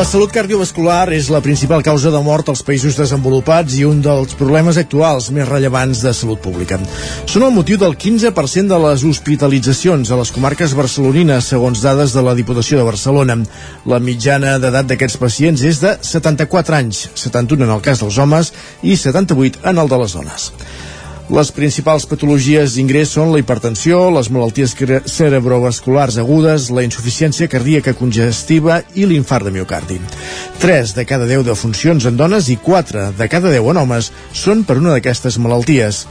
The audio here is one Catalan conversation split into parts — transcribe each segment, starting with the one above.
La salut cardiovascular és la principal causa de mort als països desenvolupats i un dels problemes actuals més rellevants de salut pública. Són el motiu del 15% de les hospitalitzacions a les comarques barcelonines, segons dades de la Diputació de Barcelona. La mitjana d'edat d'aquests pacients és de 74 anys, 71 en el cas dels homes i 78 en el de les dones. Les principals patologies d'ingrés són la hipertensió, les malalties cerebrovasculars agudes, la insuficiència cardíaca congestiva i l'infart de miocardi. 3 de cada 10 defuncions en dones i 4 de cada 10 en homes són per una d'aquestes malalties.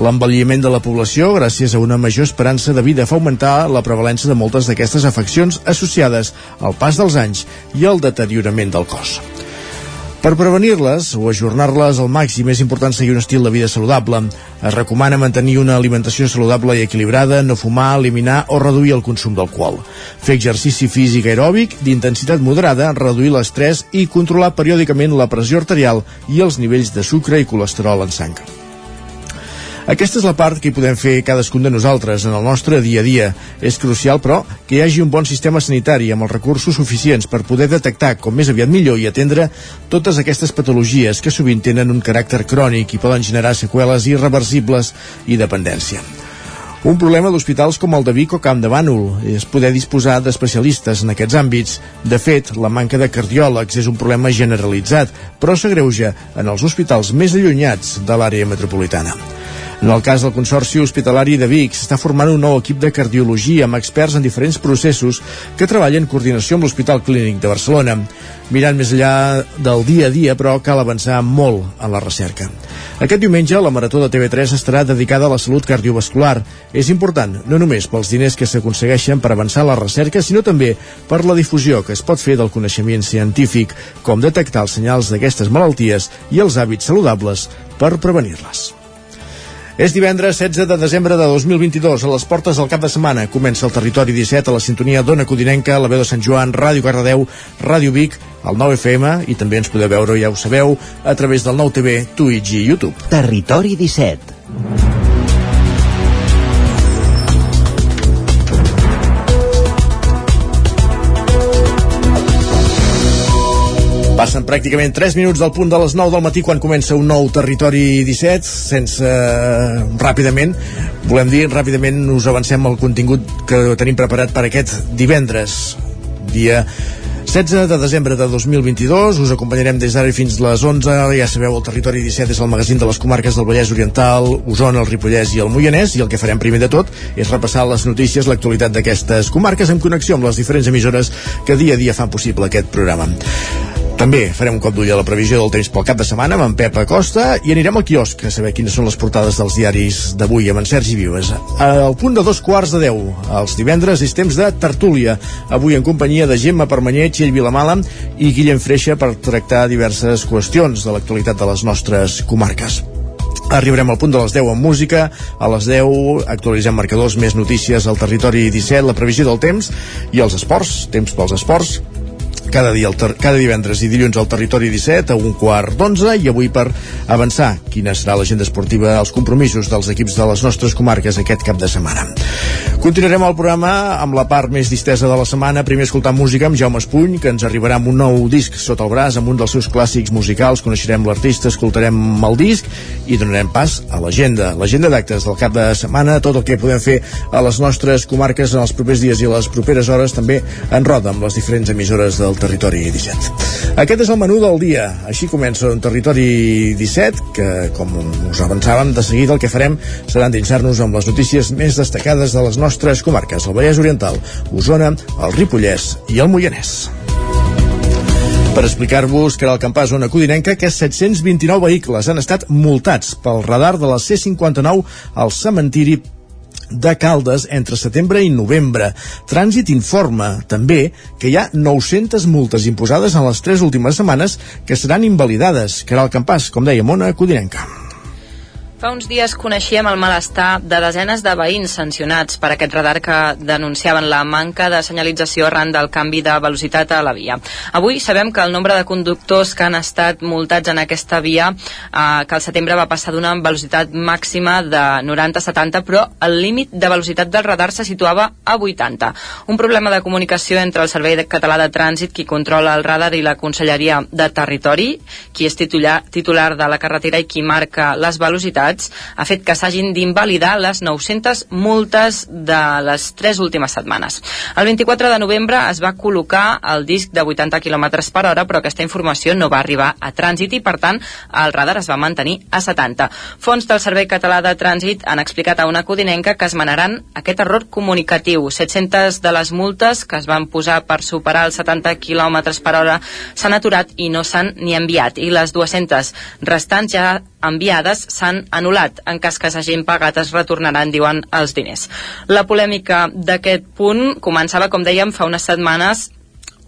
L'envelliment de la població, gràcies a una major esperança de vida, fa augmentar la prevalència de moltes d'aquestes afeccions associades al pas dels anys i al deteriorament del cos. Per prevenir-les o ajornar-les al màxim és important seguir un estil de vida saludable. Es recomana mantenir una alimentació saludable i equilibrada, no fumar, eliminar o reduir el consum d'alcohol. Fer exercici físic aeròbic d'intensitat moderada, reduir l'estrès i controlar periòdicament la pressió arterial i els nivells de sucre i colesterol en sang. Aquesta és la part que hi podem fer cadascun de nosaltres en el nostre dia a dia. És crucial, però, que hi hagi un bon sistema sanitari amb els recursos suficients per poder detectar com més aviat millor i atendre totes aquestes patologies que sovint tenen un caràcter crònic i poden generar seqüeles irreversibles i dependència. Un problema d'hospitals com el de Vic o Camp de Bànol és poder disposar d'especialistes en aquests àmbits. De fet, la manca de cardiòlegs és un problema generalitzat, però s'agreuja en els hospitals més allunyats de l'àrea metropolitana. En el cas del Consorci Hospitalari de Vic, s'està formant un nou equip de cardiologia amb experts en diferents processos que treballen en coordinació amb l'Hospital Clínic de Barcelona. Mirant més enllà del dia a dia, però, cal avançar molt en la recerca. Aquest diumenge, la Marató de TV3 estarà dedicada a la salut cardiovascular. És important, no només pels diners que s'aconsegueixen per avançar la recerca, sinó també per la difusió que es pot fer del coneixement científic, com detectar els senyals d'aquestes malalties i els hàbits saludables per prevenir-les. És divendres 16 de desembre de 2022, a les portes del cap de setmana. Comença el Territori 17 a la sintonia d'Ona Codinenca, la veu de Sant Joan, Ràdio Cardedeu, Ràdio Vic, el 9 FM i també ens podeu veure, ja ho sabeu, a través del 9 TV, Twitch i YouTube. Territori 17. Passen pràcticament 3 minuts del punt de les 9 del matí quan comença un nou Territori 17, sense... Uh, ràpidament, volem dir, ràpidament us avancem el contingut que tenim preparat per aquest divendres, dia 16 de desembre de 2022, us acompanyarem des d'ara fins les 11, ja sabeu, el Territori 17 és el magazín de les comarques del Vallès Oriental, Osona, el Ripollès i el Moianès, i el que farem primer de tot és repassar les notícies, l'actualitat d'aquestes comarques en connexió amb les diferents emissores que dia a dia fan possible aquest programa. També farem un cop d'ull a la previsió del temps pel cap de setmana amb en Pep Acosta i anirem al quiosc a saber quines són les portades dels diaris d'avui amb en Sergi Vives. Al punt de dos quarts de deu, els divendres és temps de tertúlia, avui en companyia de Gemma Permanyer, Txell Vilamala i Guillem Freixa per tractar diverses qüestions de l'actualitat de les nostres comarques. Arribarem al punt de les 10 amb música, a les 10 actualitzem marcadors, més notícies al territori 17, la previsió del temps i els esports, temps pels esports, cada, dia cada divendres i dilluns al Territori 17 a un quart d'onze i avui per avançar quina serà l'agenda esportiva, els compromisos dels equips de les nostres comarques aquest cap de setmana. Continuarem el programa amb la part més distesa de la setmana, primer escoltant música amb Jaume Espuny, que ens arribarà amb un nou disc sota el braç, amb un dels seus clàssics musicals, coneixerem l'artista, escoltarem el disc i donarem pas a l'agenda, l'agenda d'actes del cap de setmana, tot el que podem fer a les nostres comarques en els propers dies i les properes hores també en roda amb les diferents emissores del Territori 17. Aquest és el menú del dia. Així comença un Territori 17, que, com us avançàvem, de seguida el que farem serà endinsar-nos amb les notícies més destacades de les nostres comarques, el Vallès Oriental, Osona, el Ripollès i el Moianès per explicar-vos que era el campàs zona codinenca que 729 vehicles han estat multats pel radar de la C-59 al cementiri de Caldes entre setembre i novembre. Trànsit informa, també, que hi ha 900 multes imposades en les tres últimes setmanes que seran invalidades. Que era el campàs, com deia Mona Codinenca. Fa uns dies coneixíem el malestar de desenes de veïns sancionats per aquest radar que denunciaven la manca de senyalització arran del canvi de velocitat a la via. Avui sabem que el nombre de conductors que han estat multats en aquesta via eh, que al setembre va passar d'una velocitat màxima de 90 a 70, però el límit de velocitat del radar se situava a 80. Un problema de comunicació entre el Servei Català de Trànsit, qui controla el radar, i la Conselleria de Territori, qui és titular, titular de la carretera i qui marca les velocitats, Estats ha fet que s'hagin d'invalidar les 900 multes de les tres últimes setmanes. El 24 de novembre es va col·locar el disc de 80 km per hora, però aquesta informació no va arribar a trànsit i, per tant, el radar es va mantenir a 70. Fons del Servei Català de Trànsit han explicat a una codinenca que es manaran aquest error comunicatiu. 700 de les multes que es van posar per superar els 70 km per hora s'han aturat i no s'han ni enviat, i les 200 restants ja enviades s'han anul·lat. En cas que s'hagin pagat es retornaran, diuen els diners. La polèmica d'aquest punt començava, com dèiem, fa unes setmanes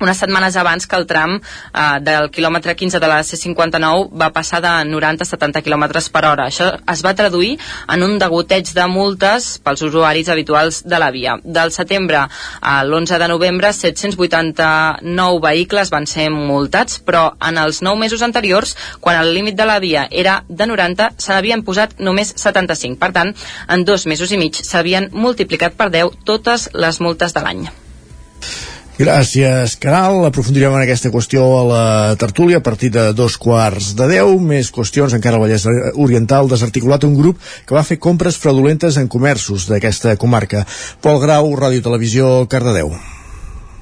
unes setmanes abans que el tram eh, del quilòmetre 15 de la C59 va passar de 90 a 70 km per hora. Això es va traduir en un degoteig de multes pels usuaris habituals de la via. Del setembre a l'11 de novembre, 789 vehicles van ser multats, però en els 9 mesos anteriors, quan el límit de la via era de 90, se n'havien posat només 75. Per tant, en dos mesos i mig s'havien multiplicat per 10 totes les multes de l'any. Gràcies, Caral. Aprofundirem en aquesta qüestió a la tertúlia a partir de dos quarts de deu. Més qüestions, encara al Vallès Oriental, desarticulat un grup que va fer compres fraudulentes en comerços d'aquesta comarca. Pol Grau, Ràdio Televisió, Cardedeu.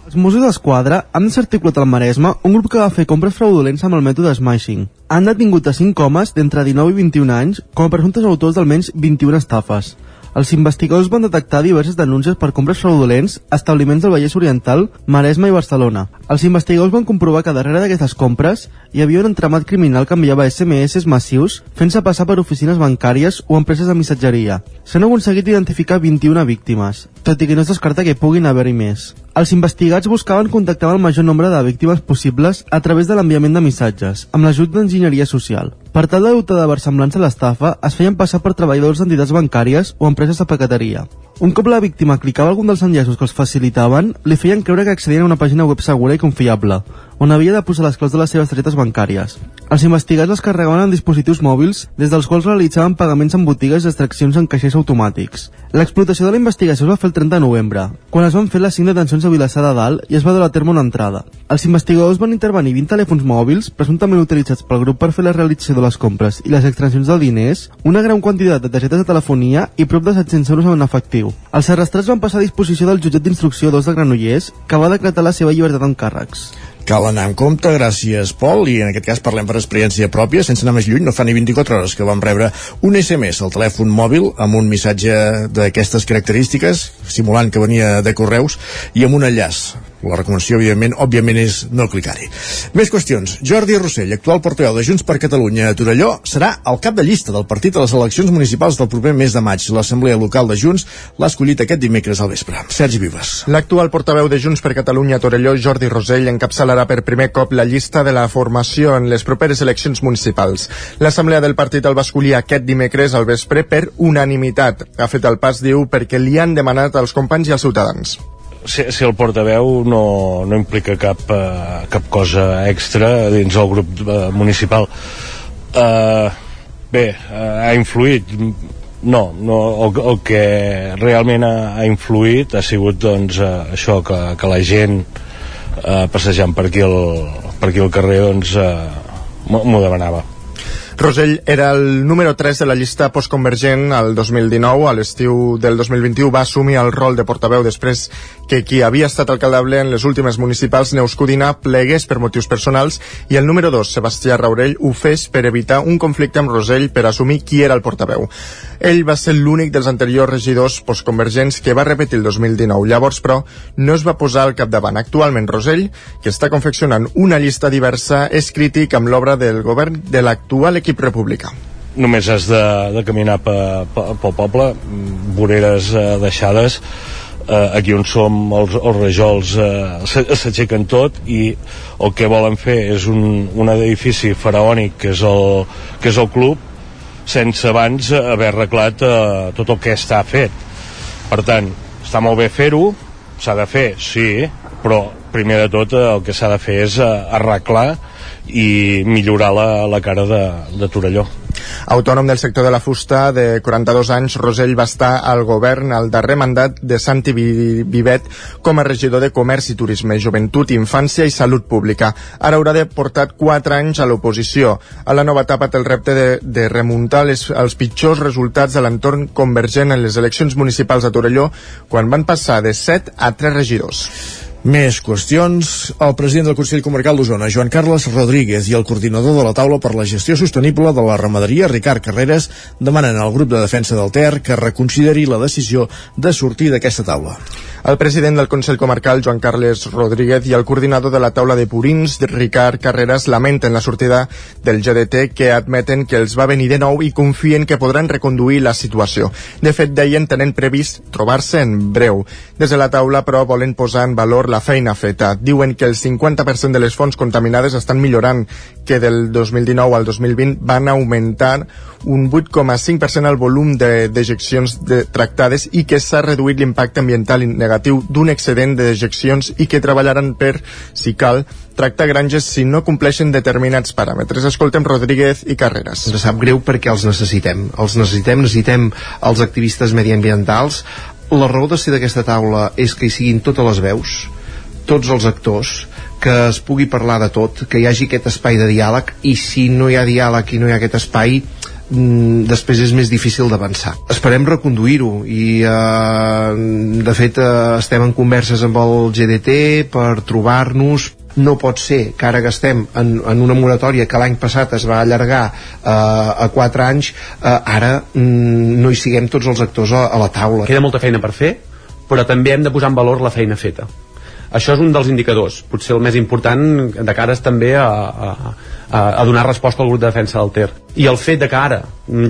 Els Mossos d'Esquadra han desarticulat al Maresme un grup que va fer compres fraudulents amb el mètode Smashing. Han detingut a 5 homes d'entre 19 i 21 anys com a presumptes autors d'almenys 21 estafes. Els investigadors van detectar diverses denúncies per compres fraudulents a establiments del Vallès Oriental, Maresme i Barcelona. Els investigadors van comprovar que darrere d'aquestes compres hi havia un entramat criminal que enviava SMS massius fent-se passar per oficines bancàries o empreses de missatgeria. S'han aconseguit identificar 21 víctimes, tot i que no es descarta que puguin haver-hi més. Els investigats buscaven contactar amb el major nombre de víctimes possibles a través de l'enviament de missatges, amb l'ajut d'enginyeria social. Per tal de dotar de versemblança a l'estafa, es feien passar per treballadors d'entitats bancàries o empreses de paqueteria. Un cop la víctima clicava algun dels enllaços que els facilitaven, li feien creure que accedien a una pàgina web segura i confiable, on havia de posar les claus de les seves targetes bancàries. Els investigats les carregaven en dispositius mòbils, des dels quals realitzaven pagaments en botigues i extraccions en caixers automàtics. L'explotació de la investigació es va fer el 30 de novembre, quan es van fer les 5 detencions a Vilassar de Dalt i es va dur a terme una entrada. Els investigadors van intervenir 20 telèfons mòbils, presumptament utilitzats pel grup per fer la realització de les compres i les extraccions de diners, una gran quantitat de targetes de telefonia i prop de 700 euros en efectiu. Els arrestats van passar a disposició del jutjat d'instrucció 2 de Granollers, que va decretar la seva llibertat en càrrecs. Cal anar en compte, gràcies Pol, i en aquest cas parlem per experiència pròpia, sense anar més lluny, no fa ni 24 hores que vam rebre un SMS al telèfon mòbil amb un missatge d'aquestes característiques, simulant que venia de correus, i amb un enllaç la recomanació, evidentment, òbviament és no clicar-hi. Més qüestions. Jordi Rossell, actual portaveu de Junts per Catalunya a Torelló, serà el cap de llista del partit a les eleccions municipals del proper mes de maig. L'Assemblea Local de Junts l'ha escollit aquest dimecres al vespre. Sergi Vives. L'actual portaveu de Junts per Catalunya a Torelló, Jordi Rossell, encapçalarà per primer cop la llista de la formació en les properes eleccions municipals. L'Assemblea del partit el va escollir aquest dimecres al vespre per unanimitat. Ha fet el pas, diu, perquè li han demanat als companys i als ciutadans si, si el portaveu no, no implica cap, uh, cap cosa extra dins el grup uh, municipal. Uh, bé, uh, ha influït. No, no el, el que realment ha, ha influït ha sigut doncs uh, això que, que la gent uh, passejant per aquí el, per aquí el carrer doncs uh, m'ho demanava Rosell era el número 3 de la llista postconvergent al 2019. A l'estiu del 2021 va assumir el rol de portaveu després que qui havia estat alcaldable en les últimes municipals, Neus Codina, plegués per motius personals i el número 2, Sebastià Raurell, ho fes per evitar un conflicte amb Rosell per assumir qui era el portaveu. Ell va ser l'únic dels anteriors regidors postconvergents que va repetir el 2019. Llavors, però, no es va posar al capdavant. Actualment, Rosell, que està confeccionant una llista diversa, és crític amb l'obra del govern de l'actual equip republicà només has de, de caminar pe, pe, pel poble voreres eh, deixades eh, aquí on som els, els rajols eh, s'aixequen tot i el que volen fer és un, un edifici faraònic que és el, que és el club sense abans haver arreglat eh, tot el que està fet. Per tant, està molt bé fer-ho, s'ha de fer, sí, però primer de tot eh, el que s'ha de fer és eh, arreglar i millorar la, la cara de, de Torelló. Autònom del sector de la fusta, de 42 anys, Rosell va estar al govern al darrer mandat de Santi Vivet com a regidor de Comerç i Turisme, Joventut, Infància i Salut Pública. Ara haurà de portat 4 anys a l'oposició. A la nova etapa té el repte de, de remuntar les, els pitjors resultats de l'entorn convergent en les eleccions municipals a Torelló, quan van passar de 7 a 3 regidors. Més qüestions. El president del Consell Comarcal d'Osona, Joan Carles Rodríguez, i el coordinador de la taula per la gestió sostenible de la ramaderia, Ricard Carreras, demanen al grup de defensa del Ter que reconsideri la decisió de sortir d'aquesta taula. El president del Consell Comarcal, Joan Carles Rodríguez, i el coordinador de la taula de Purins, Ricard Carreras, lamenten la sortida del GDT que admeten que els va venir de nou i confien que podran reconduir la situació. De fet, deien tenen previst trobar-se en breu. Des de la taula, però, volen posar en valor la feina feta. Diuen que el 50% de les fonts contaminades estan millorant, que del 2019 al 2020 van augmentar un 8,5% el volum de dejeccions de, tractades i que s'ha reduït l'impacte ambiental negatiu d'un excedent de dejeccions i que treballaran per, si cal, tractar granges si no compleixen determinats paràmetres. Escoltem Rodríguez i Carreras. Ens sap greu perquè els necessitem. Els necessitem, necessitem els activistes mediambientals. La raó de ser d'aquesta taula és que hi siguin totes les veus, tots els actors, que es pugui parlar de tot, que hi hagi aquest espai de diàleg i si no hi ha diàleg i no hi ha aquest espai mm, després és més difícil d'avançar. Esperem reconduir-ho i eh, de fet eh, estem en converses amb el GDT per trobar-nos no pot ser que ara gastem en, en una moratòria que l'any passat es va allargar eh, a 4 anys eh, ara mm, no hi siguem tots els actors a, a la taula. Queda molta feina per fer però també hem de posar en valor la feina feta això és un dels indicadors, potser el més important de cares també a, a, a donar resposta al grup de defensa del Ter. I el fet de que ara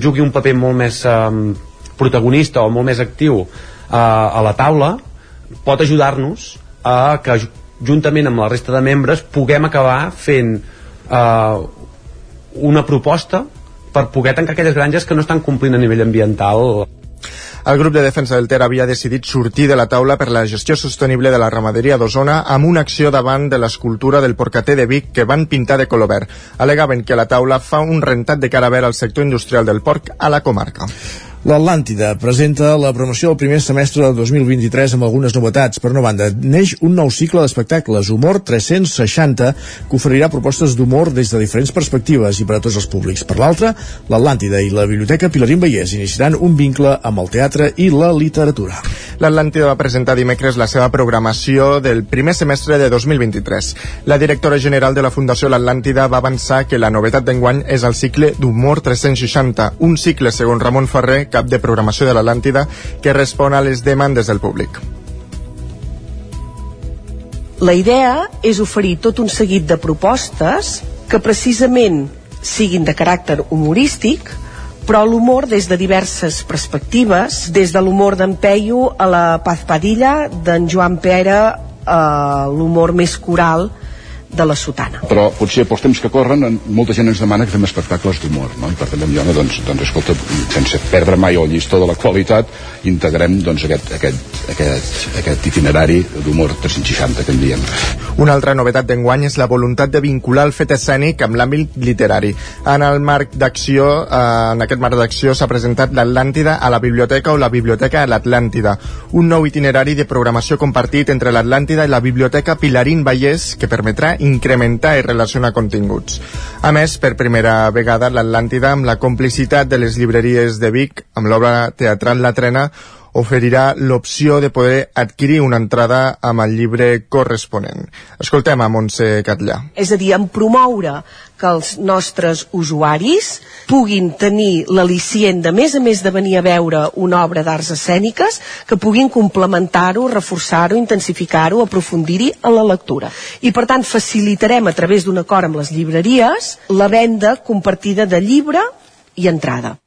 jugui un paper molt més um, protagonista o molt més actiu uh, a la taula pot ajudar-nos a que juntament amb la resta de membres puguem acabar fent uh, una proposta per poder tancar aquelles granges que no estan complint a nivell ambiental el grup de defensa del Ter havia decidit sortir de la taula per la gestió sostenible de la ramaderia d'Osona amb una acció davant de l'escultura del porcater de Vic que van pintar de color verd. Alegaven que la taula fa un rentat de cara verd al sector industrial del porc a la comarca. L'Atlàntida presenta la promoció del primer semestre de 2023 amb algunes novetats. Per una banda, neix un nou cicle d'espectacles, Humor 360, que oferirà propostes d'humor des de diferents perspectives i per a tots els públics. Per l'altra, l'Atlàntida i la Biblioteca Pilarín Vallès iniciaran un vincle amb el teatre i la literatura. L'Atlàntida va presentar dimecres la seva programació del primer semestre de 2023. La directora general de la Fundació L'Atlàntida va avançar que la novetat d'enguany és el cicle d'Humor 360, un cicle, segons Ramon Ferrer, cap de programació de l'Atlàntida, que respon a les demandes del públic. La idea és oferir tot un seguit de propostes que precisament siguin de caràcter humorístic, però l'humor des de diverses perspectives, des de l'humor d'en Peyu a la Paz Padilla, d'en Joan Pere a l'humor més coral de la sotana. Però potser pels temps que corren molta gent ens demana que fem espectacles d'humor, no? I per tant Iona, doncs, doncs escolta, sense perdre mai el llistó de la qualitat, integrem doncs, aquest, aquest, aquest, aquest itinerari d'humor 360 que en diem. Una altra novetat d'enguany és la voluntat de vincular el fet escènic amb l'àmbit literari. En el marc d'acció, eh, en aquest marc d'acció s'ha presentat l'Atlàntida a la biblioteca o la biblioteca a l'Atlàntida, un nou itinerari de programació compartit entre l'Atlàntida i la biblioteca Pilarín Vallès que permetrà incrementar i relacionar continguts. A més, per primera vegada, l'Atlàntida, amb la complicitat de les llibreries de Vic, amb l'obra teatral La Trena, oferirà l'opció de poder adquirir una entrada amb el llibre corresponent. Escoltem a Montse Catllà. És a dir, en promoure que els nostres usuaris puguin tenir l'al·licient de més a més de venir a veure una obra d'arts escèniques, que puguin complementar-ho, reforçar-ho, intensificar-ho, aprofundir-hi en la lectura. I per tant facilitarem a través d'un acord amb les llibreries la venda compartida de llibre i entrada.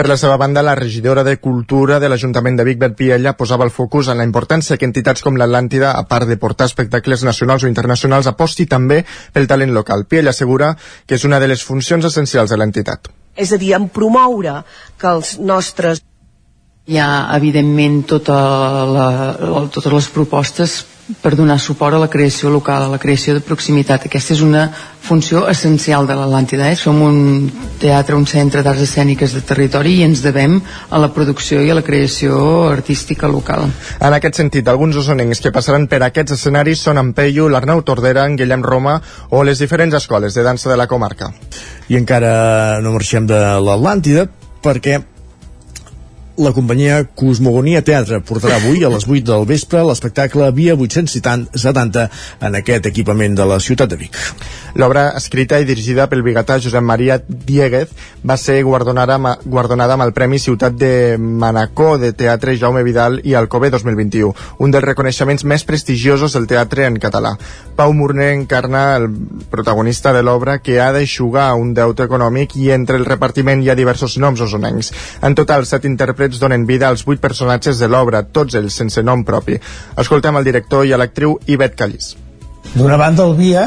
Per la seva banda, la regidora de Cultura de l'Ajuntament de Vic, Bet Piella, posava el focus en la importància que entitats com l'Atlàntida, a part de portar espectacles nacionals o internacionals, aposti també pel talent local. Piella assegura que és una de les funcions essencials de l'entitat. És a dir, en promoure que els nostres hi ha, evidentment, tota la, la, totes les propostes per donar suport a la creació local, a la creació de proximitat. Aquesta és una funció essencial de l'Atlàntida. Eh? Som un teatre, un centre d'arts escèniques de territori i ens devem a la producció i a la creació artística local. En aquest sentit, alguns osonencs que passaran per aquests escenaris són en Peyu, l'Arnau Tordera, en Guillem Roma o les diferents escoles de dansa de la comarca. I encara no marxem de l'Atlàntida perquè la companyia Cosmogonia Teatre portarà avui a les 8 del vespre l'espectacle Via 870 en aquest equipament de la ciutat de Vic. L'obra, escrita i dirigida pel bigatà Josep Maria Dieguez, va ser guardonada, guardonada amb el Premi Ciutat de Manacor de Teatre Jaume Vidal i Alcove 2021, un dels reconeixements més prestigiosos del teatre en català. Pau Murner encarna el protagonista de l'obra que ha d'aixugar un deute econòmic i entre el repartiment hi ha diversos noms osonencs. En total, set intèrprets donen vida als vuit personatges de l'obra, tots ells sense nom propi. Escoltem el director i a l'actriu Ivet Callís. D'una banda, el Via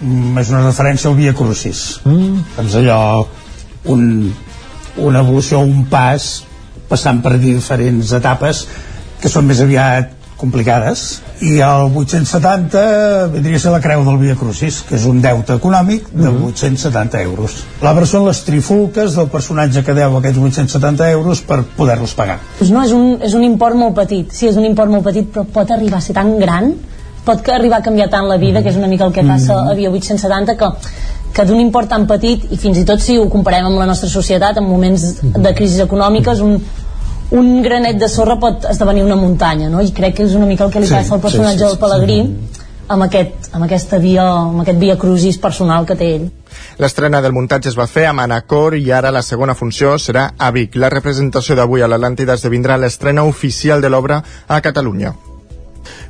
mm, és una referència al Via Crucis. Mm. Doncs allò, un, una evolució, un pas, passant per diferents etapes que són més aviat complicades i el 870 vindria a ser la creu del Via Crucis que és un deute econòmic de 870 euros. L'obra són les trifulques del personatge que deu aquests 870 euros per poder-los pagar. Pues no, és, un, és un import molt petit. Sí, és un import molt petit però pot arribar a ser tan gran pot arribar a canviar tant la vida que és una mica el que passa a Via 870 que que d'un import tan petit i fins i tot si ho comparem amb la nostra societat en moments de crisi econòmiques un, un granet de sorra pot esdevenir una muntanya no? i crec que és una mica el que li sí, passa al personatge sí, sí, del Pelegrí sí. amb, aquest, amb aquesta via amb aquest via crucis personal que té ell L'estrena del muntatge es va fer a Manacor i ara la segona funció serà a Vic. La representació d'avui a l'Atlàntida esdevindrà l'estrena oficial de l'obra a Catalunya.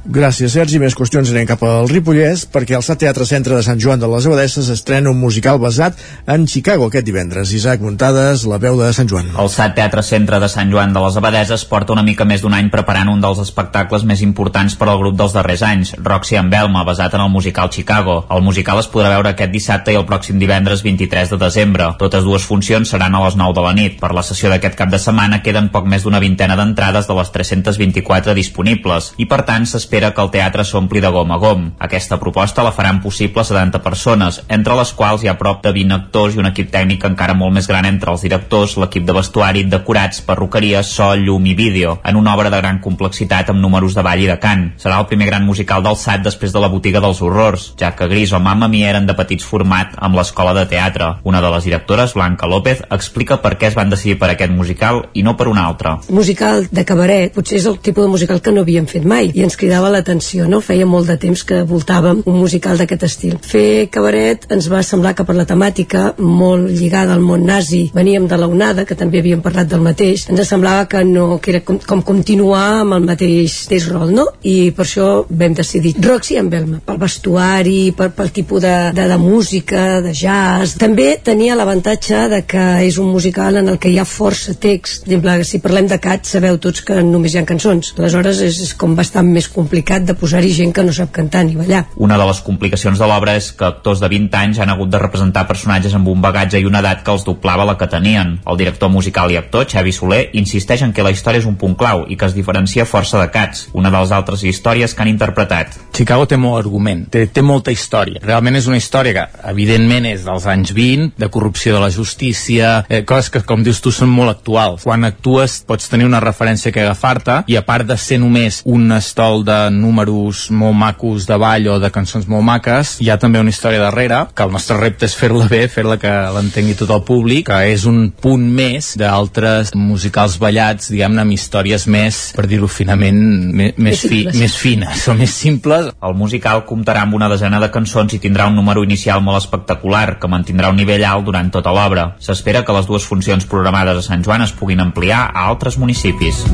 Gràcies, Sergi. Més qüestions anem cap al Ripollès, perquè el SAT Teatre Centre de Sant Joan de les Abadesses estrena un musical basat en Chicago aquest divendres. Isaac Muntades, la veu de Sant Joan. El SAT Teatre Centre de Sant Joan de les Abadeses porta una mica més d'un any preparant un dels espectacles més importants per al grup dels darrers anys, Roxy en Belma, basat en el musical Chicago. El musical es podrà veure aquest dissabte i el pròxim divendres 23 de desembre. Totes dues funcions seran a les 9 de la nit. Per la sessió d'aquest cap de setmana queden poc més d'una vintena d'entrades de les 324 disponibles i per tant s'espera que el teatre s'ompli de gom a gom. Aquesta proposta la faran possible 70 persones, entre les quals hi ha prop de 20 actors i un equip tècnic encara molt més gran entre els directors, l'equip de vestuari, decorats, perruqueria, so, llum i vídeo, en una obra de gran complexitat amb números de ball i de cant. Serà el primer gran musical del SAT després de la botiga dels horrors, ja que Gris o Mamma Mia eren de petits format amb l'escola de teatre. Una de les directores, Blanca López, explica per què es van decidir per aquest musical i no per un altre. Musical de cabaret potser és el tipus de musical que no havíem fet mai i ens cridava l'atenció, no? Feia molt de temps que voltàvem un musical d'aquest estil. Fer cabaret ens va semblar que per la temàtica molt lligada al món nazi, veníem de la onada, que també havíem parlat del mateix, ens semblava que no, que era com, com continuar amb el mateix, mateix rol, no? I per això vam decidir Roxy en Belma, pel vestuari, per, pel tipus de, de, de música, de jazz. També tenia l'avantatge de que és un musical en el que hi ha força text. Per exemple, si parlem de Cats, sabeu tots que només hi ha cançons. Aleshores és, és com bastant més complicat de posar-hi gent que no sap cantar ni ballar. Una de les complicacions de l'obra és que actors de 20 anys han hagut de representar personatges amb un bagatge i una edat que els doblava la que tenien. El director musical i actor, Xavi Soler, insisteix en que la història és un punt clau i que es diferencia força de Cats, una de les altres històries que han interpretat. Chicago té molt argument, té, té molta història. Realment és una història que, evidentment, és dels anys 20, de corrupció de la justícia, eh, coses que, com dius tu, són molt actuals. Quan actues pots tenir una referència que agafar-te i a part de ser només un estol de números molt macos de ball o de cançons molt maques, hi ha també una història darrere, que el nostre repte és fer-la bé, fer-la que l'entengui tot el públic, que és un punt més d'altres musicals ballats, diguem-ne, amb històries més, per dir-ho finament, més, més, fi, més fines o més simples. El musical comptarà amb una desena de cançons i tindrà un número inicial molt espectacular, que mantindrà un nivell alt durant tota l'obra. S'espera que les dues funcions programades a Sant Joan es puguin ampliar a altres municipis.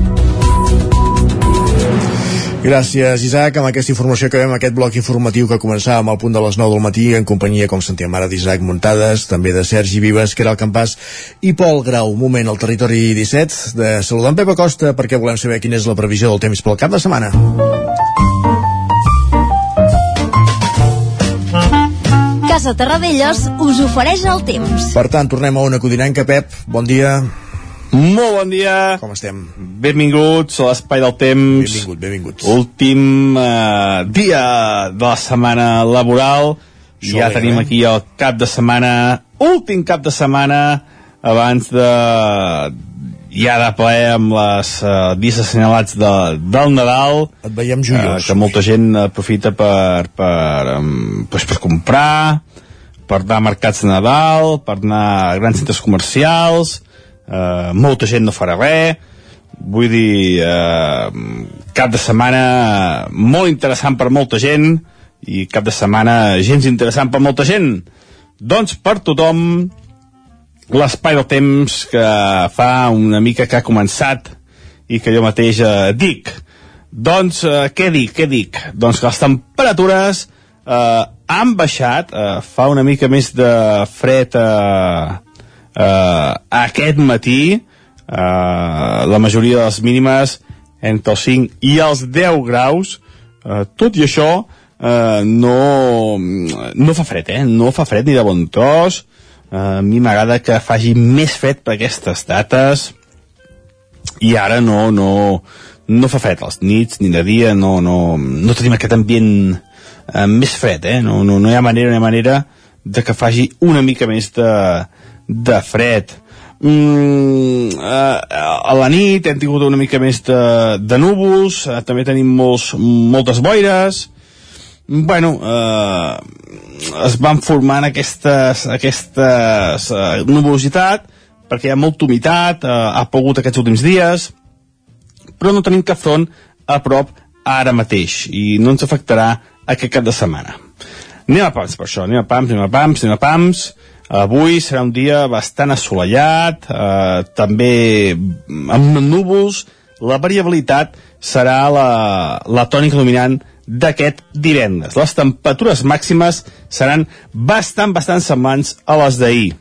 Gràcies, Isaac. Amb aquesta informació acabem aquest bloc informatiu que començava al punt de les 9 del matí en companyia, com sentíem ara, d'Isaac Muntades, també de Sergi Vives, que era el campàs, i Pol Grau. Moment al territori 17 de saludar en Pepa Costa perquè volem saber quina és la previsió del temps pel cap de setmana. Casa Terradellos us ofereix el temps. Per tant, tornem a una codinenca, Pep. Bon dia. Molt bon dia. Com estem? Benvinguts a l'Espai del Temps. Benvingut, benvinguts. Últim eh, dia de la setmana laboral. Això ja tenim eh? aquí el cap de setmana, últim cap de setmana abans de ja de ple amb les uh, dies assenyalats de, del Nadal Et veiem joiós. eh, que molta gent aprofita per, per, um, pues per comprar per anar a mercats de Nadal per anar a grans centres comercials eh, molta gent no farà res. Vull dir eh, cap de setmana molt interessant per molta gent i cap de setmana gens interessant per molta gent. Doncs per tothom l'espai del temps que fa una mica que ha començat i que jo mateix eh, dic. Doncs eh, què dic, què dic? Doncs que les temperatures eh, han baixat eh, fa una mica més de fred eh, eh, aquest matí eh, la majoria de les mínimes entre els 5 i els 10 graus eh, tot i això eh, no, no fa fred, eh? no fa fred ni de bon tros eh, a mi m'agrada que faci més fred per aquestes dates i ara no, no, no fa fred als nits ni de dia, no, no, no tenim aquest ambient eh, més fred, eh? no, no, no hi ha manera, no hi ha manera de que faci una mica més de, de fred. Mm, eh, a la nit hem tingut una mica més de, de núvols, eh, també tenim molts, moltes boires, bueno, eh, es van formant aquestes, aquestes eh, nuvolositat perquè hi ha molta humitat, eh, ha pogut aquests últims dies, però no tenim cap front a prop ara mateix i no ens afectarà aquest cap de setmana. Anem a pams per això, anem a pams, anem a pams, anem a pams. Avui serà un dia bastant assolellat, eh, també amb núvols, la variabilitat serà la, la tònica dominant d'aquest divendres. Les temperatures màximes seran bastant, bastant semblants a les d'ahir.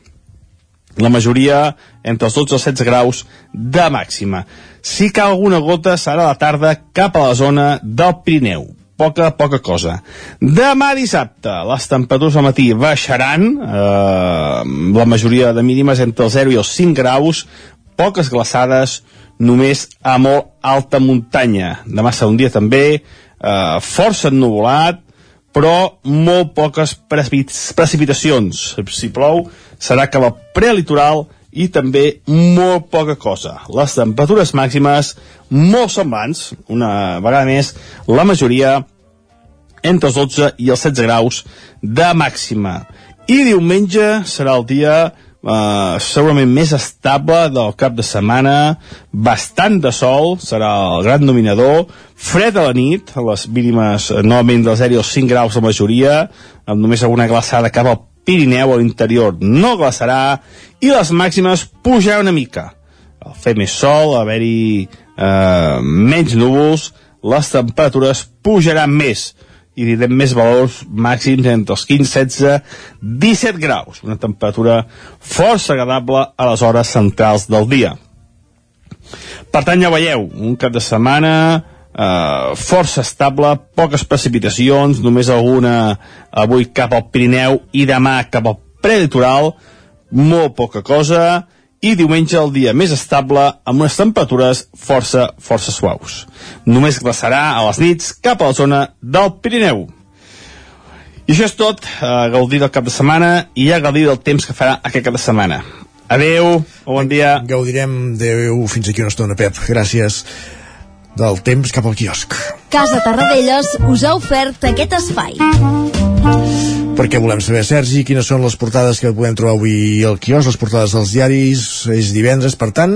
La majoria entre els 12 i els 16 graus de màxima. Si cau alguna gota serà la tarda cap a la zona del Pirineu. Poca, poca cosa. Demà dissabte, les temperatures al matí baixaran, eh, la majoria de mínimes entre els 0 i els 5 graus, poques glaçades, només a molt alta muntanya. Demà serà un dia també eh, força ennuvolat, però molt poques precipit precipitacions. Si plou, serà cap al prelitoral i també molt poca cosa. Les temperatures màximes molt semblants, una vegada més, la majoria entre els 12 i els 16 graus de màxima. I diumenge serà el dia eh, segurament més estable del cap de setmana, bastant de sol, serà el gran dominador, fred a la nit, les mínimes eh, novament del 0 als 5 graus la majoria, amb només alguna glaçada cap al Pirineu a l'interior no glaçarà, i les màximes pujaran una mica. Al fer més sol, haver-hi eh, menys núvols, les temperatures pujaran més i direm més valors màxims entre els 15, 16, 17 graus. Una temperatura força agradable a les hores centrals del dia. Per tant, ja veieu, un cap de setmana eh, força estable, poques precipitacions, només alguna avui cap al Pirineu i demà cap al prelitoral, molt poca cosa, i diumenge el dia més estable amb unes temperatures força, força suaus. Només glaçarà a les nits cap a la zona del Pirineu. I això és tot, eh, gaudir del cap de setmana i ja gaudir del temps que farà aquest cap de setmana. Adeu, bon dia. Gaudirem d'adeu fins aquí una estona, Pep. Gràcies del temps cap al quiosc. Casa Tarradellas us ha ofert aquest espai. Perquè volem saber, Sergi, quines són les portades que podem trobar avui al quiosc, les portades dels diaris, és divendres, per tant,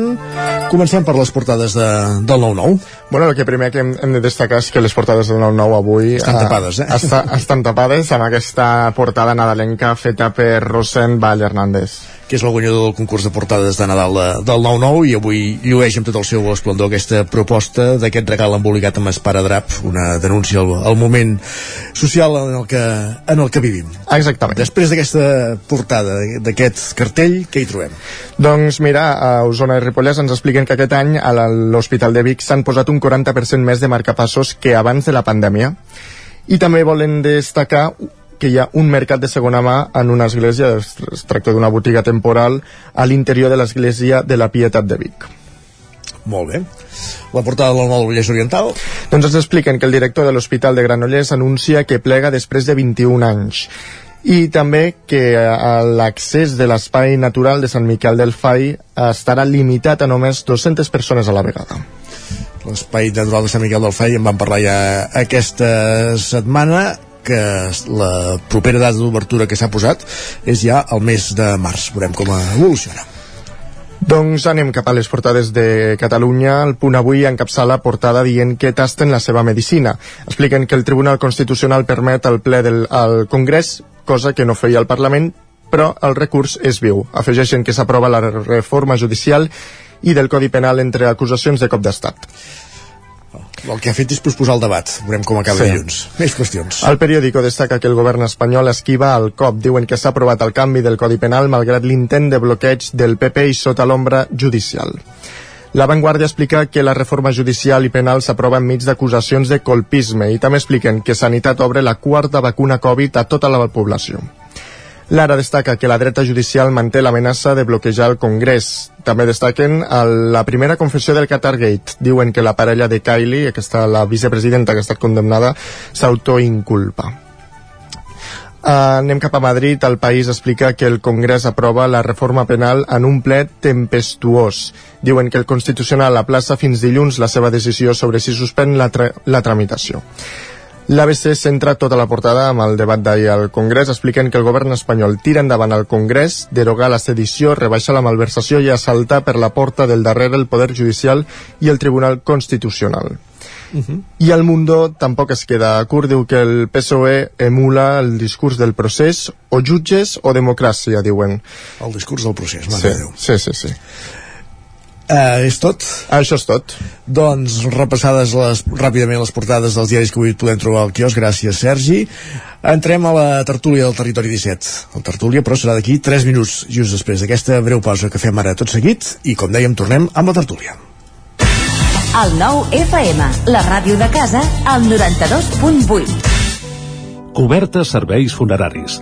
comencem per les portades de, del 9-9. Bueno, el que primer que hem, hem de destacar és que les portades del 9-9 avui... Estan tapades, eh? Està, estan tapades amb aquesta portada nadalenca feta per Rosen Vall Hernández que és el guanyador del concurs de portades de Nadal de, del 9-9 i avui llueix amb tot el seu esplendor aquesta proposta d'aquest regal embolicat amb esparadrap, una denúncia al, al moment social en el que, en el que vivim. Exactament. Després d'aquesta portada, d'aquest cartell, què hi trobem? Doncs mira, a Osona i Ripollès ens expliquen que aquest any a l'Hospital de Vic s'han posat un 40% més de marcapassos que abans de la pandèmia i també volen destacar que hi ha un mercat de segona mà en una església, es, tracta d'una botiga temporal a l'interior de l'església de la Pietat de Vic. Molt bé. La portada del Nou Vallès Oriental. Doncs ens expliquen que el director de l'Hospital de Granollers anuncia que plega després de 21 anys i també que l'accés de l'espai natural de Sant Miquel del Fai estarà limitat a només 200 persones a la vegada l'espai natural de Sant Miquel del Fai en vam parlar ja aquesta setmana que la propera data d'obertura que s'ha posat és ja el mes de març veurem com evoluciona doncs anem cap a les portades de Catalunya. El punt avui encapçala portada dient que tasten la seva medicina. Expliquen que el Tribunal Constitucional permet al ple del al Congrés, cosa que no feia el Parlament, però el recurs és viu. Afegeixen que s'aprova la reforma judicial i del Codi Penal entre acusacions de cop d'estat. El que ha fet és posposar el debat. Veurem com acaba sí. dilluns. Més qüestions. El periòdico destaca que el govern espanyol esquiva el cop. Diuen que s'ha aprovat el canvi del Codi Penal malgrat l'intent de bloqueig del PP i sota l'ombra judicial. La Vanguardia explica que la reforma judicial i penal s'aprova enmig d'acusacions de colpisme i també expliquen que Sanitat obre la quarta vacuna Covid a tota la població. Lara destaca que la dreta judicial manté l'amenaça de bloquejar el Congrés. També destaquen el, la primera confessió del Qatargate. Diuen que la parella de Kylie, aquesta, la vicepresidenta que ha estat condemnada, s'autoinculpa. Uh, anem cap a Madrid. El país explica que el Congrés aprova la reforma penal en un ple tempestuós. Diuen que el Constitucional aplaça fins dilluns la seva decisió sobre si suspèn la, tra la tramitació. L'ABC centra tota la portada amb el debat d'ahir al Congrés, expliquen que el govern espanyol tira endavant al Congrés, derogar la sedició, rebaixa la malversació i assaltar per la porta del darrere el Poder Judicial i el Tribunal Constitucional. Uh -huh. I el Mundo tampoc es queda curt, diu que el PSOE emula el discurs del procés, o jutges o democràcia, diuen. El discurs del procés, sí, sí, sí, sí. Uh, és tot? Ah, això és tot. Doncs repassades les, ràpidament les portades dels diaris que avui podem trobar al quiosc. Gràcies, Sergi. Entrem a la tertúlia del Territori 17. El tertúlia, però, serà d'aquí 3 minuts, just després d'aquesta breu pausa que fem ara tot seguit. I, com dèiem, tornem amb la tertúlia. El nou FM, la ràdio de casa, al 92.8. Cobertes serveis funeraris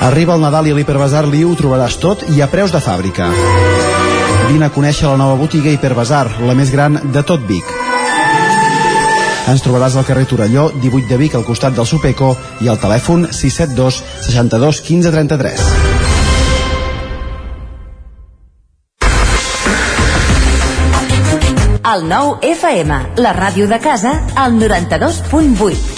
Arriba el Nadal i a l'Hiperbasar ho trobaràs tot i a preus de fàbrica. Vine a conèixer la nova botiga Hiperbasar, la més gran de tot Vic. Ens trobaràs al carrer Torelló, 18 de Vic, al costat del Supeco, i al telèfon 672 62 15 33. El nou FM, la ràdio de casa, al 92.8.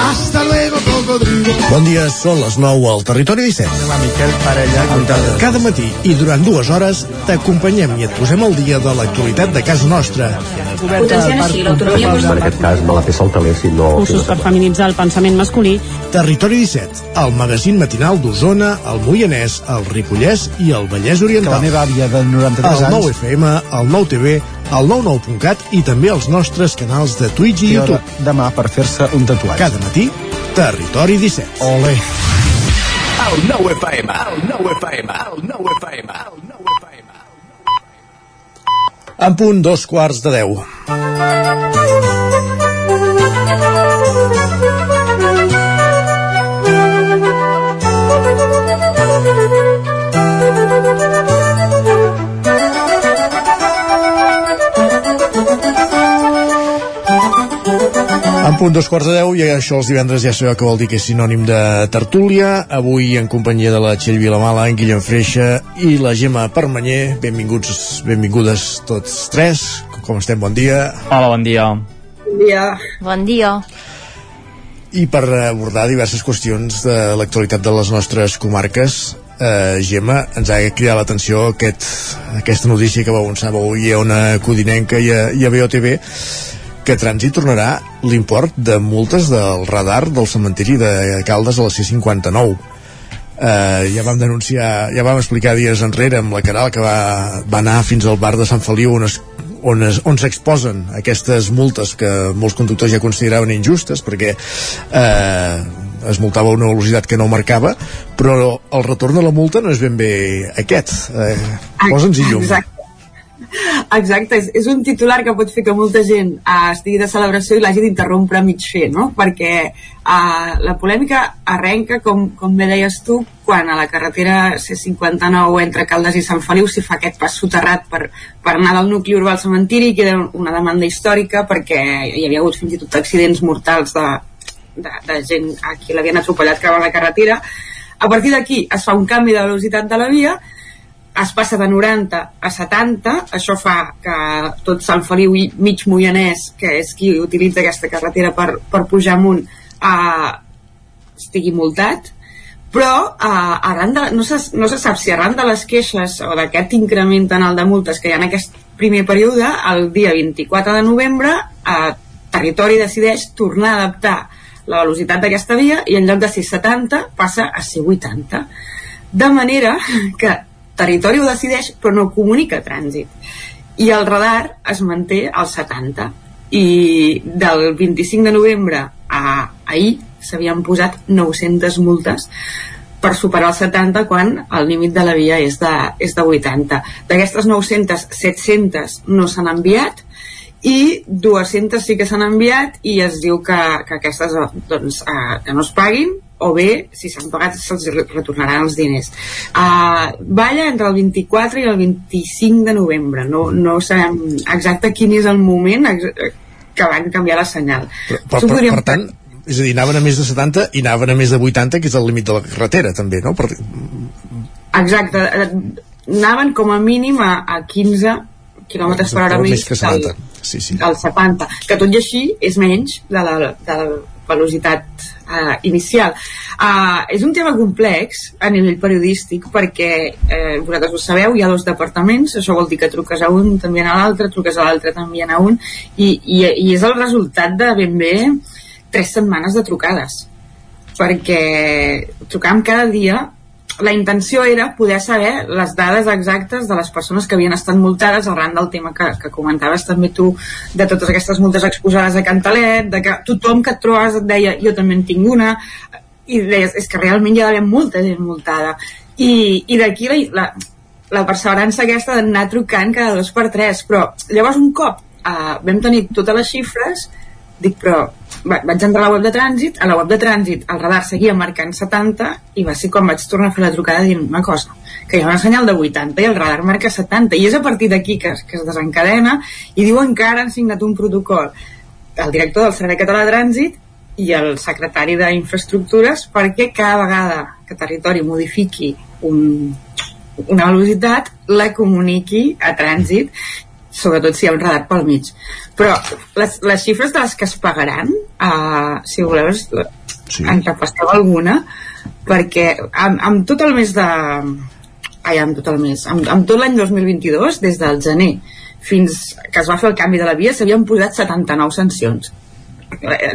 Hasta luego, Bon dia, són les 9 al Territori 17. Miquel Parella, Cada matí i durant dues hores t'acompanyem i et posem al dia de l'actualitat de casa nostra. Potenciant així l'autonomia En aquest cas me la fer saltaler si no... cursos per feminitzar el pensament masculí. Territori 17, el magazín matinal d'Osona, el Moianès, el Ripollès i el Vallès Oriental. Que la meva àvia de 93 el anys... 9 FM, el 9 TV, el 99.cat i també els nostres canals de Twitch i hora YouTube. demà per fer-se un tatuatge. Cada matí, Territori 17. Ole. El 9 FM, el 9 FM, el 9 FM, el 9 FM. En punt, dos quarts de deu. Punt dos quarts de deu, i això els divendres ja sabeu que vol dir que és sinònim de tertúlia. Avui en companyia de la Txell Vilamala, en Guillem Freixa i la Gemma Permanyer. Benvinguts, benvingudes tots tres. Com estem? Bon dia. Hola, bon dia. Bon dia. Bon dia. I per abordar diverses qüestions de l'actualitat de les nostres comarques, eh, Gemma, ens ha cridat l'atenció aquest, aquesta notícia que va avançar avui a una codinenca i a, i a BOTV, que Trànsit tornarà l'import de multes del radar del cementiri de Caldes a la C59. Eh, ja vam denunciar, ja vam explicar dies enrere amb la Caral que va, va anar fins al bar de Sant Feliu on es on, es, on s'exposen aquestes multes que molts conductors ja consideraven injustes perquè eh, es multava a una velocitat que no marcava però el retorn de la multa no és ben bé aquest eh, posa'ns-hi llum Exacte. Exacte, és, és un titular que pot fer que molta gent uh, estigui de celebració i l'hagi d'interrompre a mig fer, no? Perquè uh, la polèmica arrenca, com, com bé deies tu, quan a la carretera C59 entre Caldes i Sant Feliu s'hi fa aquest pas soterrat per, per anar del nucli urbà al cementiri i queda una demanda històrica perquè hi havia hagut fins i tot accidents mortals de, de, de gent a qui l'havien atropellat creuant la carretera. A partir d'aquí es fa un canvi de velocitat de la via es passa de 90 a 70, això fa que tot Sant Feliu i mig Moianès, que és qui utilitza aquesta carretera per, per pujar amunt, eh, estigui multat, però eh, arran de, no, se, no se sap si arran de les queixes o d'aquest increment en el de multes que hi ha en aquest primer període, el dia 24 de novembre, eh, Territori decideix tornar a adaptar la velocitat d'aquesta via i en lloc de ser 70 passa a ser 80. De manera que territori ho decideix però no comunica trànsit. I el radar es manté al 70 i del 25 de novembre a ahir s'havien posat 900 multes per superar el 70 quan el límit de la via és de, és de 80 d'aquestes 900, 700 no s'han enviat i 200 sí que s'han enviat i es diu que, que aquestes doncs, eh, que no es paguin o bé, si s'han pagat, se'ls retornaran els diners. Uh, balla entre el 24 i el 25 de novembre. No, no sabem exacte quin és el moment que van canviar la senyal. Però, però, per, podríem... per tant, és a dir, anaven a més de 70 i anaven a més de 80, que és el límit de la carretera, també, no? Per... Exacte. Anaven com a mínim a, a 15 quilòmetres per hora més que 70. Sí, sí. El 70, que tot i així és menys de la, de la velocitat uh, inicial. Uh, és un tema complex a nivell periodístic perquè eh, vosaltres ho sabeu, hi ha dos departaments, això vol dir que truques a un, també a l'altre, truques a l'altre, també a un, i, i, i és el resultat de ben bé tres setmanes de trucades perquè trucàvem cada dia la intenció era poder saber les dades exactes de les persones que havien estat multades arran del tema que, que comentaves també tu de totes aquestes multes exposades a Cantalet, de que tothom que et trobes et deia jo també en tinc una i deies, és que realment hi ha d'haver molta gent multada i, i d'aquí la, la, la perseverança aquesta d'anar trucant cada dos per tres però llavors un cop uh, vam tenir totes les xifres dic però va, vaig entrar a la web de trànsit a la web de trànsit el radar seguia marcant 70 i va ser quan vaig tornar a fer la trucada dient una cosa, que hi ha una senyal de 80 i el radar marca 70 i és a partir d'aquí que, que es desencadena i diuen que ara han signat un protocol el director del Servei Català de Trànsit i el secretari d'Infraestructures perquè cada vegada que territori modifiqui un, una velocitat la comuniqui a trànsit sobretot si hi ha un radar pel mig però les, les xifres de les que es pagaran uh, si voleu sí. en què passeu alguna perquè amb, amb tot el mes de ai, amb tot el mes amb, amb tot l'any 2022 des del gener fins que es va fer el canvi de la via s'havien posat 79 sancions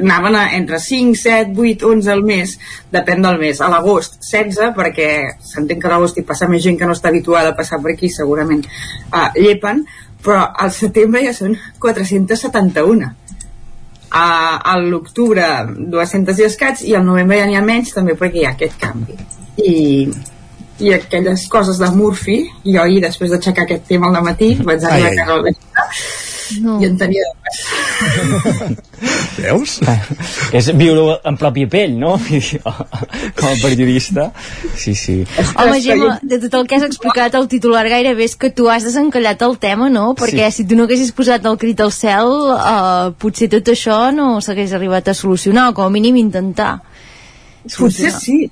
anaven a, entre 5, 7, 8, 11 al mes, depèn del mes. A l'agost, 16, perquè s'entén que a l'agost hi passa més gent que no està habituada a passar per aquí, segurament uh, llepen, però al setembre ja són 471. Uh, a l'octubre 200 i escaig i al novembre ja n'hi ha menys també perquè hi ha aquest canvi i, i aquelles coses de Murphy jo ahir després d'aixecar aquest tema al matí vaig arribar a casa al no. i en tenia Veus? és viure en pròpia pell, no? Com a periodista. Sí, sí. Home, Gemma, de tot el que has explicat el titular gairebé és que tu has desencallat el tema, no? Perquè sí. si tu no haguessis posat el crit al cel, uh, potser tot això no s'hagués arribat a solucionar, o com a mínim intentar. Potser sí.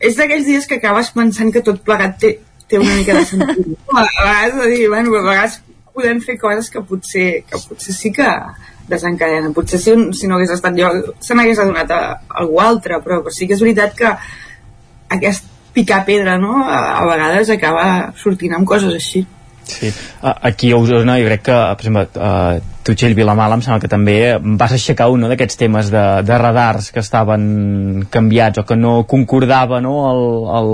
És d'aquells dies que acabes pensant que tot plegat té, té una mica de sentit. a vegades, a dir, bueno, a vegades podem fer coses que potser, que potser sí que desencadenen. Potser si, si no hagués estat jo se n'hagués adonat a, a algú altre, però, però sí que és veritat que aquest picar pedra no? a, a vegades acaba sortint amb coses així. Sí, aquí a Osona jo crec que, per exemple, uh, tu Txell Vilamala em sembla que també vas aixecar un no, d'aquests temes de, de radars que estaven canviats o que no concordava no, el, el,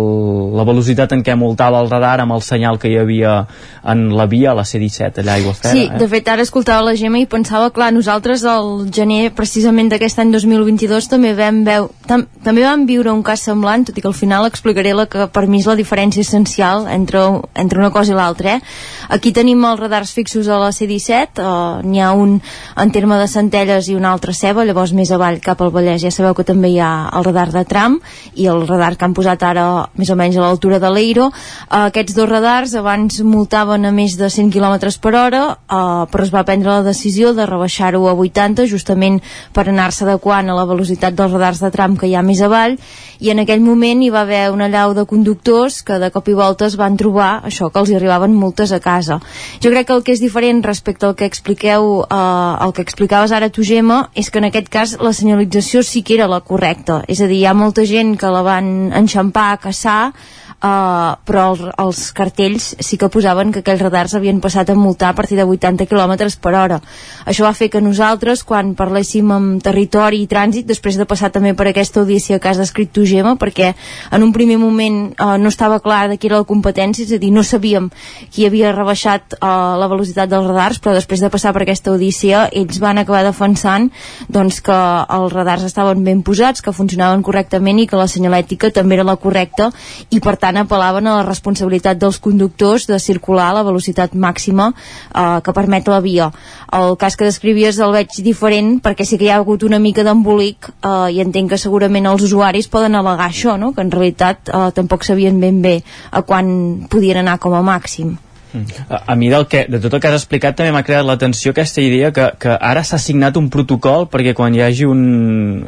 la velocitat en què multava el radar amb el senyal que hi havia en la via, la C-17 allà a Iguafera. Sí, eh? de fet ara escoltava la Gemma i pensava, clar, nosaltres al gener precisament d'aquest any 2022 també vam, veu, tam, també vam viure un cas semblant, tot i que al final explicaré la que per mi és la diferència essencial entre, entre una cosa i l'altra. Eh? Aquí tenim els radars fixos a la C-17, eh, n'hi ha un en terme de Centelles i un altre Ceba, llavors més avall cap al Vallès ja sabeu que també hi ha el radar de tram i el radar que han posat ara més o menys a l'altura de l'Eiro. Uh, aquests dos radars abans multaven a més de 100 km per hora, uh, però es va prendre la decisió de rebaixar-ho a 80 justament per anar-se adequant a la velocitat dels radars de tram que hi ha més avall i en aquell moment hi va haver una llau de conductors que de cop i volta es van trobar això que els arribaven multes a casa. Jo crec que el que és diferent respecte al que expliqueu eh, el que explicaves ara tu, Gemma, és que en aquest cas la senyalització sí que era la correcta. És a dir, hi ha molta gent que la van enxampar, caçar, uh, però els, els cartells sí que posaven que aquells radars havien passat a multar a partir de 80 km per hora. Això va fer que nosaltres, quan parléssim amb territori i trànsit, després de passar també per aquesta audiència que has descrit tu, Gemma, perquè en un primer moment uh, no estava clar de qui era la competència, és a dir, no sabíem qui havia rebaixat uh, la velocitat dels radars, però després de passar per aquesta audiència, ells van acabar defensant doncs, que els radars estaven ben posats, que funcionaven correctament i que la senyalètica també era la correcta i per tant tant apel·laven a la responsabilitat dels conductors de circular a la velocitat màxima eh, que permet la via. El cas que descrivies el veig diferent perquè sí que hi ha hagut una mica d'embolic eh, i entenc que segurament els usuaris poden al·legar això, no? que en realitat eh, tampoc sabien ben bé a quan podien anar com a màxim. A, a mi del que, de tot el que has explicat també m'ha creat l'atenció aquesta idea que, que ara s'ha signat un protocol perquè quan hi hagi un,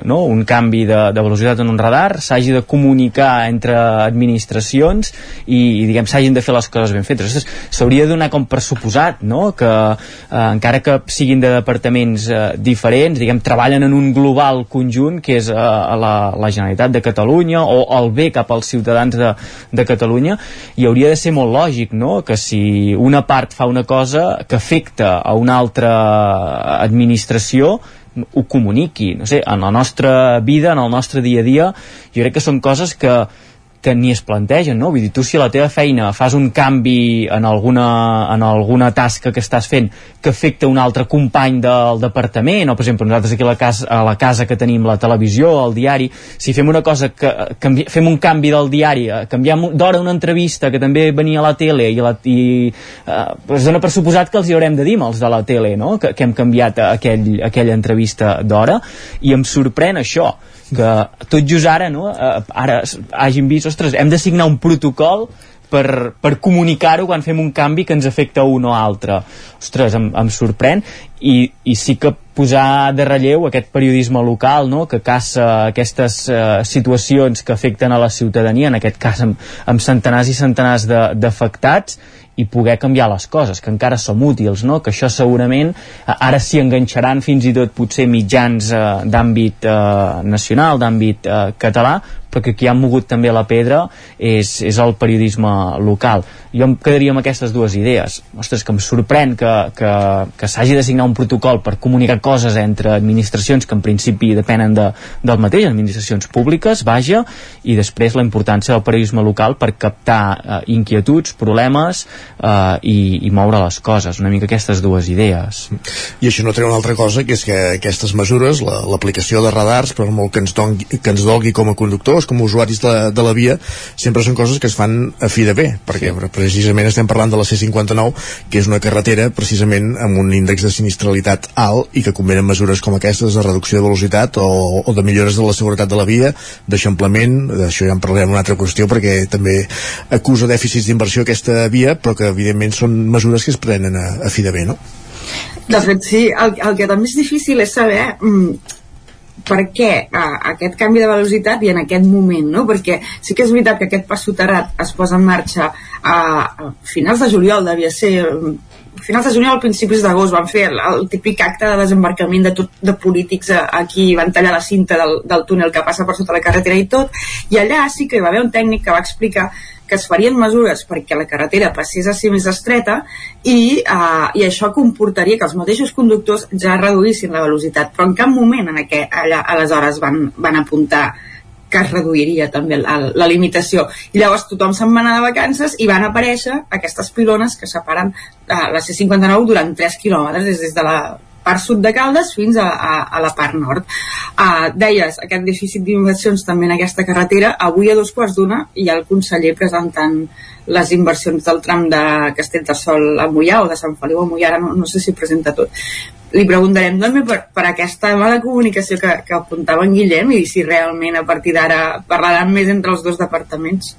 no, un canvi de, de velocitat en un radar s'hagi de comunicar entre administracions i, i diguem s'hagin de fer les coses ben fetes. S'hauria de donar com per suposat no? que eh, encara que siguin de departaments eh, diferents, diguem, treballen en un global conjunt que és eh, la, la Generalitat de Catalunya o el bé cap als ciutadans de, de Catalunya i hauria de ser molt lògic no? que si una part fa una cosa que afecta a una altra administració ho comuniqui, no sé, en la nostra vida, en el nostre dia a dia, jo crec que són coses que, que ni es plantegen, no? Vull dir, tu si a la teva feina fas un canvi en alguna, en alguna tasca que estàs fent que afecta un altre company del departament, o per exemple nosaltres aquí a la casa, a la casa que tenim la televisió, el diari, si fem una cosa que canvi, fem un canvi del diari, eh, canviem d'hora una entrevista que també venia a la tele i, la, i eh, es dona per suposat que els hi haurem de dir els de la tele, no? Que, que hem canviat aquell, aquella entrevista d'hora i em sorprèn això que tot just ara, no? Eh, ara hagin vist, ostres, hem de signar un protocol per, per comunicar-ho quan fem un canvi que ens afecta un o altre. Ostres, em, em sorprèn i, i sí que posar de relleu aquest periodisme local no? que caça aquestes uh, situacions que afecten a la ciutadania, en aquest cas amb, amb centenars i centenars d'afectats i poder canviar les coses, que encara som útils, no? que això segurament eh, ara s'hi enganxaran fins i tot potser mitjans eh, d'àmbit eh, nacional, d'àmbit eh, català, però que qui ha mogut també la pedra és, és el periodisme local. Jo em quedaria amb aquestes dues idees. Ostres, que em sorprèn que, que, que s'hagi de signar un protocol per comunicar coses entre administracions que en principi depenen de, del mateix, administracions públiques, vaja, i després la importància del periodisme local per captar eh, inquietuds, problemes eh, i, i moure les coses. Una mica aquestes dues idees. I això no treu una altra cosa, que és que aquestes mesures, l'aplicació la, de radars, per molt que ens, dongui, que ens dolgui com a conductors, com a usuaris de, de la via, sempre són coses que es fan a fi de bé, perquè sí. precisament estem parlant de la C59, que és una carretera precisament amb un índex de sinistralitat alt i que convenen mesures com aquestes de reducció de velocitat o, o de millores de la seguretat de la via, d'eixamplament, d'això ja en parlarem una altra qüestió perquè també acusa dèficits d'inversió aquesta via, però que evidentment són mesures que es prenen a, a fi de bé, no? De fet, sí, el, el que també és difícil és saber mm, per què uh, aquest canvi de velocitat i en aquest moment, no? Perquè sí que és veritat que aquest pas soterrat es posa en marxa a, a finals de juliol, devia ser finals de juliol, principis d'agost, van fer el, el típic acte de desembarcament de, tot, de polítics aquí, van tallar la cinta del, del túnel que passa per sota la carretera i tot, i allà sí que hi va haver un tècnic que va explicar que es farien mesures perquè la carretera passés a ser més estreta i, uh, i això comportaria que els mateixos conductors ja reduïssin la velocitat, però en cap moment en aquest, allà, aleshores van, van apuntar que es reduiria també la, la limitació. I llavors tothom se'n va anar de vacances i van aparèixer aquestes pilones que separen uh, la C59 durant 3 quilòmetres des, des de la part sud de Caldes fins a, a, a la part nord. Uh, deies, aquest dèficit d'inversions també en aquesta carretera, avui a dos quarts d'una hi ha el conseller presentant les inversions del tram de Castellterçol a Mollà o de Sant Feliu a Mollà, no, no sé si presenta tot. Li preguntarem també per, per aquesta mala comunicació que, que apuntava en Guillem i si realment a partir d'ara parlaran més entre els dos departaments.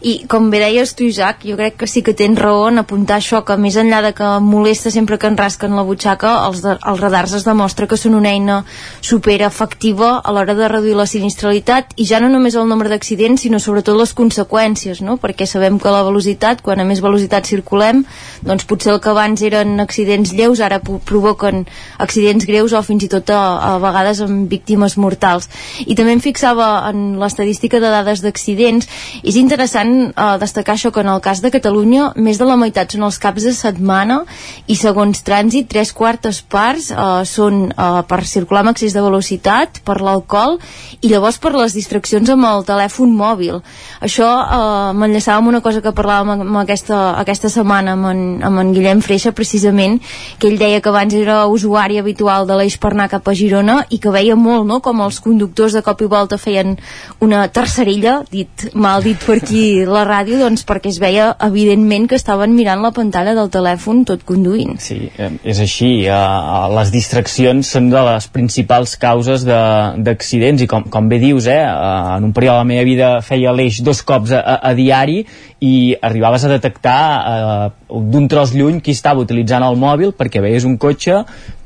I com bé deies tu, Isaac, jo crec que sí que tens raó en apuntar això, que més enllà de que molesta sempre que en rasquen la butxaca, els, de, els radars es demostra que són una eina super efectiva a l'hora de reduir la sinistralitat i ja no només el nombre d'accidents, sinó sobretot les conseqüències, no? perquè sabem que la velocitat, quan a més velocitat circulem, doncs potser el que abans eren accidents lleus ara provoquen accidents greus o fins i tot a, a vegades amb víctimes mortals. I també em fixava en l'estadística de dades d'accidents, és interessant eh, destacar això que en el cas de Catalunya més de la meitat són els caps de setmana i segons trànsit tres quartes parts eh, són eh, per circular amb excés de velocitat, per l'alcohol i llavors per les distraccions amb el telèfon mòbil. Això eh, m'enllaçava amb una cosa que parlàvem amb aquesta, aquesta setmana amb en, amb en Guillem Freixa precisament, que ell deia que abans era usuari habitual de l'eix per anar cap a Girona i que veia molt no, com els conductors de cop i volta feien una tercerilla, dit mal dit per la ràdio doncs perquè es veia evidentment que estaven mirant la pantalla del telèfon tot conduint. Sí, eh, és així. Uh, les distraccions són de les principals causes d'accidents i com, com bé dius, eh, en un període de la meva vida feia l'eix dos cops a, a, a diari i arribaves a detectar eh, d'un tros lluny qui estava utilitzant el mòbil perquè veies un cotxe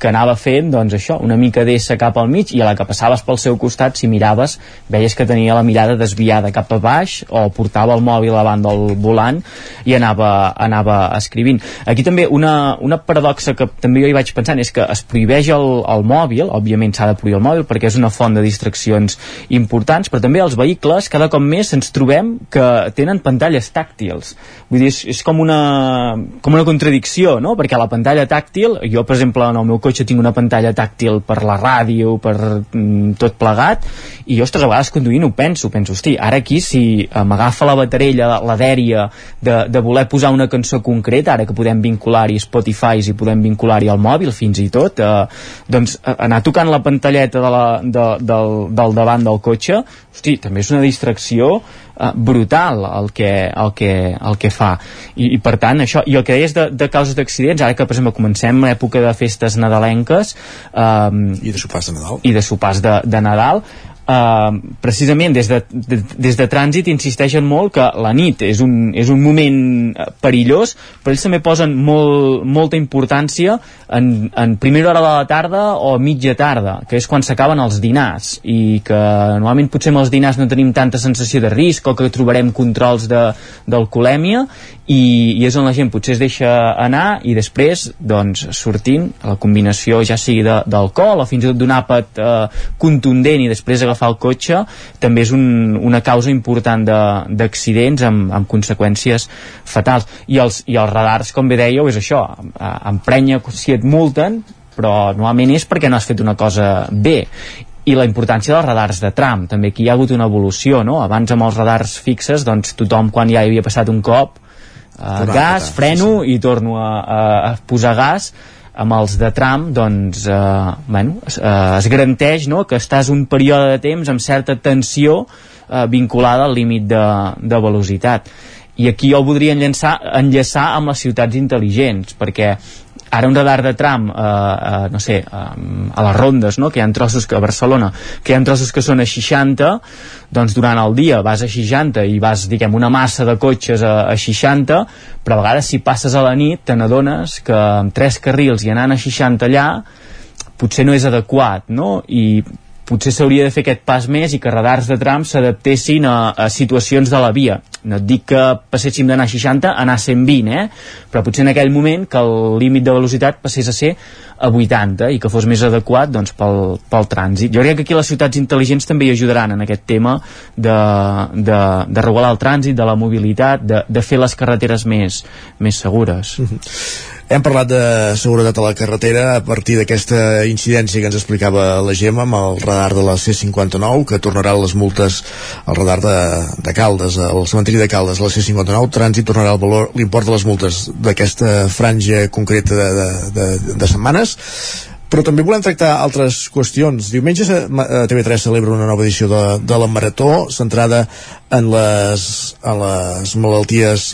que anava fent doncs això, una mica d'essa cap al mig i a la que passaves pel seu costat si miraves veies que tenia la mirada desviada cap a baix o portava el mòbil davant del volant i anava, anava escrivint. Aquí també una, una paradoxa que també jo hi vaig pensant és que es prohibeix el, el mòbil, òbviament s'ha de prohibir el mòbil perquè és una font de distraccions importants, però també els vehicles cada cop més ens trobem que tenen pantalles tàctiles tàctils. Vull dir, és, és com, una, com una contradicció, no? Perquè la pantalla tàctil, jo, per exemple, en el meu cotxe tinc una pantalla tàctil per la ràdio, per mm, tot plegat, i jo, ostres, a vegades conduint ho penso, penso, hosti, ara aquí si m'agafa la baterella, la dèria de, de voler posar una cançó concreta, ara que podem vincular-hi Spotify i podem vincular-hi al mòbil fins i tot, eh, doncs anar tocant la pantalleta de la, de, del, del davant del cotxe, hosti, també és una distracció eh, brutal el que, el que, el que fa. I, i per tant això, i el que deies de, de causes d'accidents ara que per exemple comencem l'època de festes nadalenques eh, i de sopars de Nadal. i de sopars de, de Nadal Uh, precisament des de, de, des de trànsit insisteixen molt que la nit és un, és un moment eh, perillós però ells també posen molt, molta importància en, en primera hora de la tarda o mitja tarda que és quan s'acaben els dinars. I que normalment potser amb els dinars no tenim tanta sensació de risc o que trobarem controls d'alcoholèmia i, i és on la gent potser es deixa anar i després, doncs, sortint la combinació ja sigui d'alcohol o fins i tot d'un àpat eh, contundent i després agafar el cotxe també és un, una causa important d'accidents amb, amb conseqüències fatals. I els, i els radars, com bé dèieu, és això emprenya si et multen però normalment és perquè no has fet una cosa bé. I la importància dels radars de tram. També aquí hi ha hagut una evolució no? abans amb els radars fixes doncs tothom quan ja havia passat un cop uh, gas, freno sí, sí. i torno a, a, a posar gas. Amb els de tram doncs eh, bueno, es, eh, es garanteix no, que estàs un període de temps amb certa tensió eh, vinculada al límit de, de velocitat. I aquí jo voldria enllaçar, enllaçar amb les ciutats intel·ligents perquè ara un radar de tram eh, eh, no sé, eh, a les rondes no? que hi ha trossos que a Barcelona que hi ha trossos que són a 60 doncs durant el dia vas a 60 i vas diguem una massa de cotxes a, a 60 però a vegades si passes a la nit te n'adones que amb tres carrils i anant a 60 allà potser no és adequat no? i potser s'hauria de fer aquest pas més i que radars de tram s'adaptessin a, a situacions de la via. No et dic que passéssim d'anar a 60 a anar a 120, eh? però potser en aquell moment que el límit de velocitat passés a ser a 80 i que fos més adequat doncs, pel, pel trànsit. Jo crec que aquí les ciutats intel·ligents també hi ajudaran en aquest tema de, de, de regular el trànsit, de la mobilitat, de, de fer les carreteres més, més segures. Mm -hmm. Hem parlat de seguretat a la carretera a partir d'aquesta incidència que ens explicava la Gemma amb el radar de la C59 que tornarà les multes al radar de, de Caldes, al cementiri de Caldes la C59, trànsit tornarà l'import de les multes d'aquesta franja concreta de, de, de, de setmanes però també volem tractar altres qüestions. Diumenge TV3 celebra una nova edició de, de la Marató centrada en les, en les malalties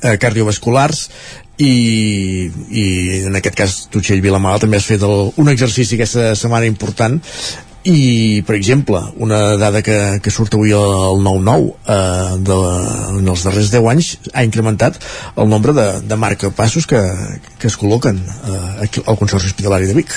eh, cardiovasculars i, i en aquest cas Tutxell Vilamala també has fet el, un exercici aquesta setmana important i, per exemple, una dada que, que surt avui al 9-9 eh, de, en els darrers 10 anys ha incrementat el nombre de, de marcapassos que, que es col·loquen eh, al Consorci Hospitalari de Vic.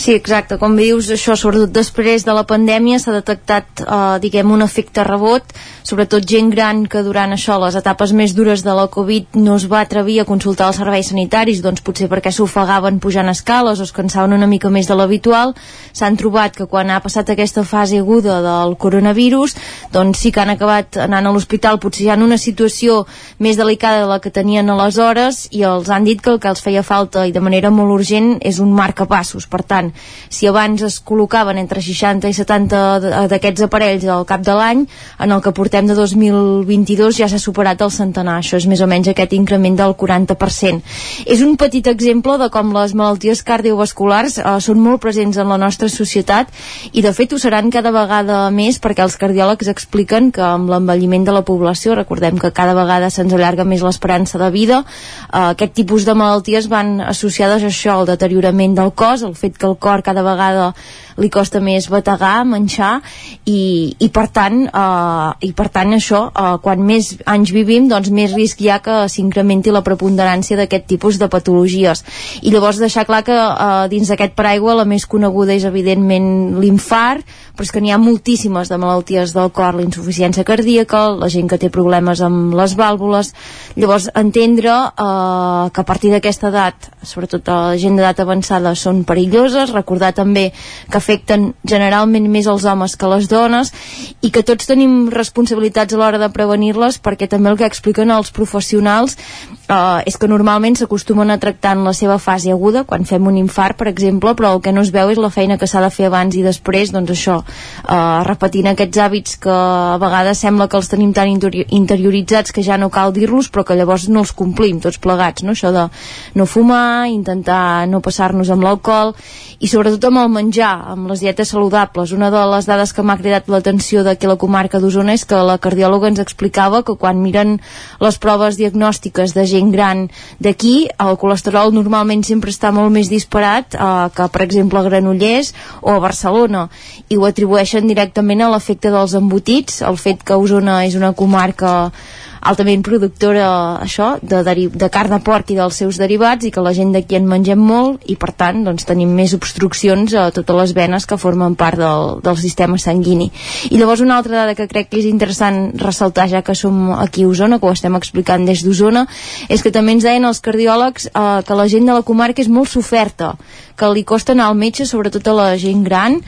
Sí, exacte. Com dius, això, sobretot després de la pandèmia, s'ha detectat, eh, diguem, un efecte rebot, sobretot gent gran que durant això, les etapes més dures de la Covid, no es va atrevir a consultar els serveis sanitaris, doncs potser perquè s'ofegaven pujant escales o es cansaven una mica més de l'habitual, s'han trobat que quan ha passat aquesta fase aguda del coronavirus, doncs sí que han acabat anant a l'hospital, potser ja en una situació més delicada de la que tenien aleshores, i els han dit que el que els feia falta i de manera molt urgent és un marcapassos. Per tant, si abans es col·locaven entre 60 i 70 d'aquests aparells al cap de l'any, en el que portem de 2022 ja s'ha superat el centenar, això és més o menys aquest increment del 40%. És un petit exemple de com les malalties cardiovasculars eh, són molt presents en la nostra societat i de fet ho seran cada vegada més perquè els cardiòlegs expliquen que amb l'envelliment de la població, recordem que cada vegada se'ns allarga més l'esperança de vida, eh, aquest tipus de malalties van associades a això, al deteriorament del cos, el fet que el cor cada vegada li costa més bategar, manxar i, i per tant eh, i per tant això, eh, quan més anys vivim doncs més risc hi ha que s'incrementi la preponderància d'aquest tipus de patologies. I llavors deixar clar que eh, dins d'aquest paraigua la més coneguda és evidentment l'infart però és que n'hi ha moltíssimes de malalties del cor, l'insuficiència cardíaca la gent que té problemes amb les vàlvules. Llavors entendre eh, que a partir d'aquesta edat sobretot la gent d'edat avançada són perilloses, recordar també que afecten generalment més els homes que les dones i que tots tenim responsabilitats a l'hora de prevenir-les perquè també el que expliquen els professionals eh, és que normalment s'acostumen a tractar en la seva fase aguda quan fem un infart per exemple però el que no es veu és la feina que s'ha de fer abans i després doncs això, eh, repetint aquests hàbits que a vegades sembla que els tenim tan interioritzats que ja no cal dir-los però que llavors no els complim tots plegats no? això de no fumar, intentar no passar-nos amb l'alcohol i sobretot amb el menjar, amb les dietes saludables. Una de les dades que m'ha cridat l'atenció d'aquí la comarca d'Osona és que la cardiòloga ens explicava que quan miren les proves diagnòstiques de gent gran d'aquí, el colesterol normalment sempre està molt més disparat eh, que, per exemple, a Granollers o a Barcelona, i ho atribueixen directament a l'efecte dels embotits, el fet que Osona és una comarca altament productora això, de, de carn de porc i dels seus derivats i que la gent d'aquí en mengem molt i per tant doncs, tenim més obstruccions a totes les venes que formen part del, del sistema sanguini. I llavors una altra dada que crec que és interessant ressaltar ja que som aquí a Osona, que ho estem explicant des d'Osona, és que també ens deien els cardiòlegs eh, que la gent de la comarca és molt soferta, que li costa anar al metge, sobretot a la gent gran,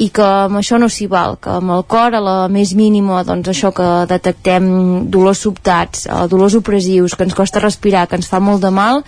i que amb això no s'hi val, que amb el cor a la més mínima, doncs això que detectem dolors sobtats, eh, dolors opressius, que ens costa respirar, que ens fa molt de mal,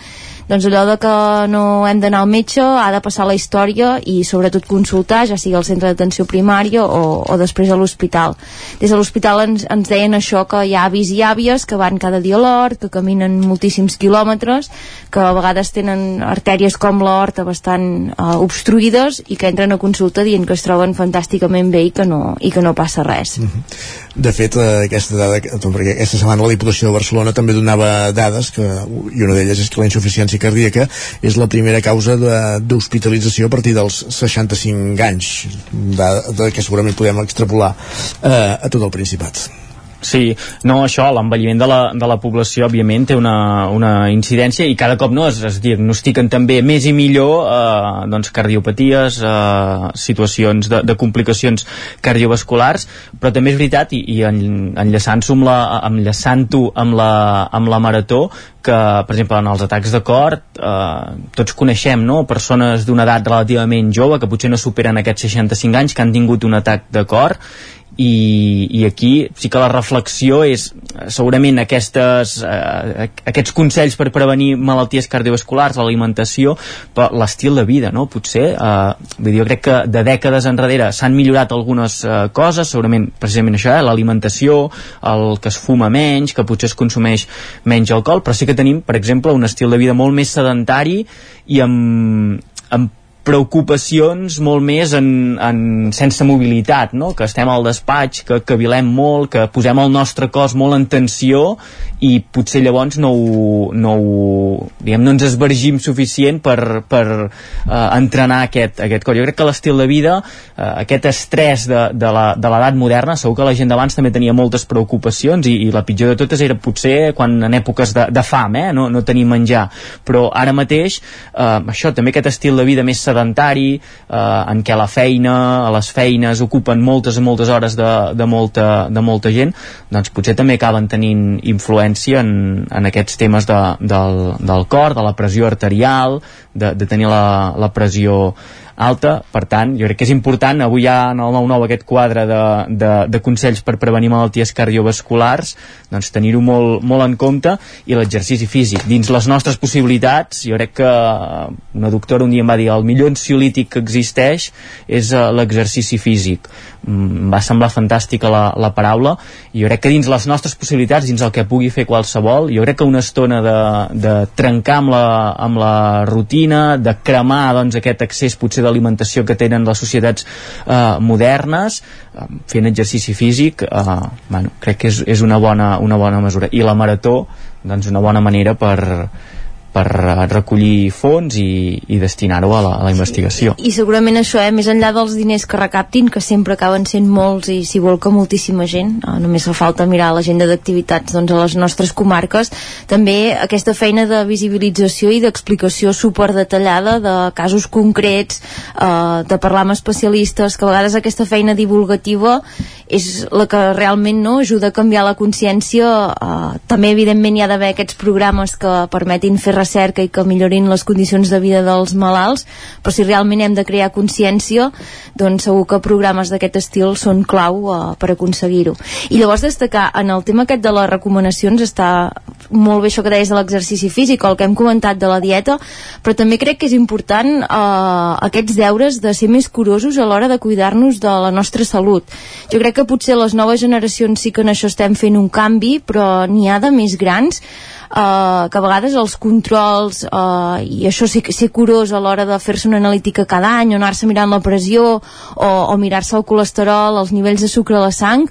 doncs allò de que no hem d'anar al metge ha de passar la història i sobretot consultar, ja sigui al centre d'atenció primària o, o després a l'hospital. Des de l'hospital ens, ens deien això que hi ha avis i àvies que van cada dia a l'hort, que caminen moltíssims quilòmetres, que a vegades tenen artèries com l'hort bastant uh, obstruïdes i que entren a consulta dient que es troben fantàsticament bé i que no, i que no passa res. Mm -hmm. De fet, eh, aquesta dada, perquè aquesta setmana la Diputació de Barcelona també donava dades, que, i una d'elles és que la insuficiència cardíaca és la primera causa d'hospitalització a partir dels 65 anys, de, de que segurament podem extrapolar eh, a tot el Principat. Sí, no, això, l'envelliment de, la, de la població, òbviament, té una, una incidència i cada cop no es, es diagnostiquen també més i millor eh, doncs, cardiopaties, eh, situacions de, de complicacions cardiovasculars, però també és veritat, i, i en, enllaçant-ho amb, la, enllaçant amb, la, amb la marató, que, per exemple, en els atacs de cor eh, tots coneixem no? persones d'una edat relativament jove que potser no superen aquests 65 anys que han tingut un atac de cor i, i aquí sí que la reflexió és segurament aquestes, eh, aquests consells per prevenir malalties cardiovasculars, l'alimentació, l'estil de vida, no? Potser, eh, vull dir, jo crec que de dècades enrere s'han millorat algunes eh, coses, segurament precisament això, eh, l'alimentació, el que es fuma menys, que potser es consumeix menys alcohol, però sí que tenim, per exemple, un estil de vida molt més sedentari i amb, amb preocupacions molt més en, en sense mobilitat, no? que estem al despatx, que cavilem molt, que posem el nostre cos molt en tensió i potser llavors no ho, no, ho, diguem, no ens esvergim suficient per, per uh, entrenar aquest, aquest cos. Jo crec que l'estil de vida, uh, aquest estrès de, de l'edat moderna, segur que la gent d'abans també tenia moltes preocupacions i, i la pitjor de totes era potser quan en èpoques de, de fam, eh? no, no tenir menjar, però ara mateix uh, això també aquest estil de vida més sedentari, eh, en què la feina, les feines ocupen moltes i moltes hores de, de, molta, de molta gent, doncs potser també acaben tenint influència en, en aquests temes de, del, del cor, de la pressió arterial, de, de tenir la, la pressió alta, per tant, jo crec que és important, avui ha en el 9-9 aquest quadre de, de, de consells per prevenir malalties cardiovasculars, doncs tenir-ho molt, molt en compte, i l'exercici físic. Dins les nostres possibilitats, jo crec que una doctora un dia em va dir el millor ansiolític que existeix és uh, l'exercici físic. Mm, va semblar fantàstica la, la paraula, i jo crec que dins les nostres possibilitats, dins el que pugui fer qualsevol, jo crec que una estona de, de trencar amb la, amb la rutina, de cremar doncs, aquest accés potser d'alimentació que tenen les societats eh, modernes eh, fent exercici físic eh, bueno, crec que és, és una, bona, una bona mesura. I la marató doncs una bona manera per, per recollir fons i, i destinar-ho a, la, a la investigació. I segurament això, eh, més enllà dels diners que recaptin, que sempre acaben sent molts i si vol que moltíssima gent, eh, només fa falta mirar l'agenda d'activitats doncs, a les nostres comarques, també aquesta feina de visibilització i d'explicació superdetallada de casos concrets, eh, de parlar amb especialistes, que a vegades aquesta feina divulgativa és la que realment no ajuda a canviar la consciència. Eh, també, evidentment, hi ha d'haver aquests programes que permetin fer recerca i que millorin les condicions de vida dels malalts, però si realment hem de crear consciència, doncs segur que programes d'aquest estil són clau uh, per aconseguir-ho. I llavors destacar, en el tema aquest de les recomanacions està molt bé això que deies de l'exercici físic, el que hem comentat de la dieta, però també crec que és important uh, aquests deures de ser més curosos a l'hora de cuidar-nos de la nostra salut. Jo crec que potser les noves generacions sí que en això estem fent un canvi, però n'hi ha de més grans eh, que a vegades els controls controls uh, i això ser, ser curós a l'hora de fer-se una analítica cada any o anar-se mirant la pressió o, o mirar-se el colesterol, els nivells de sucre a la sang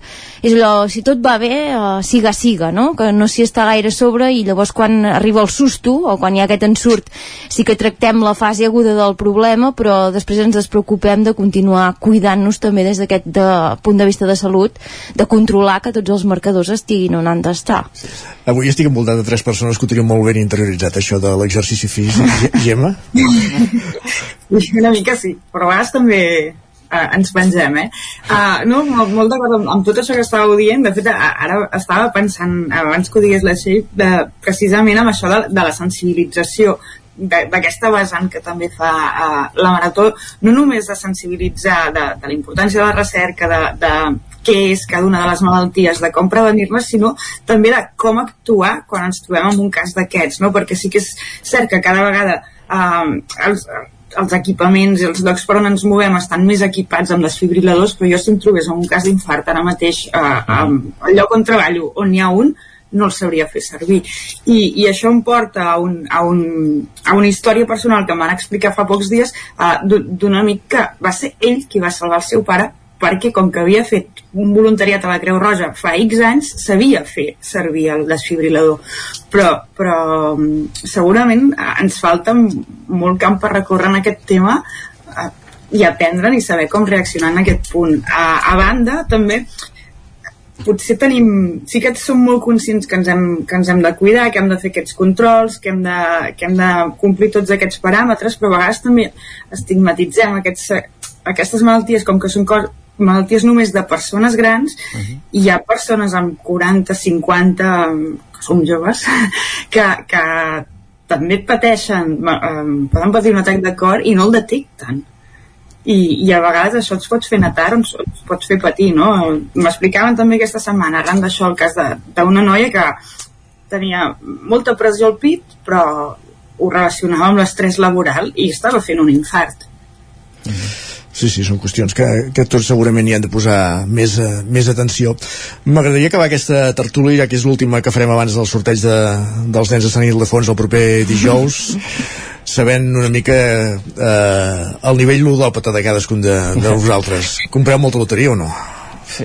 és allò, si tot va bé uh, siga siga, no? que no s'hi està gaire sobre i llavors quan arriba el susto o quan hi ha aquest ensurt sí que tractem la fase aguda del problema però després ens despreocupem de continuar cuidant-nos també des d'aquest de, punt de vista de salut de controlar que tots els marcadors estiguin on han d'estar Avui estic envoltat de tres persones que ho molt ben interioritzat, això de l'exercici físic. Gemma? Una mica sí, però a vegades també uh, ens pengem, eh? Uh, no, molt, molt d'acord amb, amb tot això que estàveu dient. De fet, ara estava pensant, abans que ho digués la Txell, de, precisament amb això de, de la sensibilització d'aquesta vessant que també fa uh, la Marató, no només de sensibilitzar de, de la importància de la recerca, de, de què és cada una de les malalties, de com prevenir-les, sinó també de com actuar quan ens trobem en un cas d'aquests, no? perquè sí que és cert que cada vegada eh, els, els equipaments i els llocs per on ens movem estan més equipats amb desfibriladors, però jo si em trobés en un cas d'infart ara mateix eh, al lloc on treballo, on n'hi ha un, no el sabria fer servir. I, i això em porta a, un, a, un, a una història personal que em van explicar fa pocs dies uh, d'un amic que va ser ell qui va salvar el seu pare perquè com que havia fet un voluntariat a la Creu Roja fa X anys, sabia fer servir el desfibrilador. Però, però mm, segurament ens falta molt camp per recórrer en aquest tema eh, i aprendre i saber com reaccionar en aquest punt. A, a banda, també, potser tenim, sí que som molt conscients que ens, hem, que ens hem de cuidar, que hem de fer aquests controls, que hem de, que hem de complir tots aquests paràmetres, però a vegades també estigmatitzem aquests, aquestes malalties com que són cos, malalties només de persones grans uh -huh. i hi ha persones amb 40, 50 que som joves que, que també pateixen um, poden patir un atac de cor i no el detecten i, i a vegades això ens pots fer netar o ens, ens pots fer patir no? m'explicaven també aquesta setmana arran d'això el cas d'una noia que tenia molta pressió al pit però ho relacionava amb l'estrès laboral i estava fent un infart Sí, sí, són qüestions que, que tots segurament hi han de posar més, uh, més atenció. M'agradaria acabar aquesta tertúlia, que és l'última que farem abans del sorteig de, dels nens de Sant Ildefons el proper dijous. sabent una mica eh, el nivell ludòpata de cadascun de, de vosaltres. Compreu molta loteria o no?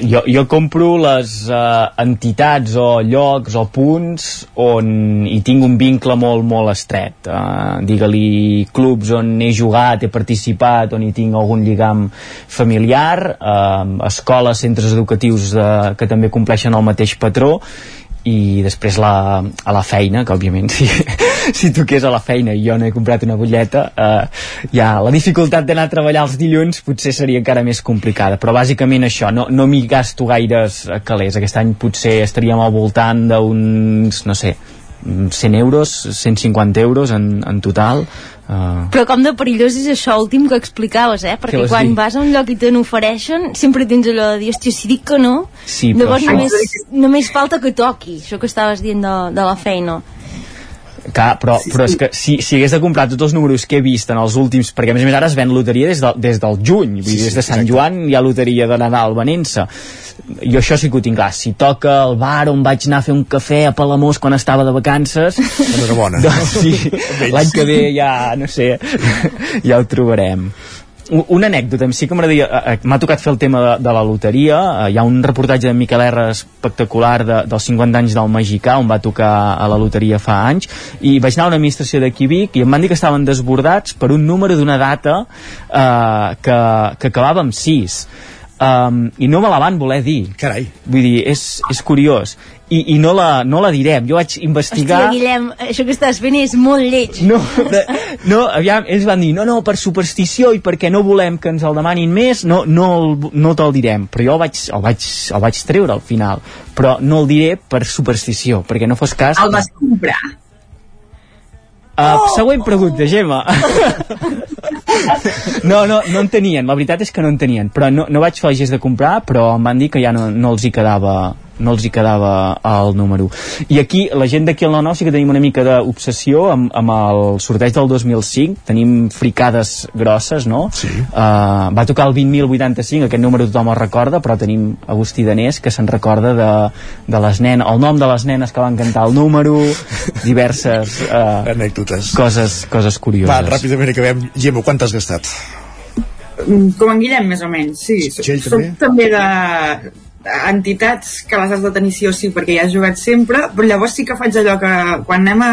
Jo, jo compro les uh, entitats o llocs o punts on hi tinc un vincle molt, molt estret. Uh, Digue-li clubs on he jugat, he participat, on hi tinc algun lligam familiar, uh, escoles, centres educatius uh, que també compleixen el mateix patró, i després la, a la feina que òbviament si, si toqués a la feina i jo no he comprat una butlleta eh, ja la dificultat d'anar a treballar els dilluns potser seria encara més complicada. Però bàsicament això, no, no m'hi gasto gaires calés, aquest any potser estaríem al voltant d'uns, no sé 100 euros, 150 euros en, en total Uh... Però com de perillós és això últim que explicaves, eh? Perquè quan dir? vas a un lloc i te n'ofereixen, sempre tens allò de dir, hòstia, si dic que no, sí, llavors només, només falta que toqui, això que estaves dient de, de la feina. Clar, però, sí, però és que si, si hagués de comprar tots els números que he vist en els últims perquè a més a més ara es ven loteria des, de, des del juny vull sí, dir, des de Sant exacte. Joan hi ha loteria de Nadal venent-se jo això sí que ho tinc clar. Si toca el bar on vaig anar a fer un cafè a Palamós quan estava de vacances enhorabona. doncs sí, l'any que ve ja no sé ja ho trobarem. Una anècdota, sí que m'agradaria eh, eh, m'ha tocat fer el tema de, de la loteria. Eh, hi ha un reportatge de Miquel R espectacular de, dels 50 anys del Magicà on va tocar a la loteria fa anys i vaig anar a una administració d'aquí Vic i em van dir que estaven desbordats per un número d'una data eh, que, que acabava amb 6 um, i no me la van voler dir carai vull dir, és, és curiós i, i no, la, no la direm. Jo vaig investigar... Hòstia, Guillem, això que estàs fent és molt lleig. No, de, no aviam, ells van dir, no, no, per superstició i perquè no volem que ens el demanin més, no, no, no te'l direm. Però jo el vaig, el, vaig, el vaig treure al final. Però no el diré per superstició, perquè no fos cas... El vas comprar? Uh, oh! Següent pregunta, Gemma. No, no, no en tenien, la veritat és que no en tenien, però no, no vaig fer el gest de comprar, però em van dir que ja no, no els hi quedava no els hi quedava el número i aquí, la gent d'aquí al 9-9 sí que tenim una mica d'obsessió amb, amb el sorteig del 2005, tenim fricades grosses, no? Sí. Uh, va tocar el 20.085 aquest número tothom el recorda, però tenim Agustí Danés que se'n recorda de, de les nenes el nom de les nenes que van cantar el número diverses uh, anècdotes coses, coses curioses Va, ràpidament acabem. Gemma, quant has gastat? Com en Guillem, més o menys, sí. Txell, Soc també? també de entitats que les has de tenir sí o sí perquè ja has jugat sempre, però llavors sí que faig allò que quan anem a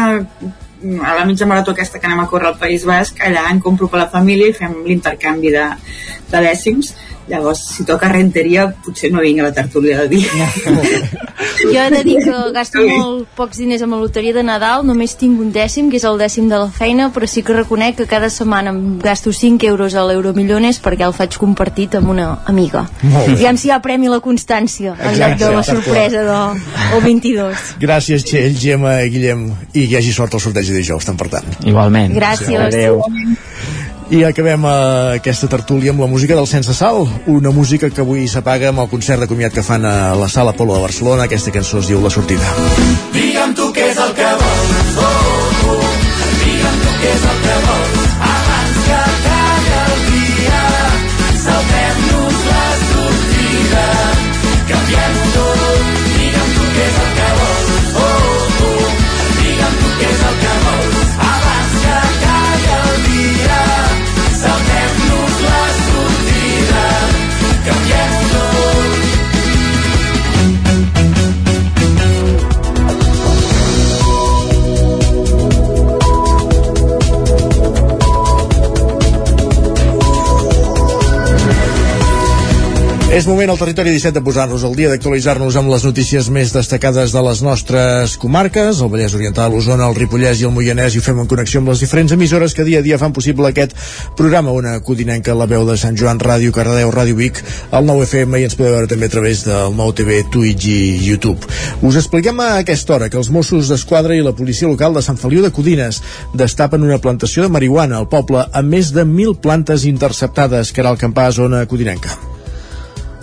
a la mitja marató aquesta que anem a córrer al País Basc allà en compro per la família i fem l'intercanvi de, de dècims llavors si toca renteria potser no vinc a la tertúlia de dia Jo he de dir que gasto molt pocs diners amb la loteria de Nadal, només tinc un dècim, que és el dècim de la feina, però sí que reconec que cada setmana em gasto 5 euros a l'Euromillones perquè el faig compartit amb una amiga. Molt bé. Diguem si hi ha premi la constància, en lloc de la sorpresa del 22. Gràcies, Txell, Gemma, Guillem, i que hi hagi sort al sorteig de dijous, tant per tant. Igualment. Gràcies. Adéu. I acabem eh, aquesta tertúlia amb la música del Sense Sal, una música que avui s'apaga amb el concert de comiat que fan a la Sala Polo de Barcelona. Aquesta cançó es diu La Sortida. Digue'm tu què és el que vols, oh, oh. Digue'm tu què és el que vols, És moment al territori 17 de posar-nos al dia, d'actualitzar-nos amb les notícies més destacades de les nostres comarques, el Vallès Oriental, l'Osona, el Ripollès i el Moianès, i ho fem en connexió amb les diferents emissores que dia a dia fan possible aquest programa, una codinenca, la veu de Sant Joan, Ràdio Cardedeu, Ràdio Vic, el 9FM, i ens podeu veure també a través del 9TV, Twitch i YouTube. Us expliquem a aquesta hora que els Mossos d'Esquadra i la policia local de Sant Feliu de Codines destapen una plantació de marihuana al poble amb més de 1.000 plantes interceptades, que era el campà a zona codinenca.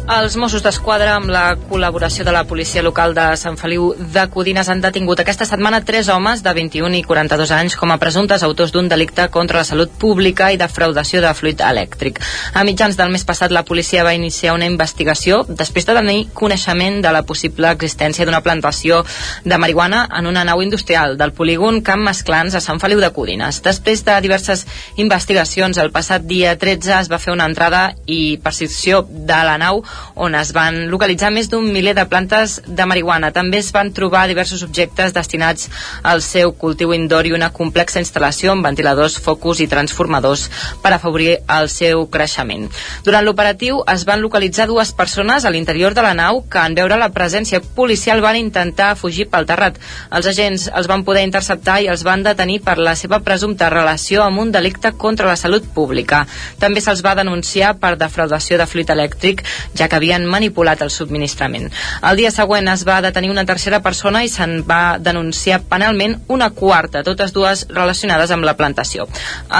Els Mossos d'Esquadra, amb la col·laboració de la policia local de Sant Feliu de Codines, han detingut aquesta setmana tres homes de 21 i 42 anys com a presumptes autors d'un delicte contra la salut pública i defraudació de fluid elèctric. A mitjans del mes passat, la policia va iniciar una investigació després de tenir coneixement de la possible existència d'una plantació de marihuana en una nau industrial del polígon Camp Masclans a Sant Feliu de Codines. Després de diverses investigacions, el passat dia 13 es va fer una entrada i percepció de la nau on es van localitzar més d'un miler de plantes de marihuana. També es van trobar diversos objectes destinats al seu cultiu indoor i una complexa instal·lació amb ventiladors, focus i transformadors per afavorir el seu creixement. Durant l'operatiu es van localitzar dues persones a l'interior de la nau que en veure la presència policial van intentar fugir pel terrat. Els agents els van poder interceptar i els van detenir per la seva presumpta relació amb un delicte contra la salut pública. També se'ls va denunciar per defraudació de fluid elèctric, ja que havien manipulat el subministrament. El dia següent es va detenir una tercera persona i se'n va denunciar penalment una quarta, totes dues relacionades amb la plantació.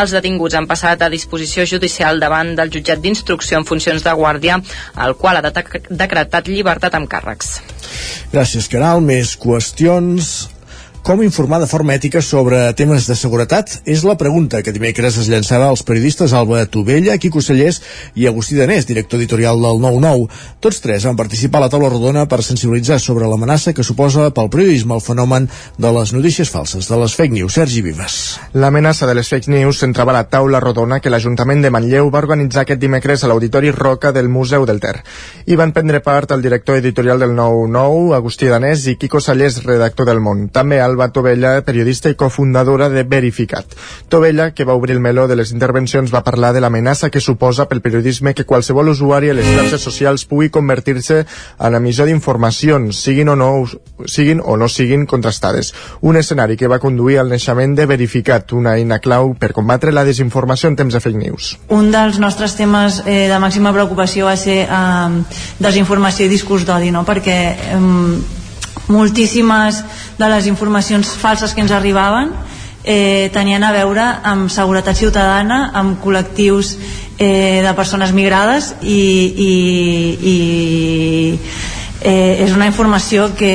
Els detinguts han passat a disposició judicial davant del jutjat d'instrucció en funcions de guàrdia, el qual ha dec- decretat llibertat amb càrrecs. Gràcies, Caral. Més qüestions. Com informar de forma ètica sobre temes de seguretat? És la pregunta que dimecres es llançava als periodistes Alba Tovella, Quico Cellers i Agustí Danés, director editorial del 9-9. Tots tres van participar a la taula rodona per sensibilitzar sobre l'amenaça que suposa pel periodisme el fenomen de les notícies falses, de les fake news. Sergi Vives. L'amenaça de les fake news s'entrava a la taula rodona que l'Ajuntament de Manlleu va organitzar aquest dimecres a l'Auditori Roca del Museu del Ter. Hi van prendre part el director editorial del 9-9, Agustí Danés, i Quico Sallés, redactor del Món. També Alba Tovella, periodista i cofundadora de Verificat. Tovella, que va obrir el meló de les intervencions, va parlar de l'amenaça que suposa pel periodisme que qualsevol usuari a les xarxes socials pugui convertir-se en emissor d'informacions, siguin o no siguin o no siguin contrastades. Un escenari que va conduir al naixement de Verificat, una eina clau per combatre la desinformació en temps de fake news. Un dels nostres temes eh, de màxima preocupació va ser eh, desinformació i discurs d'odi, no? perquè eh, moltíssimes de les informacions falses que ens arribaven eh, tenien a veure amb seguretat ciutadana, amb col·lectius eh, de persones migrades i, i, i eh, és una informació que,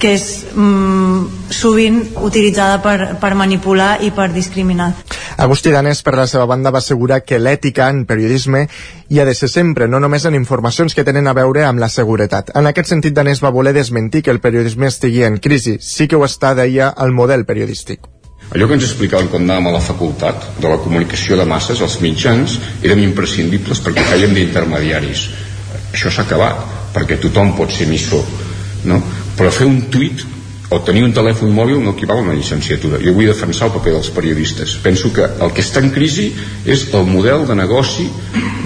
que és mm, sovint utilitzada per, per manipular i per discriminar. Agustí Danés, per la seva banda, va assegurar que l'ètica en periodisme hi ha de ser sempre, no només en informacions que tenen a veure amb la seguretat. En aquest sentit, Danés va voler desmentir que el periodisme estigui en crisi. Sí que ho està, deia, el model periodístic. Allò que ens explicaven quan anàvem a la facultat de la comunicació de masses, els mitjans, érem imprescindibles perquè fèiem d'intermediaris. Això s'ha acabat, perquè tothom pot ser emissor, no? Però fer un tuit o tenir un telèfon mòbil no equival a una llicenciatura. Jo vull defensar el paper dels periodistes. Penso que el que està en crisi és el model de negoci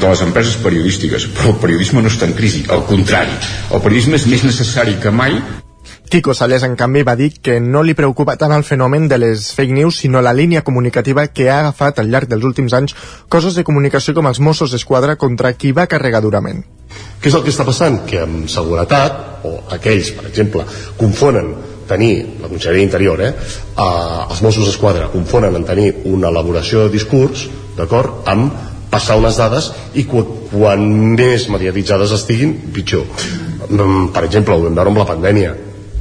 de les empreses periodístiques, però el periodisme no està en crisi, al contrari. El periodisme és més necessari que mai Quico Sallés, en canvi, va dir que no li preocupa tant el fenomen de les fake news, sinó la línia comunicativa que ha agafat al llarg dels últims anys coses de comunicació com els Mossos d'Esquadra contra qui va carregar durament. Què és el que està passant? Que amb seguretat, o aquells, per exemple, confonen tenir, la Conselleria d'Interior, eh, eh, els Mossos d'Esquadra confonen en tenir una elaboració de discurs, d'acord, amb passar unes dades i quan, quan més mediatitzades estiguin, pitjor. Mm, Per exemple, ho vam veure amb la pandèmia.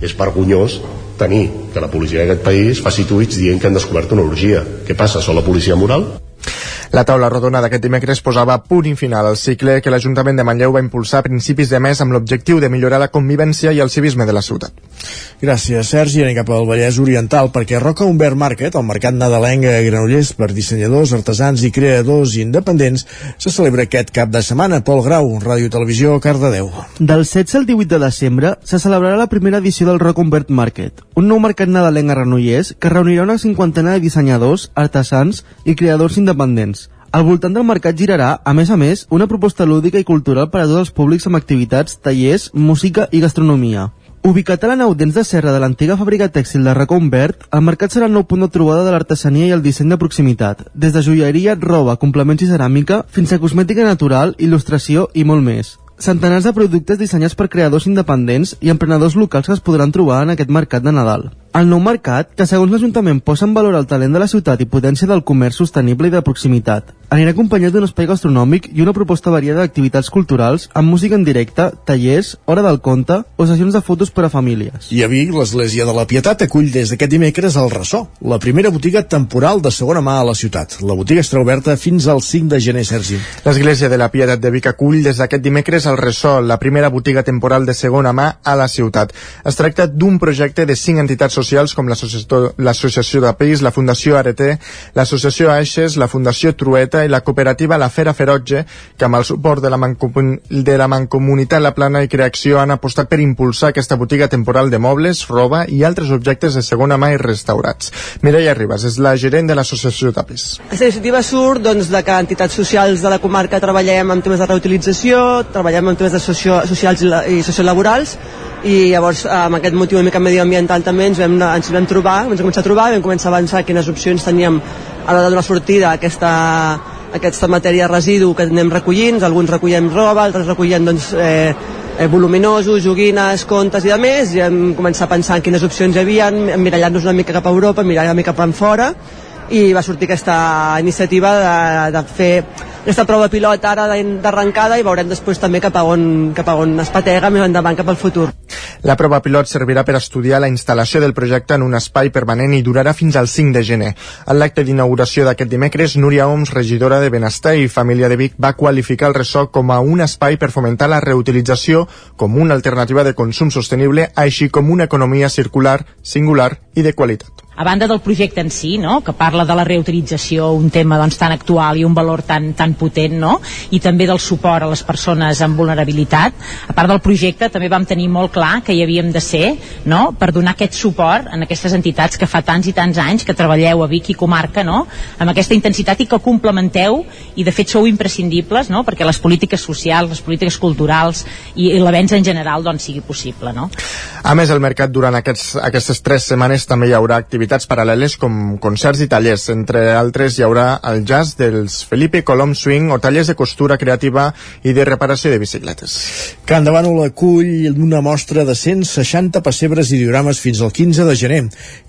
És vergonyós tenir que la policia d'aquest país faci tuits dient que han descobert una orgia. Què passa? Són la policia moral? La taula rodona d'aquest dimecres posava punt i final al cicle que l'Ajuntament de Manlleu va impulsar a principis de mes amb l'objectiu de millorar la convivència i el civisme de la ciutat. Gràcies, Sergi. Anem cap al Vallès Oriental, perquè Roca Humbert Market, el mercat nadalenc a Granollers per dissenyadors, artesans i creadors independents, se celebra aquest cap de setmana. Pol Grau, Ràdio Televisió, Cardedeu. Del 16 al 18 de desembre se celebrarà la primera edició del Rock Humbert Market, un nou mercat nadalenc a Granollers que reunirà una cinquantena de dissenyadors, artesans i creadors independents. Al voltant del mercat girarà, a més a més, una proposta lúdica i cultural per a tots els públics amb activitats, tallers, música i gastronomia. Ubicat a la nau dents de serra de l'antiga fàbrica tèxtil de Racó Verd, el mercat serà el nou punt de trobada de l'artesania i el disseny de proximitat, des de joieria, roba, complements i ceràmica, fins a cosmètica natural, il·lustració i molt més. Centenars de productes dissenyats per creadors independents i emprenedors locals que es podran trobar en aquest mercat de Nadal. El nou mercat, que segons l'Ajuntament posa en valor el talent de la ciutat i potència del comerç sostenible i de proximitat, anirà acompanyat d'un espai gastronòmic i una proposta variada d'activitats culturals amb música en directe, tallers, hora del conte o sessions de fotos per a famílies. I a Vic, l'Església de la Pietat acull des d'aquest dimecres el Ressò, la primera botiga temporal de segona mà a la ciutat. La botiga estarà oberta fins al 5 de gener, Sergi. L'Església de la Pietat de Vic acull des d'aquest dimecres el Ressò, la primera botiga temporal de segona mà a la ciutat. Es tracta d'un projecte de cinc entitats socials com l'Associació de País, la Fundació Areté, l'Associació Aixes, la Fundació Trueta i la cooperativa La Fera Ferotge, que amb el suport de la, Mancomun de la Mancomunitat La Plana i Creació han apostat per impulsar aquesta botiga temporal de mobles, roba i altres objectes de segona mà i restaurats. Mireia Ribas és la gerent de l'Associació Tapis. Aquesta iniciativa surt doncs, de que entitats socials de la comarca treballem amb temes de reutilització, treballem amb temes de socio socials i, i sociolaborals i llavors amb aquest motiu una mica medioambiental també ens vam, ens vam trobar, ens vam començar a trobar i vam començar a avançar quines opcions teníem a l'hora de donar sortida aquesta, aquesta matèria residu que anem recollint, alguns recollem roba, altres recollem doncs, eh, eh, voluminosos, joguines, contes i de més, i vam començar a pensar en quines opcions hi havia, emmirallar-nos una mica cap a Europa, mirar una mica cap enfora, i va sortir aquesta iniciativa de, de fer aquesta prova pilot ara d'arrencada i veurem després també cap a on, cap a on es patega més endavant cap al futur. La prova pilot servirà per estudiar la instal·lació del projecte en un espai permanent i durarà fins al 5 de gener. En l'acte d'inauguració d'aquest dimecres, Núria Oms, regidora de Benestar i Família de Vic, va qualificar el ressò com a un espai per fomentar la reutilització com una alternativa de consum sostenible, així com una economia circular, singular i de qualitat a banda del projecte en si, no? que parla de la reutilització, un tema doncs, tan actual i un valor tan, tan potent, no? i també del suport a les persones amb vulnerabilitat, a part del projecte també vam tenir molt clar que hi havíem de ser no? per donar aquest suport en aquestes entitats que fa tants i tants anys que treballeu a Vic i comarca no? amb aquesta intensitat i que complementeu i de fet sou imprescindibles no? perquè les polítiques socials, les polítiques culturals i, i l'avenç en general doncs, sigui possible. No? A més, el mercat durant aquests, aquestes tres setmanes també hi haurà activitats paral·leles com concerts i tallers. Entre altres hi haurà el jazz dels Felipe Colom Swing o tallers de costura creativa i de reparació de bicicletes. Can de Bànol acull una mostra de 160 pessebres i diorames fins al 15 de gener.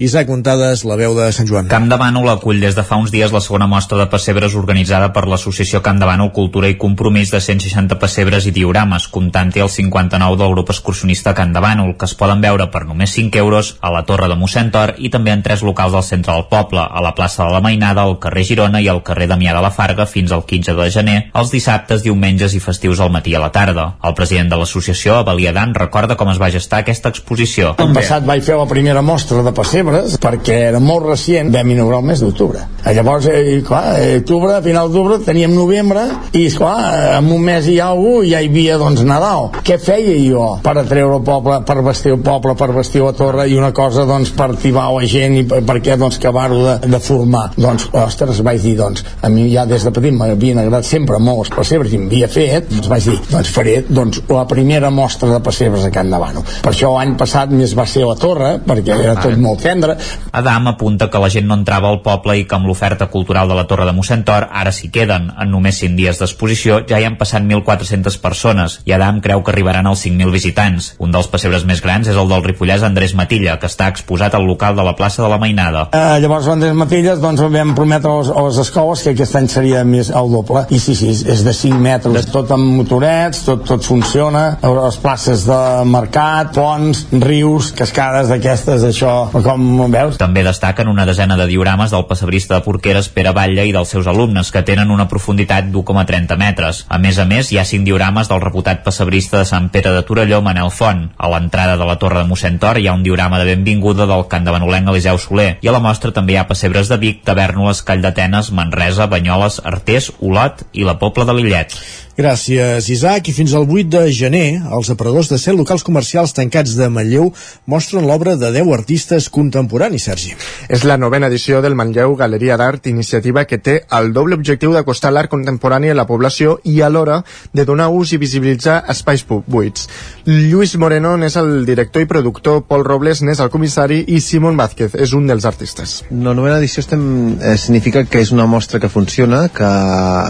Isaac Montades, la veu de Sant Joan. Camp de Bànol acull des de fa uns dies la segona mostra de pessebres organitzada per l'associació Camp de Bànol Cultura i Compromís de 160 pessebres i diorames, comptant-hi el 59 del grup excursionista Camp de Bànol, que es poden veure per només 5 euros a la Torre de Mossèn Tor i també en tres locals del centre del poble, a la plaça de la Mainada, al carrer Girona i al carrer Damià de la Farga fins al 15 de gener, els dissabtes, diumenges i festius al matí a la tarda. El president de l'associació, Abel Dan, recorda com es va gestar aquesta exposició. L'any passat vaig fer la primera mostra de pessebres perquè era molt recient, vam inaugurar el mes d'octubre. Llavors, eh, clar, eh, octubre, a final d'octubre teníem novembre i, clar, en un mes i alguna ja hi havia, doncs, Nadal. Què feia jo per atreure el poble, per vestir el poble, per vestir la torre i una cosa, doncs, per activar la gent i per, perquè, doncs, acabar-ho de, de formar? Doncs, ostres, vaig dir, doncs, a mi ja des de petit m'havien agradat sempre molt els pessebres i m'havia fet, doncs vaig dir, doncs faré, doncs, la primera mostra de pessebres a Can Davano. Per això l'any passat més va ser la torre, perquè era tot molt tendre. Adam apunta que la gent no entrava al poble i que amb l'oferta cultural de la Torre de Mossèn Tor ara s'hi queden. En només 5 dies d'exposició ja hi han passat 1.400 persones i Adam creu que arribaran als 5.000 visitants. Un dels pessebres més grans és el del ripollès Andrés Matilla, que està exposat al local de la plaça de la Mainada. Eh, llavors l'Andrés Matilles doncs vam prometre a les, a les escoles que aquest any seria més el doble i sí, sí, és de 5 metres tot amb motorets, tot, tot funciona les places de mercat, ponts rius, cascades d'aquestes això, com veus? També destaquen una desena de diorames del pessebrista de Porqueres Pere Batlle i dels seus alumnes que tenen una profunditat d'1,30 metres. A més a més, hi ha 5 diorames del reputat pessebrista de Sant Pere de Torelló, Manel Font. A l'entrada de la Torre de Mossèn Tor hi ha un diorama de benvinguda del cant de Benolenc Eliseu Soler i a la mostra també hi ha pessebres de Vic, Tavernoles, Call d'Atenes, Manresa, Banyoles, Artés, Olot i la Pobla de Lillet. Gràcies, Isaac. I fins al 8 de gener, els aparadors de 7 locals comercials tancats de Manlleu mostren l'obra de 10 artistes contemporanis, Sergi. És la novena edició del Manlleu Galeria d'Art, iniciativa que té el doble objectiu d'acostar l'art contemporani a la població i alhora de donar ús i visibilitzar espais buits. Lluís Moreno n'és el director i productor, Pol Robles n'és el comissari i Simon Vázquez és un dels artistes. La novena edició estem, eh, significa que és una mostra que funciona, que,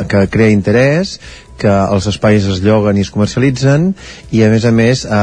que crea interès, que els espais es lloguen i es comercialitzen i a més a més eh,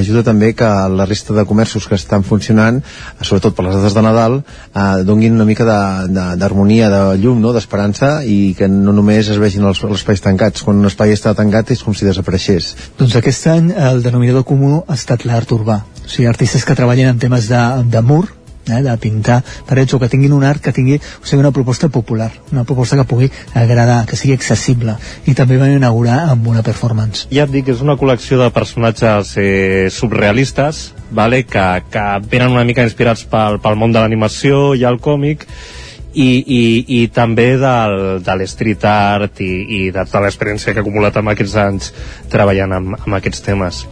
ajuda també que la resta de comerços que estan funcionant sobretot per les dates de Nadal eh, donguin una mica d'harmonia de, de, de llum, no? d'esperança i que no només es vegin els, els espais tancats. Quan un espai està tancat és com si desapareixés. Doncs aquest any el denominador comú ha estat l'art urbà. O sigui, artistes que treballen en temes de, de mur eh, de pintar parets o que tinguin un art que tingui o sigui, una proposta popular, una proposta que pugui agradar, que sigui accessible i també van inaugurar amb una performance Ja et dic, és una col·lecció de personatges eh, surrealistes vale? que, que venen una mica inspirats pel, pel món de l'animació i el còmic i, i, i també del, de l'street art i, i de tota l'experiència que he acumulat amb aquests anys treballant amb, amb aquests temes.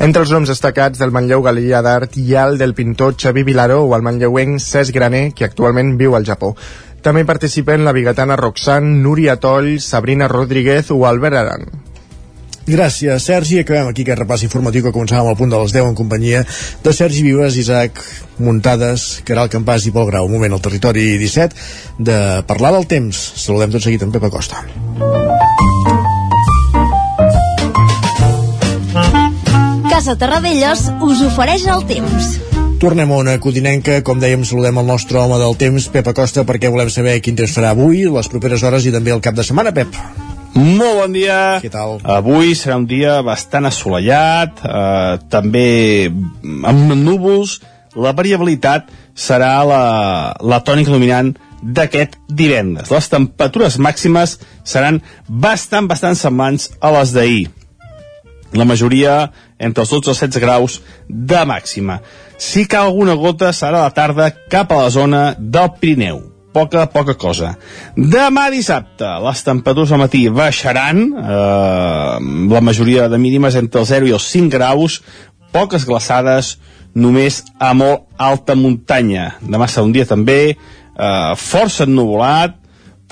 Entre els noms destacats del Manlleu Galeria d'Art hi ha el del pintor Xavi Vilaró o el manlleuenc Cesc Graner, que actualment viu al Japó. També participen la bigatana Roxanne, Núria Toll, Sabrina Rodríguez o Albert Aran. Gràcies, Sergi. Acabem aquí aquest repàs informatiu que començàvem al punt de les 10 en companyia de Sergi Vives, Isaac Muntades, Caral Campàs i Pol Grau. Un moment al territori 17 de parlar del temps. Saludem tot seguit amb Pepa Costa. Casa Terradellos us ofereix el temps. Tornem a una codinenca, com dèiem, saludem el nostre home del temps, Pep Acosta, perquè volem saber quin temps farà avui, les properes hores i també el cap de setmana, Pep. Molt bon dia. Què tal? Avui serà un dia bastant assolellat, eh, també amb núvols. La variabilitat serà la, la tònica dominant d'aquest divendres. Les temperatures màximes seran bastant, bastant semblants a les d'ahir. La majoria entre els 12 i els 16 graus de màxima. Si cau alguna gota serà a la tarda cap a la zona del Pirineu poca, poca cosa. Demà dissabte, les temperatures al matí baixaran, eh, la majoria de mínimes entre els 0 i els 5 graus, poques glaçades, només a molt alta muntanya. Demà serà un dia també eh, força ennuvolat,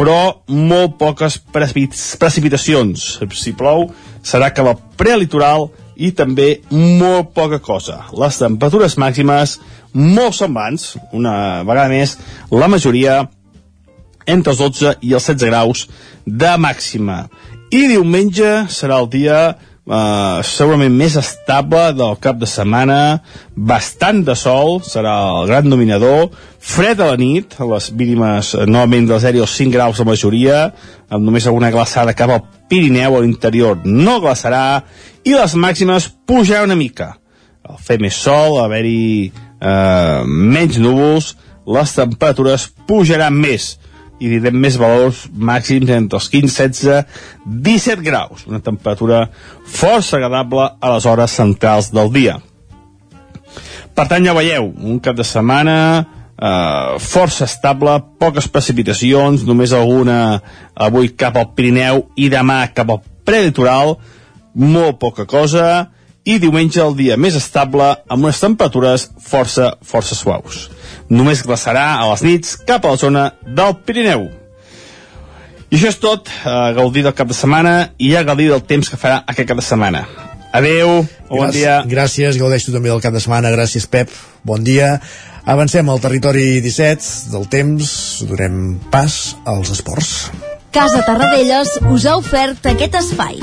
però molt poques precipitacions. Si plou, serà cap al prelitoral i també molt poca cosa. Les temperatures màximes molt semblants, una vegada més, la majoria entre els 12 i els 16 graus de màxima. I diumenge serà el dia eh, segurament més estable del cap de setmana, bastant de sol, serà el gran dominador, fred a la nit, a les mínimes eh, novament del 0 als 5 graus la majoria, amb només alguna glaçada cap al Pirineu a l'interior no glaçarà, i les màximes pujaran una mica. Al fer més sol, haver-hi eh, menys núvols, les temperatures pujaran més i direm més valors màxims entre els 15, 16, 17 graus, una temperatura força agradable a les hores centrals del dia. Per tant, ja veieu, un cap de setmana eh, força estable, poques precipitacions, només alguna avui cap al Pirineu i demà cap al prelitoral, molt poca cosa, i diumenge el dia més estable amb unes temperatures força, força suaus. Només glaçarà a les nits cap a la zona del Pirineu. I això és tot, uh, gaudir del cap de setmana i ja gaudir del temps que farà aquest cap de setmana. Adeu, bon Gràcies, dia. Gràcies, gaudeix tu també del cap de setmana. Gràcies, Pep. Bon dia. Avancem al territori 17 del temps. Donem pas als esports. Casa Tarradellas us ha ofert aquest espai.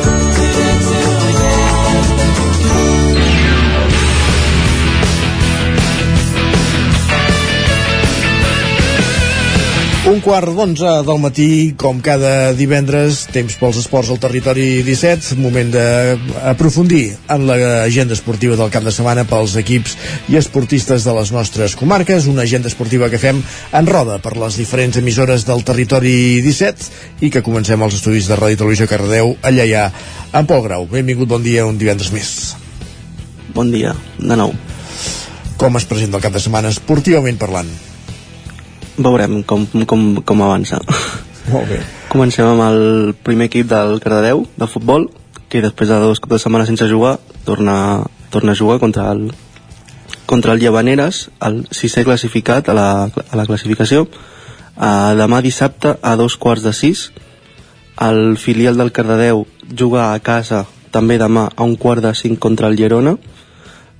Un quart d'onze del matí, com cada divendres, temps pels esports al territori 17, moment d'aprofundir en l'agenda esportiva del cap de setmana pels equips i esportistes de les nostres comarques, una agenda esportiva que fem en roda per les diferents emissores del territori 17 i que comencem els estudis de Ràdio Televisió Cardedeu, allà hi ha en Pol Grau. Benvingut, bon dia, un divendres més. Bon dia, de nou. Com es presenta el cap de setmana esportivament parlant? Veurem com, com, com avança. Molt bé. Comencem amb el primer equip del Cardedeu, de futbol, que després de dos de setmanes sense jugar, torna, torna a jugar contra el, contra el Llevaneres, el sisè classificat a la, a la classificació. Uh, demà dissabte, a dos quarts de sis, el filial del Cardedeu juga a casa també demà a un quart de cinc contra el Girona.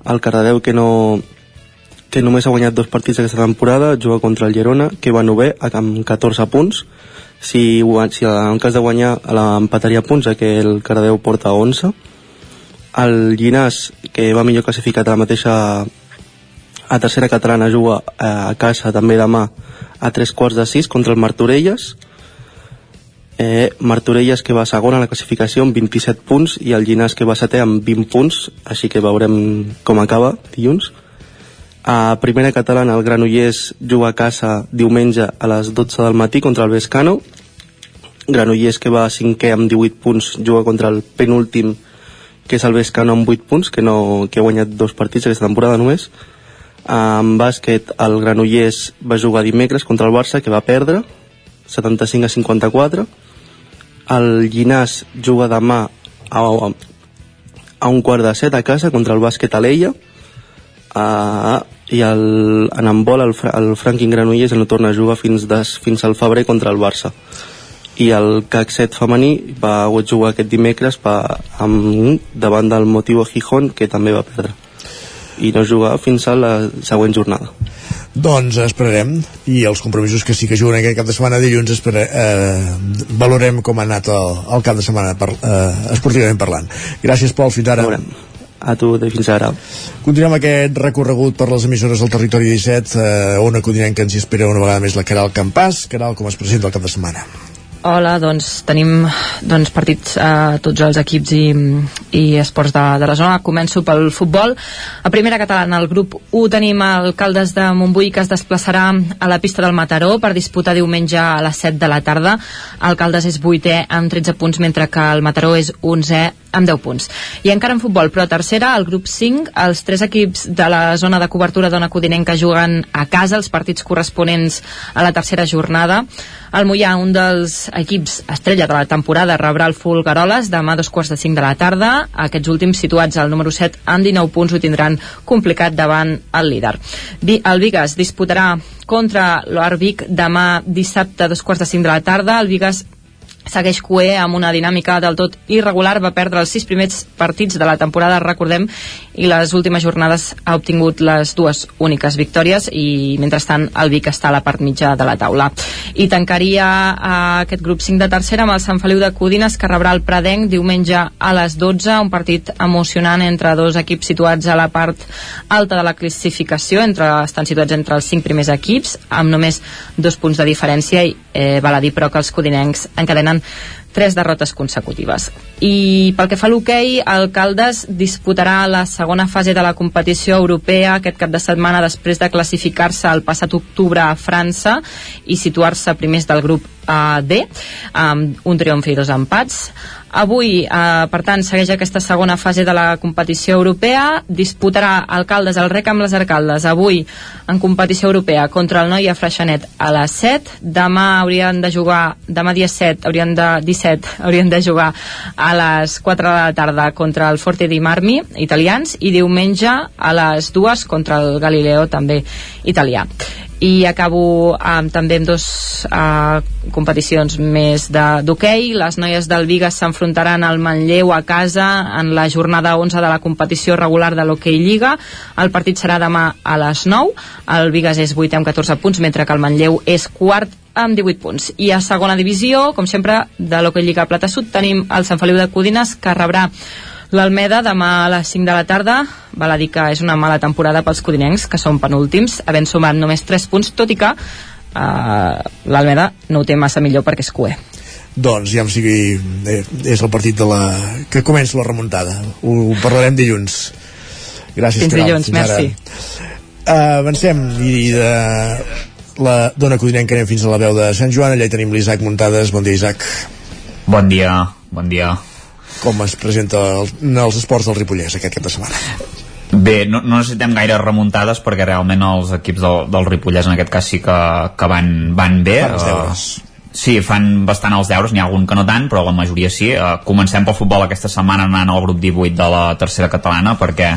El Cardedeu que no, que només ha guanyat dos partits aquesta temporada, juga contra el Girona, que va novè amb 14 punts. Si, si en cas de guanyar l'empataria punts, que el Cardedeu porta 11. El Llinàs, que va millor classificat a la mateixa a tercera catalana, juga a casa també demà a tres quarts de sis contra el Martorelles. Eh, Martorelles que va segona a la classificació amb 27 punts i el Llinàs que va setè amb 20 punts, així que veurem com acaba dilluns. A primera catalana el Granollers juga a casa diumenge a les 12 del matí contra el Vescano. Granollers que va cinquè amb 18 punts juga contra el penúltim que és el Vescano amb 8 punts que, no, que ha guanyat dos partits aquesta temporada només. En bàsquet el Granollers va jugar dimecres contra el Barça que va perdre 75 a 54. El Llinàs juga demà a, a un quart de set a casa contra el bàsquet Aleia uh, i el, en handbol el, el Franklin Granollers no torna a jugar fins, des, fins al febrer contra el Barça. I el CAC 7 femení va jugar aquest dimecres pa, amb, davant del Motivo Gijón que també va perdre. I no jugar fins a la següent jornada. Doncs esperarem i els compromisos que sí que juguen aquest cap de setmana dilluns espera, eh, valorem com ha anat el, el cap de setmana per, eh, esportivament parlant. Gràcies Pol, fins ara. Veurem. A tu de fins ara Continuem aquest recorregut per les emissores del territori 17 eh, on acudirem que ens hi espera una vegada més la Caral Campàs Caral, com es presenta el cap de setmana? Hola, doncs tenim doncs, partits a tots els equips i, i esports de, de la zona. Començo pel futbol. A primera catalana, al grup 1 tenim el Caldes de Montbui que es desplaçarà a la pista del Mataró per disputar diumenge a les 7 de la tarda. El Caldes és 8è amb 13 punts, mentre que el Mataró és 11è amb 10 punts. I encara en futbol, però tercera, al grup 5, els tres equips de la zona de cobertura d'Ona Codinenca juguen a casa els partits corresponents a la tercera jornada. El Mollà, un dels equips estrella de la temporada, rebrà el Fulgaroles demà a dos quarts de 5 de la tarda. Aquests últims situats al número 7 amb 19 punts ho tindran complicat davant el líder. El Vigas disputarà contra l'Arbic demà dissabte a dos quarts de 5 de la tarda. El Vigas segueix cué amb una dinàmica del tot irregular, va perdre els sis primers partits de la temporada, recordem, i les últimes jornades ha obtingut les dues úniques victòries i mentrestant el Vic està a la part mitja de la taula. I tancaria eh, aquest grup 5 de tercera amb el Sant Feliu de Codines que rebrà el Pradenc diumenge a les 12, un partit emocionant entre dos equips situats a la part alta de la classificació, entre, estan situats entre els cinc primers equips, amb només dos punts de diferència i eh, val a dir però que els codinencs encadenen tenen tres derrotes consecutives. I pel que fa a l'hoquei, el Caldes disputarà la segona fase de la competició europea aquest cap de setmana després de classificar-se el passat octubre a França i situar-se primers del grup eh, D, amb un triomf i dos empats. Avui, eh, per tant, segueix aquesta segona fase de la competició europea. Disputarà Alcaldes el rec amb les Arcaldes. Avui, en competició europea, contra el Noia Freixenet a les 7. Demà haurien de jugar, demà dia 7, haurien de, 17, haurien de jugar a les 4 de la tarda contra el Forte di Marmi, italians, i diumenge a les 2 contra el Galileo, també italià i acabo amb, també amb dos uh, competicions més d'hoquei. Les noies del Vigas s'enfrontaran al Manlleu a casa en la jornada 11 de la competició regular de l'hoquei Lliga. El partit serà demà a les 9. El Vigas és 8 amb 14 punts, mentre que el Manlleu és quart amb 18 punts. I a segona divisió, com sempre, de l'Hockey Lliga Plata Sud, tenim el Sant Feliu de Codines, que rebrà l'Almeda demà a les 5 de la tarda. Val a dir que és una mala temporada pels codinencs, que són penúltims, havent sumat només 3 punts, tot i que eh, l'Almeda no ho té massa millor perquè és cué. Doncs ja em sigui eh, és el partit de la... que comença la remuntada ho, ho parlarem dilluns gràcies Fins Caral, dilluns, ara. merci. uh, avancem i de la dona codinenca anem fins a la veu de Sant Joan allà hi tenim l'Isaac Muntades, bon dia Isaac Bon dia, bon dia. com es presenta el, en els esports del Ripollès aquest cap de setmana Bé, no, no necessitem gaire remuntades perquè realment els equips del, del Ripollès en aquest cas sí que, que van, van bé. Fan els deures. Eh, Sí, fan bastant els deures, n'hi ha algun que no tant, però la majoria sí. Uh, comencem pel futbol aquesta setmana anant al grup 18 de la tercera catalana, perquè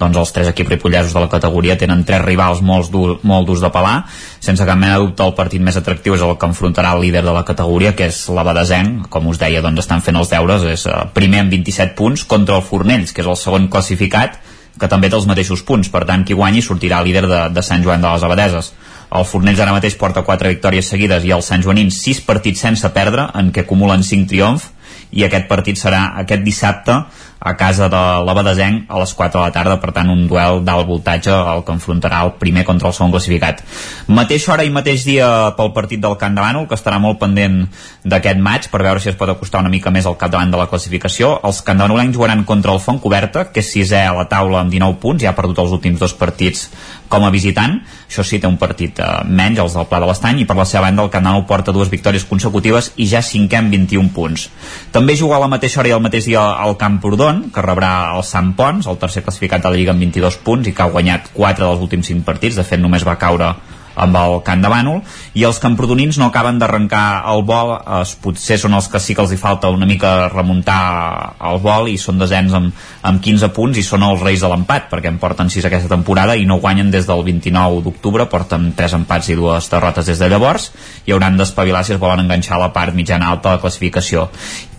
doncs, els tres equips ripollesos de la categoria tenen tres rivals molt, dur, molt durs de pelar. Sense cap mena dubte, el partit més atractiu és el que enfrontarà el líder de la categoria, que és l'Abadesenc. Com us deia, doncs, estan fent els deures. És uh, primer amb 27 punts contra el Fornells, que és el segon classificat, que també té els mateixos punts. Per tant, qui guanyi sortirà líder de, de Sant Joan de les Abadeses. El Fornells ara mateix porta 4 victòries seguides i els Sant Joanins 6 partits sense perdre, en què acumulen 5 triomfs, i aquest partit serà aquest dissabte a casa de l'Abadesenc a les 4 de la tarda, per tant un duel d'alt voltatge el que enfrontarà el primer contra el segon classificat. Mateixa hora i mateix dia pel partit del Camp de Bànol, que estarà molt pendent d'aquest maig per veure si es pot acostar una mica més al capdavant de la classificació. Els candanolencs jugaran contra el Font Coberta, que és sisè a la taula amb 19 punts, ja ha perdut els últims dos partits com a visitant, això sí té un partit eh, menys, els del Pla de l'Estany, i per la seva banda el Nou porta dues victòries consecutives i ja cinquè amb 21 punts. També juga a la mateixa hora i al mateix dia al Camprodon, que rebrà el Sant Pons, el tercer classificat de la Lliga amb 22 punts i que ha guanyat 4 dels últims 5 partits, de fet només va caure amb el Camp de Bànol i els camprodonins no acaben d'arrencar el vol. Es, potser són els que sí que els hi falta una mica remuntar el vol i són desens amb, amb 15 punts i són els reis de l'empat perquè en porten 6 aquesta temporada i no guanyen des del 29 d'octubre porten 3 empats i dues derrotes des de llavors i hauran d'espavilar si es volen enganxar a la part mitjana alta de la classificació.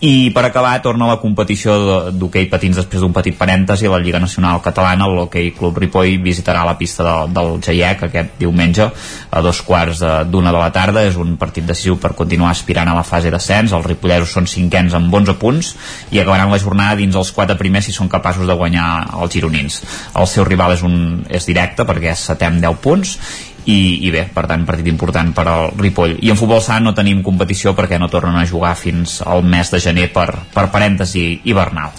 I per acabar torna la competició d'hoquei patins després d'un petit parèntesi. La Lliga Nacional Catalana l'Hockey Club Ripoll visitarà la pista del, del Jaiec aquest diumenge a dos quarts d'una de la tarda és un partit decisiu per continuar aspirant a la fase d'ascens els ripollesos són cinquens amb 11 punts i acabaran la jornada dins els quatre primers si són capaços de guanyar els gironins el seu rival és, un, és directe perquè és setè amb 10 punts i, i bé, per tant, partit important per al Ripoll. I en futbol sala no tenim competició perquè no tornen a jugar fins al mes de gener per, per parèntesi hivernal.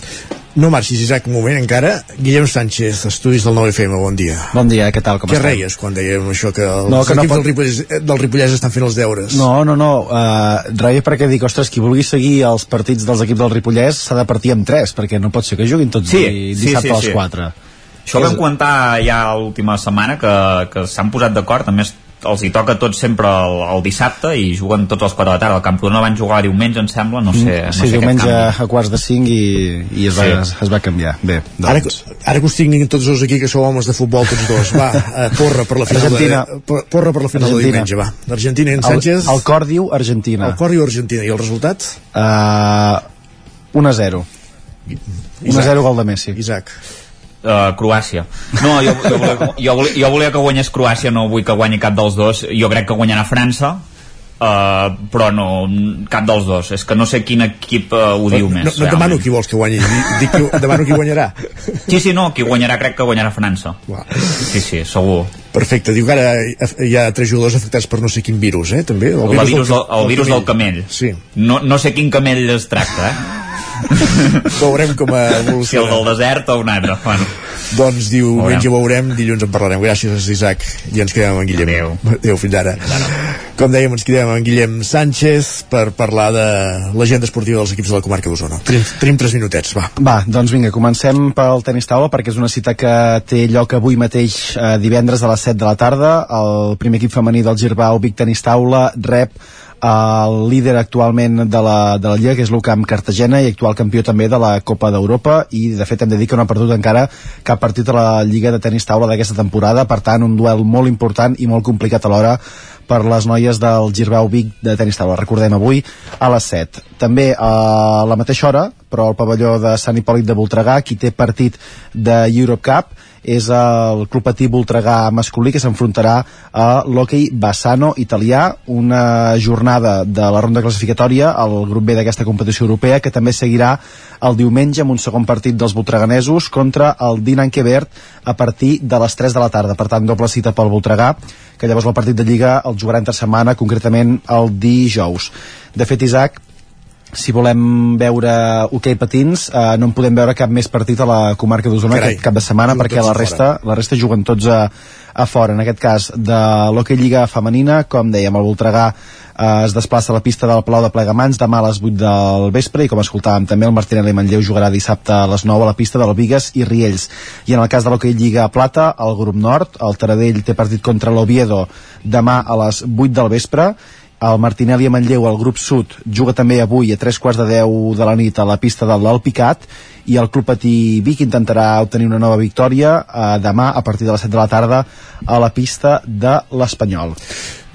No marxis, Isaac, un moment encara. Guillem Sánchez, estudis del 9FM, bon dia. Bon dia, què tal, com Què estem? reies quan dèiem això, que els No, que no pot- del, Ripollès, del Ripollès estan fent els deures? No, no, no, uh, reia perquè dic, ostres, qui vulgui seguir els partits dels equips del Ripollès s'ha de partir amb 3, perquè no pot ser que juguin tots Sí, di- sí, dissabte sí, a les sí. 4. Això ho vam comentar ja l'última setmana que, que s'han posat d'acord, a més els hi toca tots sempre el, el dissabte i juguen tots als 4 de la tarda. El Camprodon van jugar diumenge, em sembla, no sé, no sí, sé diumenge a quarts de 5 i, i es, va, Sí. es, es va canviar. Bé, Ara, doncs... ara que us tinguin tots dos aquí, que sou homes de futbol tots dos, va, eh, porra per la final Argentina. de, por- porra per la final de Argentina. diumenge, va. L'Argentina i en Sánchez... El, el cor diu Argentina. El cor diu Argentina. I el resultat? Uh, 1 a 0. 1 a 0 gol de Messi. Isaac. Uh, Croàcia. No, jo, jo, volia, jo, volia, jo volia que guanyés Croàcia, no vull que guanyi cap dels dos. Jo crec que guanyarà França, uh, però no, cap dels dos. És que no sé quin equip uh, ho diu no, més. no, no et demano qui vols que guanyi, dic, qui, demano qui guanyarà. Sí, sí, no, qui guanyarà crec que guanyarà França. Sí, sí, segur. Perfecte, diu que ara hi ha tres jugadors afectats per no sé quin virus, eh, també? El, el virus, del, el virus del camell. Sí. No, no sé quin camell es tracta, eh? Veurem com evoluciona. Si el del desert o un altre. Bueno. Doncs diumenge ho veurem, dilluns en parlarem. Gràcies, Isaac. I ens quedem amb en Guillem. Adéu. Adéu, fins ara. Com dèiem, ens quedem amb en Guillem Sánchez per parlar de l'agenda esportiva dels equips de la comarca d'Osona. Tenim, tenim tres minutets, va. Va, doncs vinga, comencem pel tenis taula perquè és una cita que té lloc avui mateix eh, divendres a les 7 de la tarda. El primer equip femení del Girbau Vic Tenis Taula rep el líder actualment de la, de la Lliga, que és l'UCAM Cartagena i actual campió també de la Copa d'Europa i de fet hem de dir que no ha perdut encara cap partit a la Lliga de Tenis Taula d'aquesta temporada, per tant un duel molt important i molt complicat alhora per les noies del Girbau Vic de tenis taula. Recordem avui a les 7. També a la mateixa hora, però al pavelló de Sant Hipòlit de Voltregà, qui té partit de Europe Cup és el Club Patí Voltregà masculí que s'enfrontarà a l'hoquei Bassano italià, una jornada de la ronda classificatòria al grup B d'aquesta competició europea que també seguirà el diumenge amb un segon partit dels voltreganesos contra el Dinan Quebert a partir de les 3 de la tarda. Per tant, doble cita pel Voltregà, que llavors el partit de Lliga el jugarà entre setmana, concretament el dijous. De fet, Isaac, si volem veure hoquei patins eh, no en podem veure cap més partit a la comarca d'Osona aquest cap de setmana perquè la resta, la resta juguen tots a, a fora. En aquest cas de l'hoquei lliga femenina com dèiem el Voltregà eh, es desplaça a la pista del Palau de Plegamans demà a les 8 del vespre i com escoltàvem també el Martinelli Manlleu jugarà dissabte a les 9 a la pista del Vigues i Riells. I en el cas de l'hoquei lliga plata el grup nord, el Taradell té partit contra l'Oviedo demà a les 8 del vespre el Martinelli a Manlleu, el grup sud, juga també avui a tres quarts de 10 de la nit a la pista de l'Alpicat i el Club Patí Vic intentarà obtenir una nova victòria eh, demà a partir de les 7 de la tarda a la pista de l'Espanyol.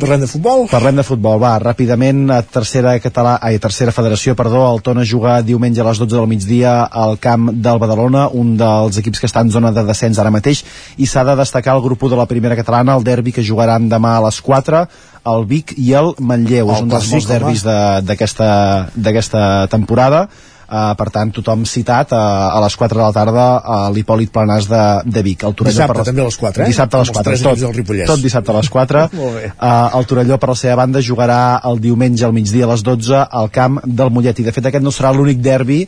Parlem de futbol? Parlem de futbol, va, ràpidament a tercera català, ai, tercera federació, perdó, el Tona juga diumenge a les 12 del migdia al camp del Badalona, un dels equips que està en zona de descens ara mateix, i s'ha de destacar el grup de la primera catalana, el derbi que jugaran demà a les 4, el Vic i el Manlleu, El és un dels molts derbis de- d'aquesta temporada, Uh, per tant, tothom citat uh, a les 4 de la tarda a l'Hipòlit Planàs de, de Vic. El Torelló Dissabte per també a les 4, eh? Dissabte a les Amb els 4, tres tot, tot dissabte a les 4. Molt bé. Uh, el Torelló, per la seva banda, jugarà el diumenge al migdia a les 12 al camp del Mollet. I, de fet, aquest no serà l'únic derbi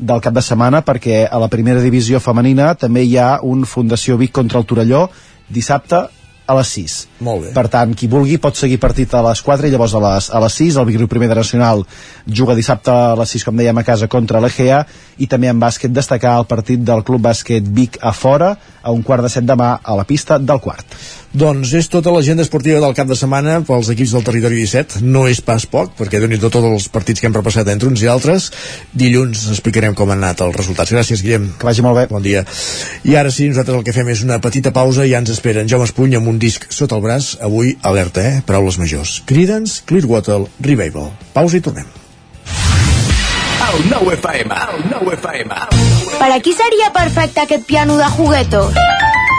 del cap de setmana, perquè a la primera divisió femenina també hi ha un Fundació Vic contra el Torelló dissabte a les 6. Molt bé. Per tant, qui vulgui pot seguir partit a les 4 i llavors a les, a les 6 el Vic Riu Primer de Nacional juga dissabte a les 6, com dèiem, a casa contra l'Egea i també en bàsquet destacar el partit del Club Bàsquet Vic a fora a un quart de set demà a la pista del quart. Doncs és tota l'agenda esportiva del cap de setmana pels equips del territori 17. No és pas poc, perquè doni tot tots els partits que hem repassat entre uns i altres. Dilluns explicarem com han anat els resultats. Gràcies, Guillem. Que vagi molt bé. Bon dia. I ara sí, nosaltres el que fem és una petita pausa i ja ens espera en Jaume Espuny amb un disc sota el braç. Avui, alerta, eh? Paraules majors. Credence, Clearwater, Revival. Pausa i tornem. El nou FM, el nou FM. Per a qui seria perfecte aquest piano de juguetos?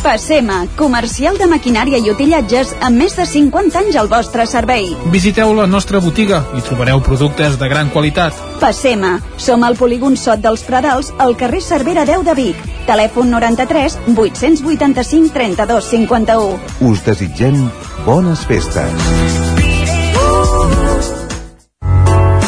Passema, comercial de maquinària i utillatges amb més de 50 anys al vostre servei. Visiteu la nostra botiga i trobareu productes de gran qualitat. Passema, som al polígon Sot dels Pradals, al carrer Cervera 10 de Vic. Telèfon 93 885 32 51. Us desitgem bones festes.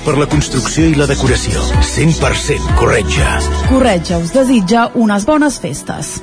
per la construcció i la decoració. 100% Corretja. Corretja us desitja unes bones festes.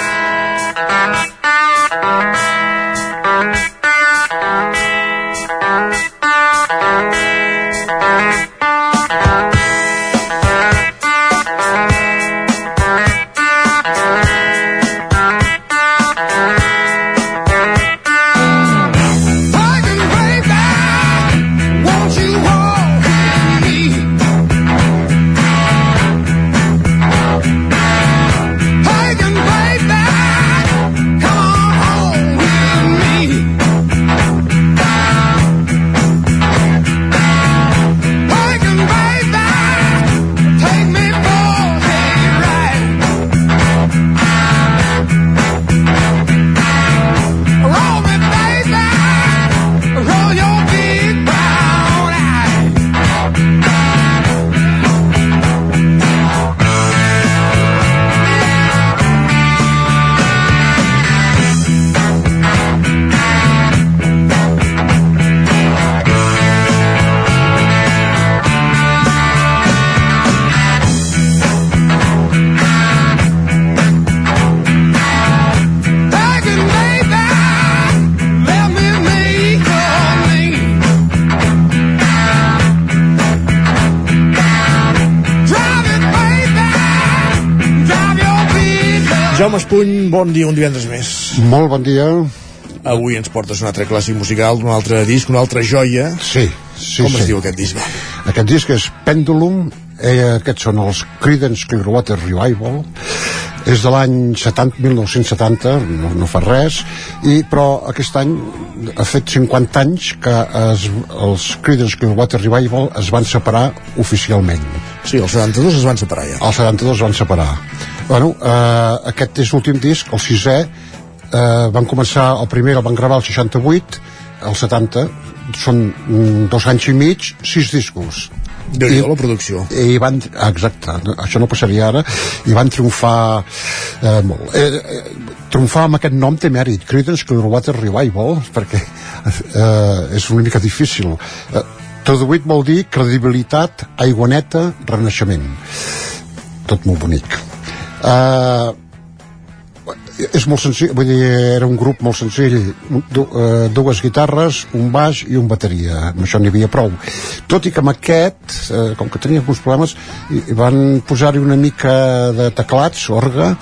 Espuny, bon dia, un divendres més. Molt bon dia. Avui ens portes un altre clàssic musical, un altre disc, una altra joia. Sí, sí, Com sí. es diu aquest disc? Aquest disc és Pendulum, eh, aquests són els Creedence Clearwater Revival, és de l'any 70, 1970, no, no fa res, i, però aquest any ha fet 50 anys que es, els Creedence Clearwater Revival es van separar oficialment. Sí, els 72 es van separar ja. Els 72 es van separar. Bueno, eh, aquest és l'últim disc, el sisè, eh, van començar, el primer el van gravar el 68, el 70, són mm, dos anys i mig, sis discos. déu nhi la producció. I van, exacte, això no passaria ara, i van triomfar eh, molt. Eh, eh, triomfar amb aquest nom té mèrit, Creedence Clearwater Revival, perquè eh, és una mica difícil. Eh, traduït vol dir credibilitat, aigua neta, renaixement. Tot molt bonic. Eh, és molt senzill, vull dir, era un grup molt senzill, du, eh, dues guitarres, un baix i un bateria, amb això n'hi havia prou. Tot i que amb aquest, eh, com que tenia alguns problemes, i, van posar-hi una mica de teclats, orga,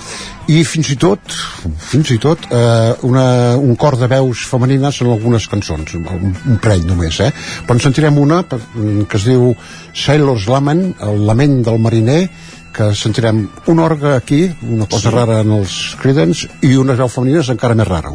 i fins i tot, fins i tot, eh, una, un cor de veus femenines en algunes cançons, un, un parell només, eh? Però en sentirem una que es diu Sailor's Lament, el lament del mariner, que sentirem un orgue aquí, una cosa sí. rara en els Creedence, i unes veus femenines encara més rara.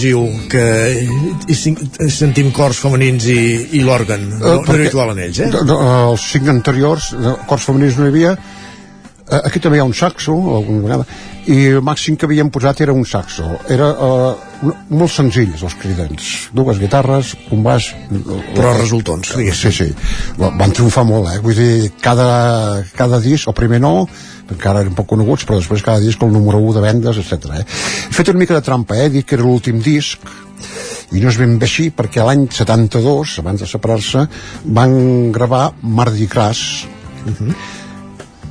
Tan exclusiu que hi sing- sentim cors femenins i, i l'òrgan? No, no era habitual en ells, eh? No, no, els cinc anteriors, no, cors femenins no hi havia, Eh, aquí també hi ha un saxo, alguna vegada, i el màxim que havíem posat era un saxo. Era eh, molt senzills, els cridents. Dues guitarres, un baix... Però resultons, Sí, sí. Van triomfar molt, eh? Vull dir, cada, cada disc, el primer no, encara eren poc coneguts, però després cada disc el número 1 de vendes, etc. Eh? He fet una mica de trampa, eh? He dit que era l'últim disc, i no és ben bé així perquè l'any 72, abans de separar-se van gravar Mardi Gras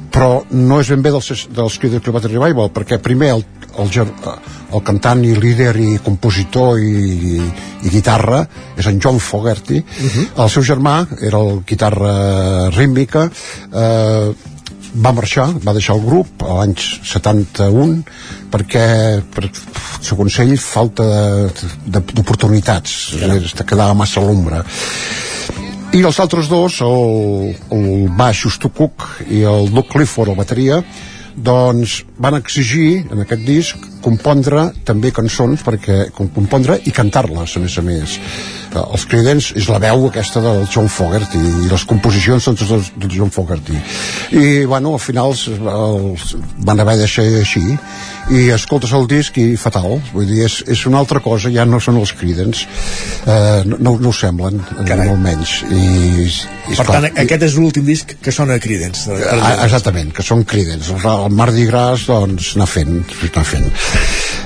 però no és ben bé dels, dels Creedence Clearwater Revival perquè primer el, el, ger- el cantant i líder i compositor i, i guitarra és en John Fogerty. El seu germà era el guitarra rítmica eh, va marxar, va deixar el grup a l'any 71 perquè per, segons ell falta d'oportunitats es quedava massa a l'ombra. I els altres dos, el, el baix Justo Cook i el Doug Clifford, la bateria, doncs van exigir en aquest disc compondre també cançons perquè com- compondre i cantar-les a més a més. Eh, els Creedence és la veu aquesta del John Fogerty i les composicions són totes del John Fogerty. I bueno, al final els, els van haver de deixar així i escoltes el disc i fatal. Vull dir, és, és una altra cosa, ja no són els Creedence. Eh, no, no, ho semblen eh, almenys i, i Per tant, aquest és l'últim disc que sona a Creedence. Ah, exactament, que són Creedence. El, Mardi Gras doncs anar fent, anar fent.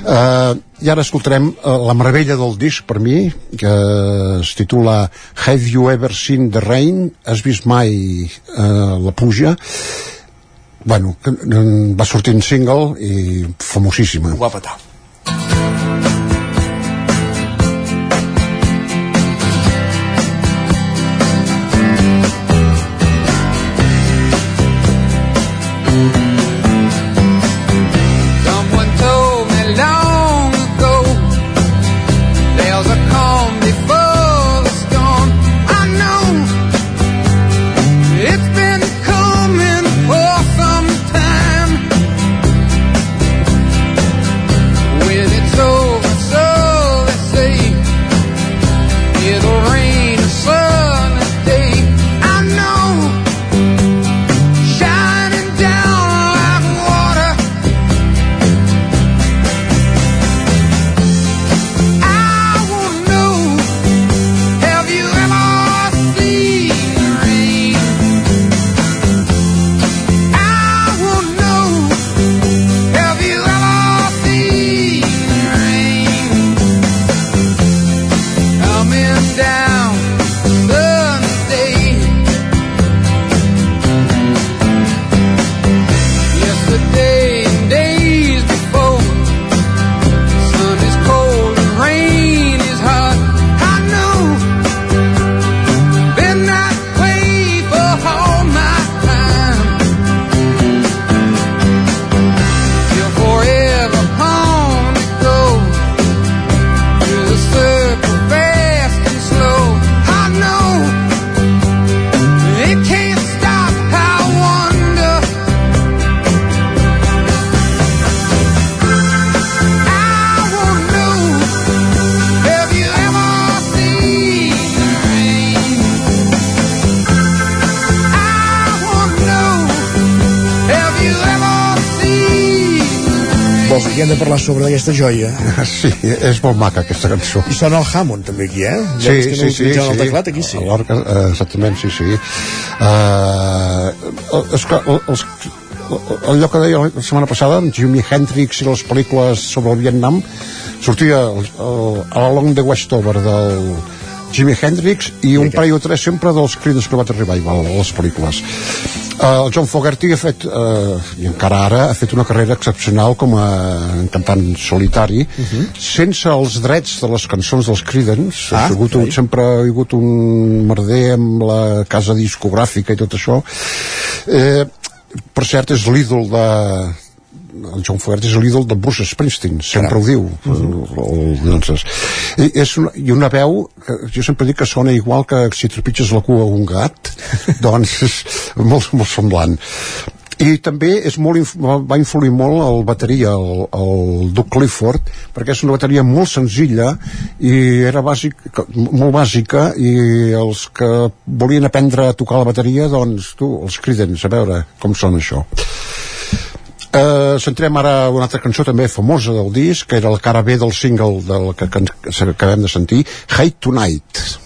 Uh, i ara escoltarem uh, la meravella del disc per mi que es titula Have You Ever Seen the Rain? Has vist mai uh, la pluja bueno, va sortir en single i famosíssima. Petar aquesta joia. Sí, és molt maca aquesta cançó. I sona el Hammond també aquí, eh? Sí, Veus que no sí, sí, el sí. teclat, aquí sí. L'orca, eh, exactament, sí, sí. Uh, és que el- els, allò que deia la setmana passada amb Jimi Hendrix i les pel·lícules sobre el Vietnam sortia el, el, Along the Westover del Jimi Hendrix i un parell o tres sempre dels Creedence Clearwater Revival a les pel·lícules el John Fogerty ha fet uh, i encara ara ha fet una carrera excepcional com a cantant solitari Mhm. sense els drets de les cançons dels Creedence Ah, ha hagut un, carai. sempre ha hagut un merder amb la casa discogràfica i tot això eh, per cert és l'ídol de el John Fogerty és l'ídol de Bruce Springsteen sempre ho diu el, el, doncs, i, és una, i una veu que jo sempre dic que sona igual que si trepitges la cua a un gat doncs és molt, molt semblant. I també és molt, va influir molt el bateria, el, el Doug Clifford, perquè és una bateria molt senzilla i era bàsic, molt bàsica i els que volien aprendre a tocar la bateria, doncs tu, els Creedence, a veure com sona això. Eh, centrem ara una altra cançó també famosa del disc, que era la cara B del single del que, que, que acabem de sentir, Hate Tonight.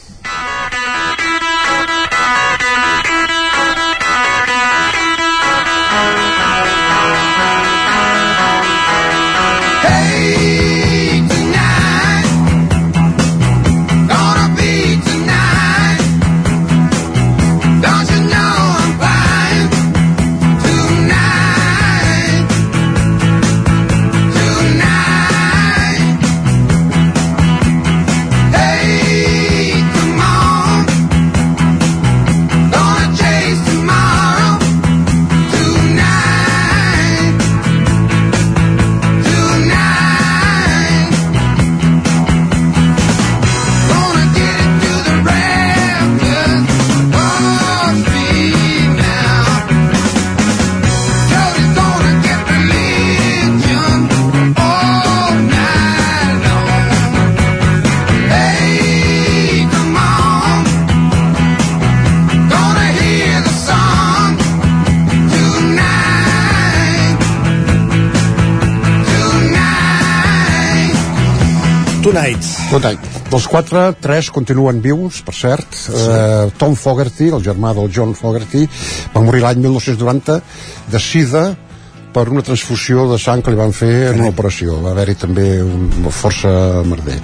Tonight. Tonight. Tonight. Dels quatre, tres continuen vius, per cert. Eh, Tom Fogerty, el germà del John Fogerty, va morir l'any 1990 de sida per una transfusió de sang que li van fer en una operació. Va haver-hi també un, força merder.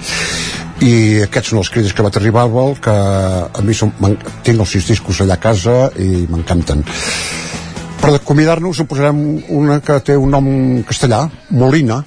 I aquests són els crítics que va arribar al que a mi som, m'en- tinc els sis discos allà a casa i m'encanten. Per acomiadar-nos en posarem una que té un nom castellà, Molina,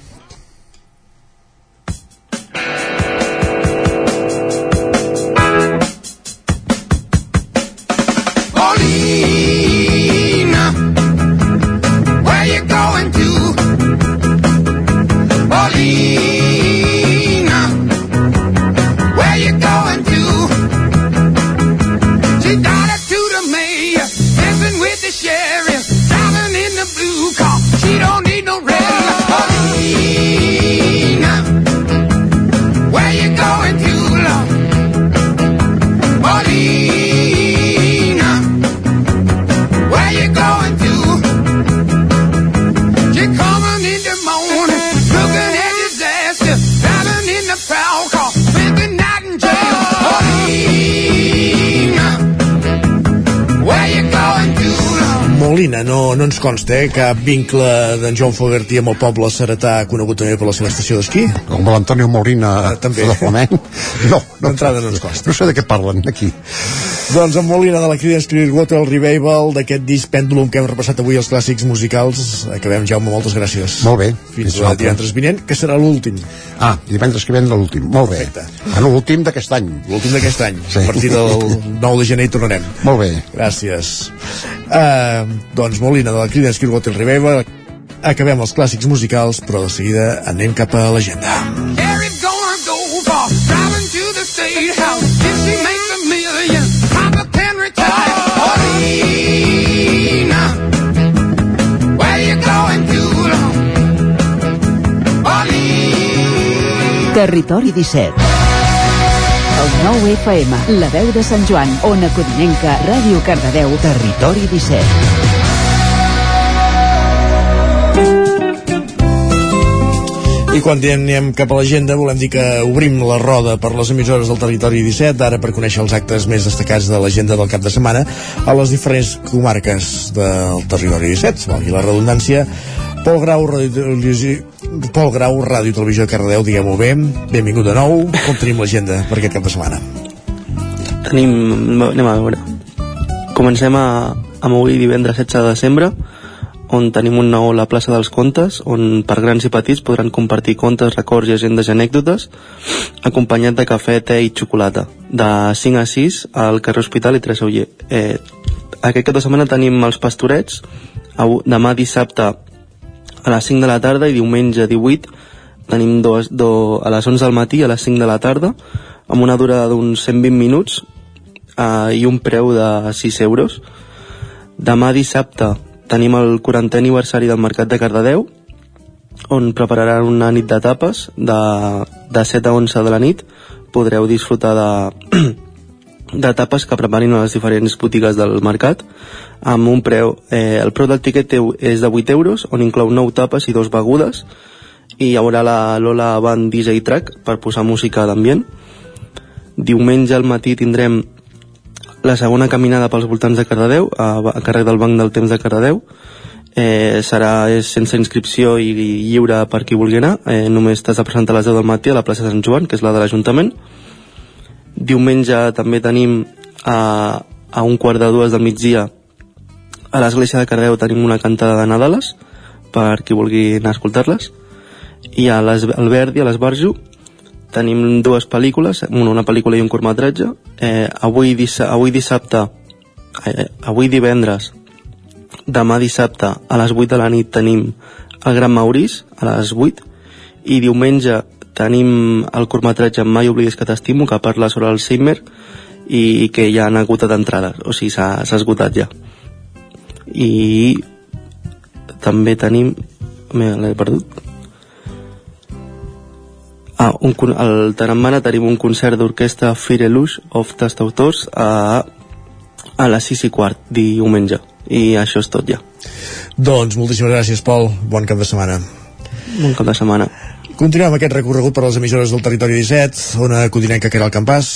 ens consta, eh, cap vincle d'en John Fogerty amb el poble seretà conegut també per la seva estació d'esquí. Com l'Antonio Molina Ah, també. de flamenc. No, no, D'entrada no ens costa. no sé de què parlen aquí. Doncs amb Molina de la Creedence Clearwater Revival d'aquest disc Pendulum que hem repassat avui els clàssics musicals acabem Jaume, moltes gràcies Molt bé. fins Fins l'altre. divendres vinent que serà l'últim Ah, divendres que ve l'últim. Molt bé. Bueno, l'últim d'aquest any. l'últim d'aquest any Sí. a partir del 9 de gener hi tornarem Molt bé. gràcies uh, doncs Molina de la Creedence Clearwater Revival acabem els clàssics musicals però de seguida anem cap a l'agenda Carrie's Territori 17. El 9 FM, la veu de Sant Joan, Ona Codinenca, Ràdio Cardedeu, Territori 17. I quan anem cap a l'agenda volem dir que obrim la roda per les emissores del territori 17, ara per conèixer els actes més destacats de l'agenda del cap de setmana a les diferents comarques del territori 17, valgui la redundància. Pol Grau, Ràdio, Pol Grau, Ràdio i Televisió de Cardedeu, diguem-ho bé. Benvingut de nou. Com tenim l'agenda per aquest cap de setmana? Tenim... anem a veure. Comencem a, amb avui divendres 16 de desembre, on tenim un nou a la plaça dels Contes, on per grans i petits podran compartir contes, records, llegendes i anècdotes, acompanyat de cafè, te i xocolata, de 5 a 6 al carrer Hospital i 3 a Uller. Eh, aquest cap de setmana tenim els pastorets, demà dissabte a les 5 de la tarda i diumenge 18 tenim dos, do, a les 11 del matí a les 5 de la tarda amb una durada d'uns 120 minuts eh, i un preu de 6 euros. Demà dissabte tenim el 40è aniversari del Mercat de Cardedeu on prepararan una nit de tapes de, de 7 a 11 de la nit. Podreu disfrutar de, de tapes que preparin a les diferents botigues del mercat amb un preu, eh, el preu del tiquet és de 8 euros on inclou 9 tapes i dos begudes i hi haurà la Lola Band DJ Track per posar música d'ambient diumenge al matí tindrem la segona caminada pels voltants de Cardedeu a, a carrer del Banc del Temps de Cardedeu. Eh, serà és sense inscripció i lliure per qui vulgui anar. Eh, només t'has de presentar a les 10 del matí a la plaça Sant Joan que és la de l'Ajuntament diumenge també tenim a, a un quart de dues del migdia a l'església de Cardeu tenim una cantada de Nadales per qui vulgui anar a escoltar-les. I a les, al Verdi, a l'Esbarjo tenim dues pel·lícules una, una pel·lícula i un curtmetratge. Eh, avui, dissa, avui dissabte eh, avui divendres demà dissabte a les 8 de la nit tenim el Gran Maurís a les 8 i diumenge tenim el curtmetratge Mai oblidis que t'estimo que parla sobre Alzheimer i que ja han agotat entrades o sigui s'ha esgotat ja. I també tenim l'he perdut. Ah, un, al Tarambana tenim un concert d'orquestra Firelush of Tastautors a, a les 6 i quart diumenge. I això és tot ja. Doncs moltíssimes gràcies, Pol. Bon cap de setmana. bon cap de setmana Continuem aquest recorregut per les emissores del territori 17, ona codinenca que era el campàs.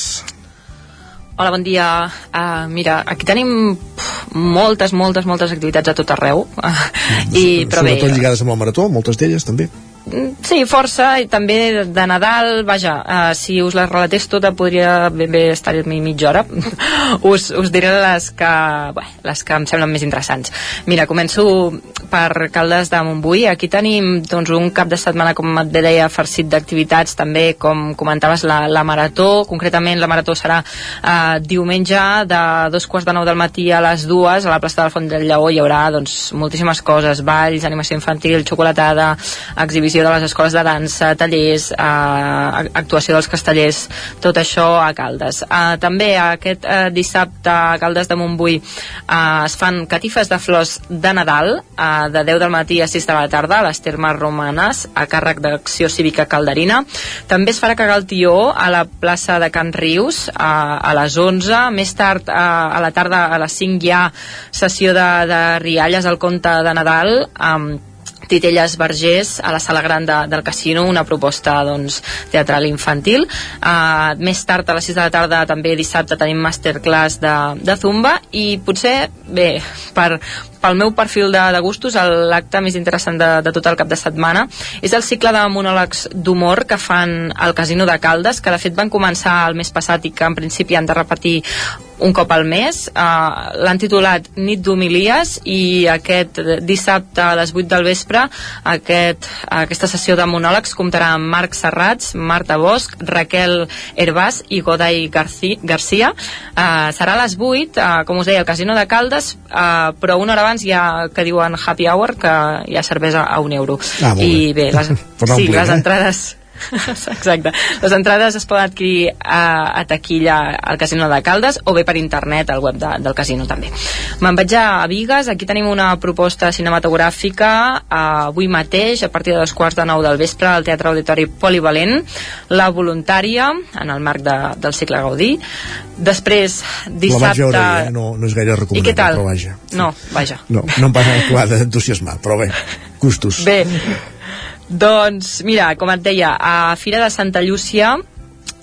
Hola, bon dia. Uh, mira, aquí tenim pf, moltes, moltes, moltes activitats a tot arreu. Uh, I, però bé, Sobretot lligades amb el marató, moltes d'elles també. Sí, força, i també de, Nadal, vaja, uh, si us les relatés tota podria ben bé estar mi mitja hora. us, us diré les que, bé, les que em semblen més interessants. Mira, començo per Caldes de Montbui. Aquí tenim doncs, un cap de setmana, com et deia, farcit d'activitats, també, com comentaves, la, la marató. Concretament, la marató serà uh, diumenge de dos quarts de nou del matí a les dues, a la plaça de la Font del Lleó hi haurà doncs, moltíssimes coses, balls, animació infantil, xocolatada, exhibició de les escoles de dansa, tallers, eh, actuació dels castellers, tot això a Caldes. Eh, també aquest eh, dissabte a Caldes de Montbui eh, es fan catifes de flors de Nadal eh, de 10 del matí a 6 de la tarda a les termes romanes a càrrec d'Acció Cívica Calderina. També es farà cagar el tió a la plaça de Can Rius eh, a les 11. Més tard, eh, a la tarda, a les 5 hi ha sessió de, de rialles al conte de Nadal amb Titelles Vergés a la sala gran de, del casino, una proposta doncs, teatral infantil. Uh, més tard, a les 6 de la tarda, també dissabte, tenim masterclass de, de Zumba i potser, bé, per, pel meu perfil de, de gustos, l'acte més interessant de, de tot el cap de setmana és el cicle de monòlegs d'humor que fan al Casino de Caldes, que de fet van començar el mes passat i que en principi han de repetir un cop al mes. Uh, L'han titulat Nit d'humilies i aquest dissabte a les 8 del vespre aquest, aquesta sessió de monòlegs comptarà amb Marc Serrats, Marta Bosch, Raquel Herbàs i Godai Garci Garcia. Uh, serà a les 8, uh, com us deia, al Casino de Caldes, uh, però una hora abans ha que diuen happy hour, que hi ha cervesa a un euro. Ah, I bé. les, sí, les eh? Exacte. Les entrades es poden adquirir a, a taquilla al Casino de Caldes o bé per internet al web de, del casino també. Me'n vaig a Vigues, aquí tenim una proposta cinematogràfica eh, avui mateix a partir de dos quarts de nou del vespre al Teatre Auditori Polivalent La Voluntària en el marc de, del cicle Gaudí després La vaig dissabte veure eh? no, no és gaire i què recomanable, tal? però vaja. No, vaja No, no em va acabar d'entusiasmar, però bé, gustos. Bé, Doncs, mira, com et deia, a Fira de Santa Llúcia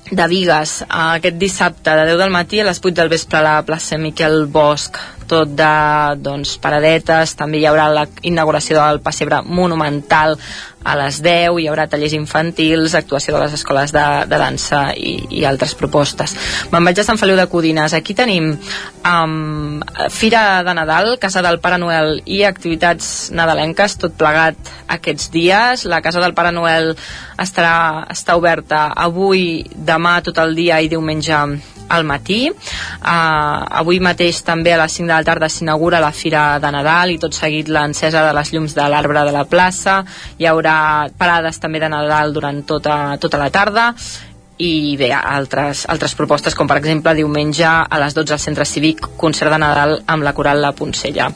de Vigues, aquest dissabte de 10 del matí a les 8 del vespre a la plaça Miquel Bosch tot de doncs, paradetes, també hi haurà la inauguració del pessebre monumental a les 10, hi haurà tallers infantils, actuació de les escoles de, de dansa i, i altres propostes. Me'n vaig a Sant Feliu de Codines. Aquí tenim um, Fira de Nadal, Casa del Pare Noel i activitats nadalenques, tot plegat aquests dies. La Casa del Pare Noel estarà, està oberta avui, demà, tot el dia i diumenge al matí. Uh, avui mateix també a les 5 de la tarda s'inaugura la Fira de Nadal i tot seguit l'encesa de les llums de l'arbre de la plaça. Hi haurà parades també de Nadal durant tota, tota la tarda i bé, altres, altres propostes com per exemple diumenge a les 12 al centre cívic concert de Nadal amb la coral La Poncella.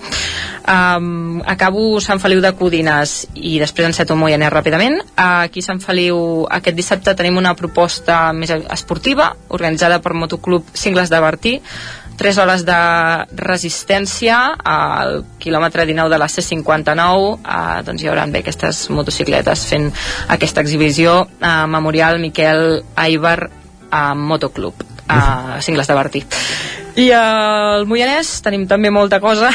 Um, acabo Sant Feliu de Codines i després enceto Moianès ràpidament. Aquí Sant Feliu aquest dissabte tenim una proposta més esportiva organitzada per Motoclub Cingles de Bertí 3 hores de resistència al quilòmetre 19 de la C59 eh, doncs hi haurà bé aquestes motocicletes fent aquesta exhibició a eh, Memorial Miquel Aibar a Motoclub a Cingles de Bertí i al Moianès tenim també molta cosa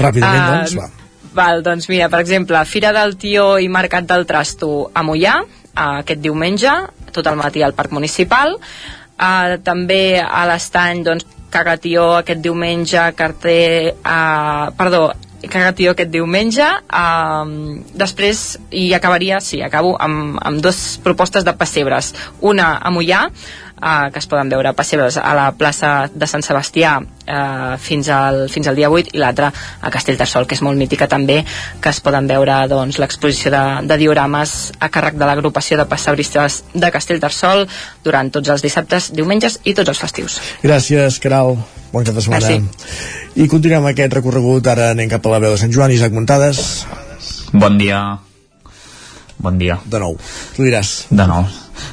Ràpidament, Eh, doncs, va. Val, doncs mira, per exemple, Fira del Tió i Mercat del Trasto a Mollà, aquest diumenge, tot el matí al Parc Municipal. Eh, també a l'estany, doncs, Cagatió aquest diumenge, carter... Eh, perdó, Cagatió aquest diumenge. Eh, després, i acabaria, sí, acabo, amb, amb dues propostes de pessebres. Una a Mollà, eh, que es poden veure pessebres a la plaça de Sant Sebastià eh, fins, al, fins al dia 8 i l'altra a Castellterçol, que és molt mítica també, que es poden veure doncs, l'exposició de, de diorames a càrrec de l'agrupació de passebristes de Castellterçol durant tots els dissabtes, diumenges i tots els festius. Gràcies, Caral. Bon cap de setmana. I continuem aquest recorregut. Ara anem cap a la veu de Sant Joan. Isaac Muntades. Bon dia. Bon dia. De nou. Tu diràs. De nou.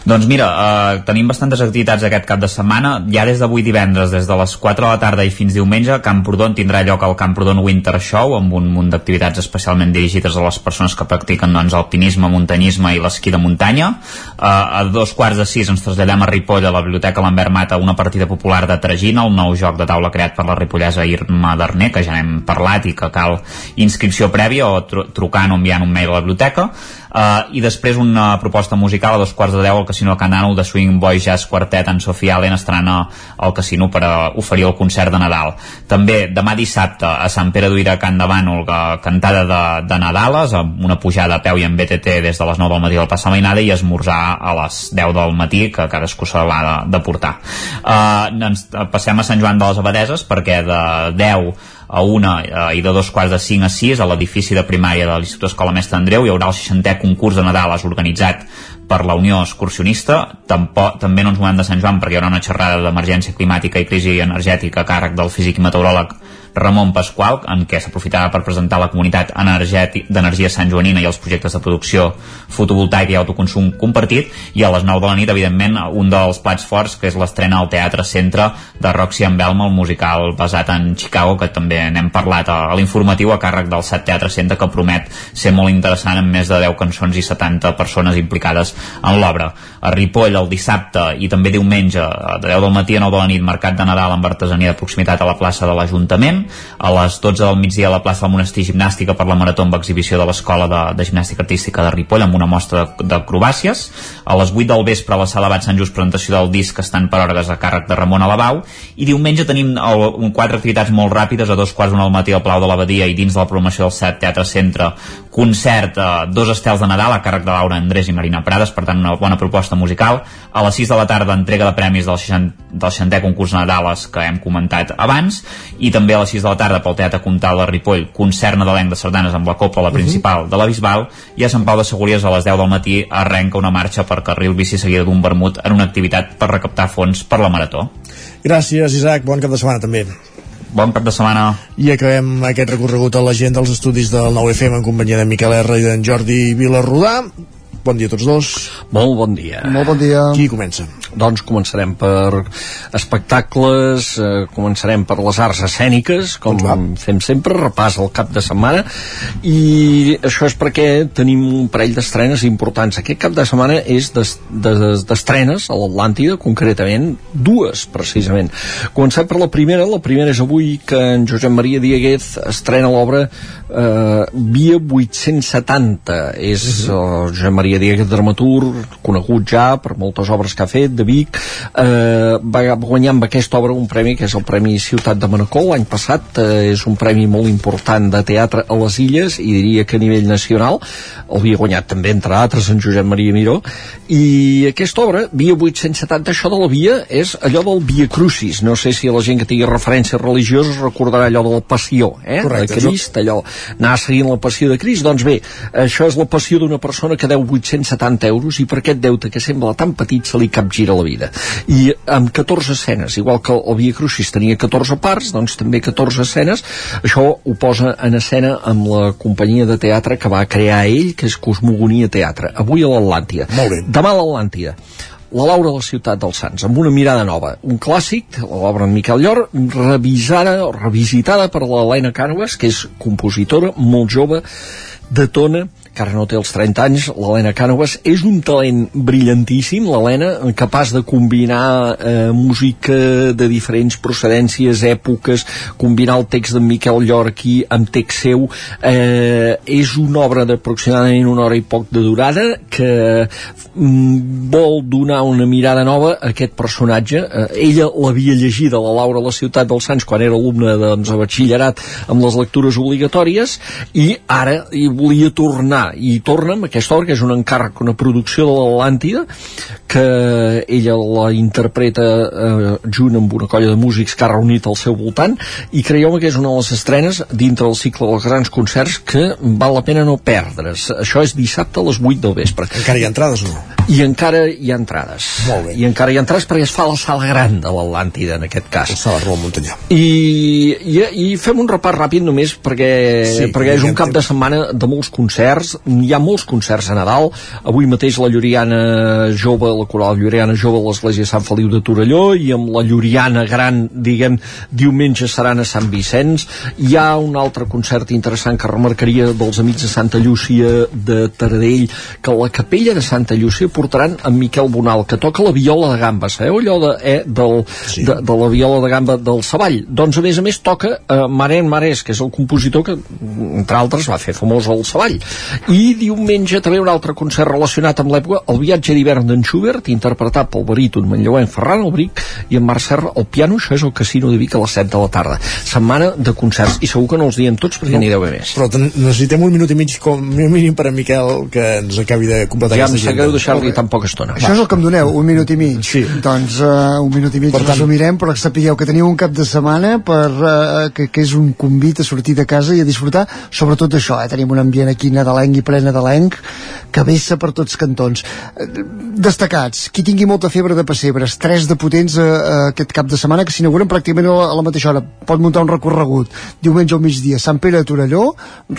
Doncs mira, eh, tenim bastantes activitats aquest cap de setmana. Ja des d'avui divendres, des de les 4 de la tarda i fins diumenge, Camprodon tindrà lloc el Camprodon Winter Show amb un munt d'activitats especialment dirigides a les persones que practiquen doncs, alpinisme, muntanyisme i l'esquí de muntanya. Eh, a dos quarts de sis ens traslladem a Ripoll a la Biblioteca Lambert Mata una partida popular de Tragina, el nou joc de taula creat per la ripollesa Irma Darner, que ja n'hem parlat i que cal inscripció prèvia o tru trucant o enviant un mail a la biblioteca. Uh, i després una proposta musical a dos quarts de deu al Casino de Canano de Swing Boy Jazz Quartet en Sofia Allen estaran al casino per a oferir el concert de Nadal. També demà dissabte a Sant Pere d'Uira Can de Bànol eh, cantada de, de Nadales amb una pujada a peu i amb BTT des de les 9 del matí del passar mainada i esmorzar a les 10 del matí que cadascú se l'ha de, de portar. Uh, ens passem a Sant Joan de les Abadeses perquè de 10 a una eh, i de dos quarts de 5 a 6 a l'edifici de primària de l'Institut Escola Mestre Andreu. Hi haurà el 60è concurs de Nadal organitzat per la Unió Excursionista. Tampoc, també no ens movem de Sant Joan perquè hi haurà una xerrada d'emergència climàtica i crisi energètica a càrrec del físic i meteoròleg Ramon Pasqual, en què s'aprofitava per presentar la comunitat d'energia Sant Joanina i els projectes de producció fotovoltaica i autoconsum compartit, i a les 9 de la nit, evidentment, un dels plats forts, que és l'estrena al Teatre Centre de Roxy and Velma, el musical basat en Chicago, que també n'hem parlat a l'informatiu a càrrec del SAT Teatre Centre, que promet ser molt interessant amb més de 10 cançons i 70 persones implicades en l'obra. A Ripoll, el dissabte i també diumenge, de 10 del matí a 9 de la nit, mercat de Nadal amb artesania de proximitat a la plaça de l'Ajuntament, a les 12 del migdia a la plaça del Monestir Gimnàstica per la marató amb exhibició de l'Escola de, de Gimnàstica Artística de Ripoll amb una mostra d'acrobàcies a les 8 del vespre a la sala Bat Sant Just presentació del disc que estan per hores a càrrec de Ramon Alabau. I diumenge tenim el, un, quatre activitats molt ràpides a dos quarts d'una al matí al Palau de l'Abadia i dins de la programació del SET Teatre Centre. Concert, eh, dos estels de Nadal a càrrec de Laura Andrés i Marina Prades per tant una bona proposta musical. A les 6 de la tarda entrega de premis del, 60, del 60è concurs Nadales que hem comentat abans. I també a les 6 de la tarda pel Teatre Comtal de Ripoll concert nadalenc de sardanes amb la Copla la principal de la Bisbal i a Sant Pau de Segúries a les 10 del matí arrenca una marxa per carril bici seguida d'un vermut en una activitat per recaptar fons per la Marató Gràcies, Isaac. Bon cap de setmana, també. Bon cap de setmana. I acabem aquest recorregut a la gent dels estudis del 9FM en companyia de Miquel R i d'en Jordi Vilarrodà. Bon dia a tots dos. Molt bon dia. Molt bon dia. Qui comença? Doncs començarem per espectacles, eh, començarem per les arts escèniques, com doncs fem sempre, repàs al cap de setmana, i això és perquè tenim un parell d'estrenes importants. Aquest cap de setmana és d'estrenes des, des, a l'Atlàntida, concretament dues, precisament. Comencem per la primera, la primera és avui que en Josep Maria Dieguez estrena l'obra eh, Via 870. És uh, Josep Maria Dieguez, dramaturg, conegut ja per moltes obres que ha fet, de Vic, eh, va guanyar amb aquesta obra un premi que és el Premi Ciutat de Manacor. L'any passat, eh, és un premi molt important de teatre a les Illes i diria que a nivell nacional el havia guanyat també entre altres en Josep Maria Miró. I aquesta obra, Via 870 això de la via és allò del Via Crucis. No sé si la gent que tingui referències religioses recordarà allò de la passió eh? Correcte, de Crist, allò anar seguint la passió de Crist. Doncs bé, això és la passió d'una persona que deu 870 euros i per aquest deute que sembla tan petit se li capgira la vida. I amb 14 escenes igual que el Via Crucis tenia 14 parts doncs també 14 escenes això ho posa en escena amb la companyia de teatre que va crear ell que és Cosmogonia Teatre. Avui a l'Atlàntida. Demà a l'Atlàntida. La Laura de la ciutat dels Sants, amb una mirada nova. Un clàssic, l'obra de Miquel Llor, revisada revisitada per l'Helena Cànovas, que és compositora molt jove, de tona, que ara no té els 30 anys, l'Helena Cànovas. És un talent brillantíssim, l'Helena, capaç de combinar eh, música de diferents procedències, èpoques, combinar el text d'en Miquel Llor aquí amb text seu, eh, és una obra d'aproximadament una hora i poc de durada que mm, vol donar una mirada nova a aquest personatge. Eh, ella l'havia llegida, la Laura a la ciutat dels Sants, quan era alumne doncs, a batxillerat amb les lectures obligatòries, i ara hi volia tornar, i torna amb aquesta obra, que és un encàrrec, una producció de l'Atlàntida, que ella la interpreta eh, junt amb una colla de músics que ha reunit al seu voltant, i creieu que és una de les estrenes dintre del cicle dels grans concerts que val la pena no perdre's. Això és dissabte a les 8 del vespre. Encara hi ha entrades no? I encara hi ha entrades. Molt bé. I encara hi ha entrades perquè es fa a la sala gran de l'Atlàntida, en aquest cas. La sala Ramon Montanyà. I, i, i fem un repàs ràpid només perquè, Sí, perquè és un cap de setmana de molts concerts hi ha molts concerts a Nadal. Avui mateix la Lloriana Jove la coral Lloriana Jove a l'església Sant Feliu de Torelló i amb la Lloriana Gran diguem, diumenge seran a Sant Vicenç. Hi ha un altre concert interessant que remarcaria dels amics de Santa Llúcia de Taradell que la capella de Santa Llúcia portaran en Miquel Bonal que toca la viola de gamba sabeu allò de, eh, del, sí. de, de la viola de gamba del Savall? Doncs a més a més toca eh, Maren Marès que és el compositor que entre altres va fer famós el Savall i diumenge també un altre concert relacionat amb l'època el viatge d'hivern d'en Schubert interpretat pel baríton manlleuenc Ferran Albric i en Marc Serra al piano, això és el Casino de Vic a les 7 de la tarda setmana de concerts i segur que no els diem tots perquè No, n'hi deu haver més Però necessitem un minut i mig com a mínim per a Miquel que ens acabi de completar ja em aquesta agenda. greu deixar-li tan poca estona Això és el que em doneu, un minut i mig. Sí. Doncs uh, un minut i mig Per tant- resumirem, però que sapigueu que teniu un cap de setmana per, uh, que, que és un convit a sortir de casa i a disfrutar, sobretot això, eh? tenim un ambient aquí nadalenc i ple nadalenc que vessa per tots cantons. Eh, Destacats, qui tingui molta febre de pessebres, tres de potents uh, aquest cap de setmana que s'inauguren pràcticament a la, a mateixa hora, pot muntar un recorregut. Diumenge al migdia, Sant Pere de Torelló,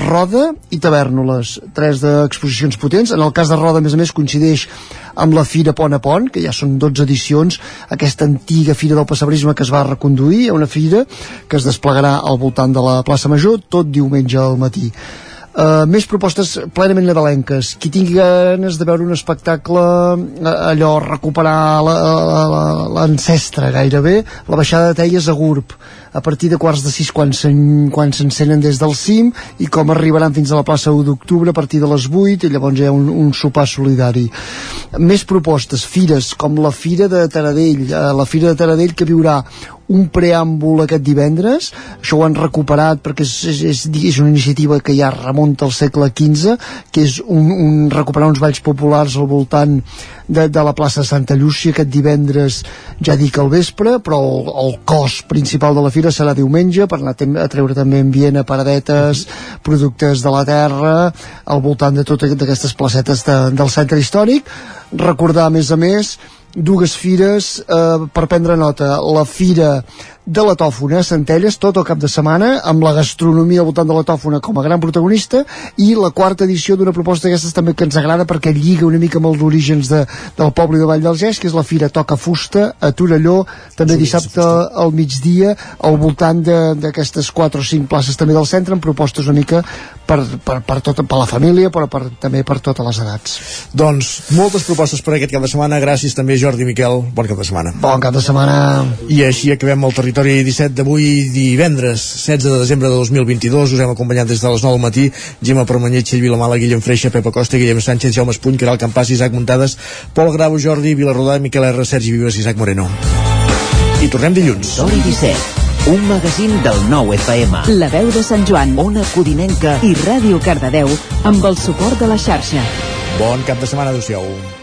Roda i Tavernoles, tres d'exposicions potents. En el cas de Roda, a més a més, coincideix amb la Fira Pont a Pont, que ja són 12 edicions, aquesta antiga Fira del Passebrisme que es va reconduir, a una fira que es desplegarà al voltant de la plaça Major tot diumenge al matí. Uh, més propostes plenament nadalenques. Qui tingui ganes de veure un espectacle uh, allò, recuperar la- la- la- l'ancestre gairebé la baixada de Teies a Gurb a partir de quarts de sis quan s'en- quan s'encenen des del cim i com arribaran fins a la plaça 1 d'octubre a partir de les 8 i llavors hi ha un, un sopar solidari. Més propostes, fires com la Fira de Taradell uh, la Fira de Taradell que viurà un preàmbul aquest divendres. Això ho han recuperat perquè és, és, és, és una iniciativa que ja remunta al segle XV que és un, un recuperar uns balls populars al voltant de, de la plaça Santa Llúcia aquest divendres ja dic al vespre però el, el cos principal de la fira serà diumenge per anar a treure també ambient a paradetes, productes de la terra al voltant de totes aquestes placetes de, del centre històric. Recordar a més a més dues fires eh, per prendre nota. La fira de la tòfona, a Centelles, tot el cap de setmana, amb la gastronomia al voltant de la tòfona com a gran protagonista, i la quarta edició d'una proposta d'aquestes també que ens agrada perquè lliga una mica amb els orígens de, del poble de Vall del Gès, que és la Fira Toca Fusta, a Torelló, també dissabte al migdia, al voltant d'aquestes 4 o 5 places també del centre, amb propostes una mica per, per, per, tot, per la família, però per, també per totes les edats. Doncs moltes propostes per aquest cap de setmana. Gràcies també, Jordi Miquel. Bon cap de setmana. Bon cap de setmana. I així acabem el territori 17 d'avui divendres, 16 de desembre de 2022. Us hem acompanyat des de les 9 del matí. Gemma Permanyer, Txell Vilamala, Guillem Freixa, Pepa Costa, Guillem Sánchez, Jaume Espuny, Caral Campàs, Isaac Muntades, Pol Grau, Jordi Vilarrodà, Miquel R, Sergi Vives i Isaac Moreno. I tornem dilluns. Territori 17, un magazín del nou FM. La veu de Sant Joan, Ona Codinenca i Ràdio Cardedeu amb el suport de la xarxa. Bon cap de setmana, adeu-siau.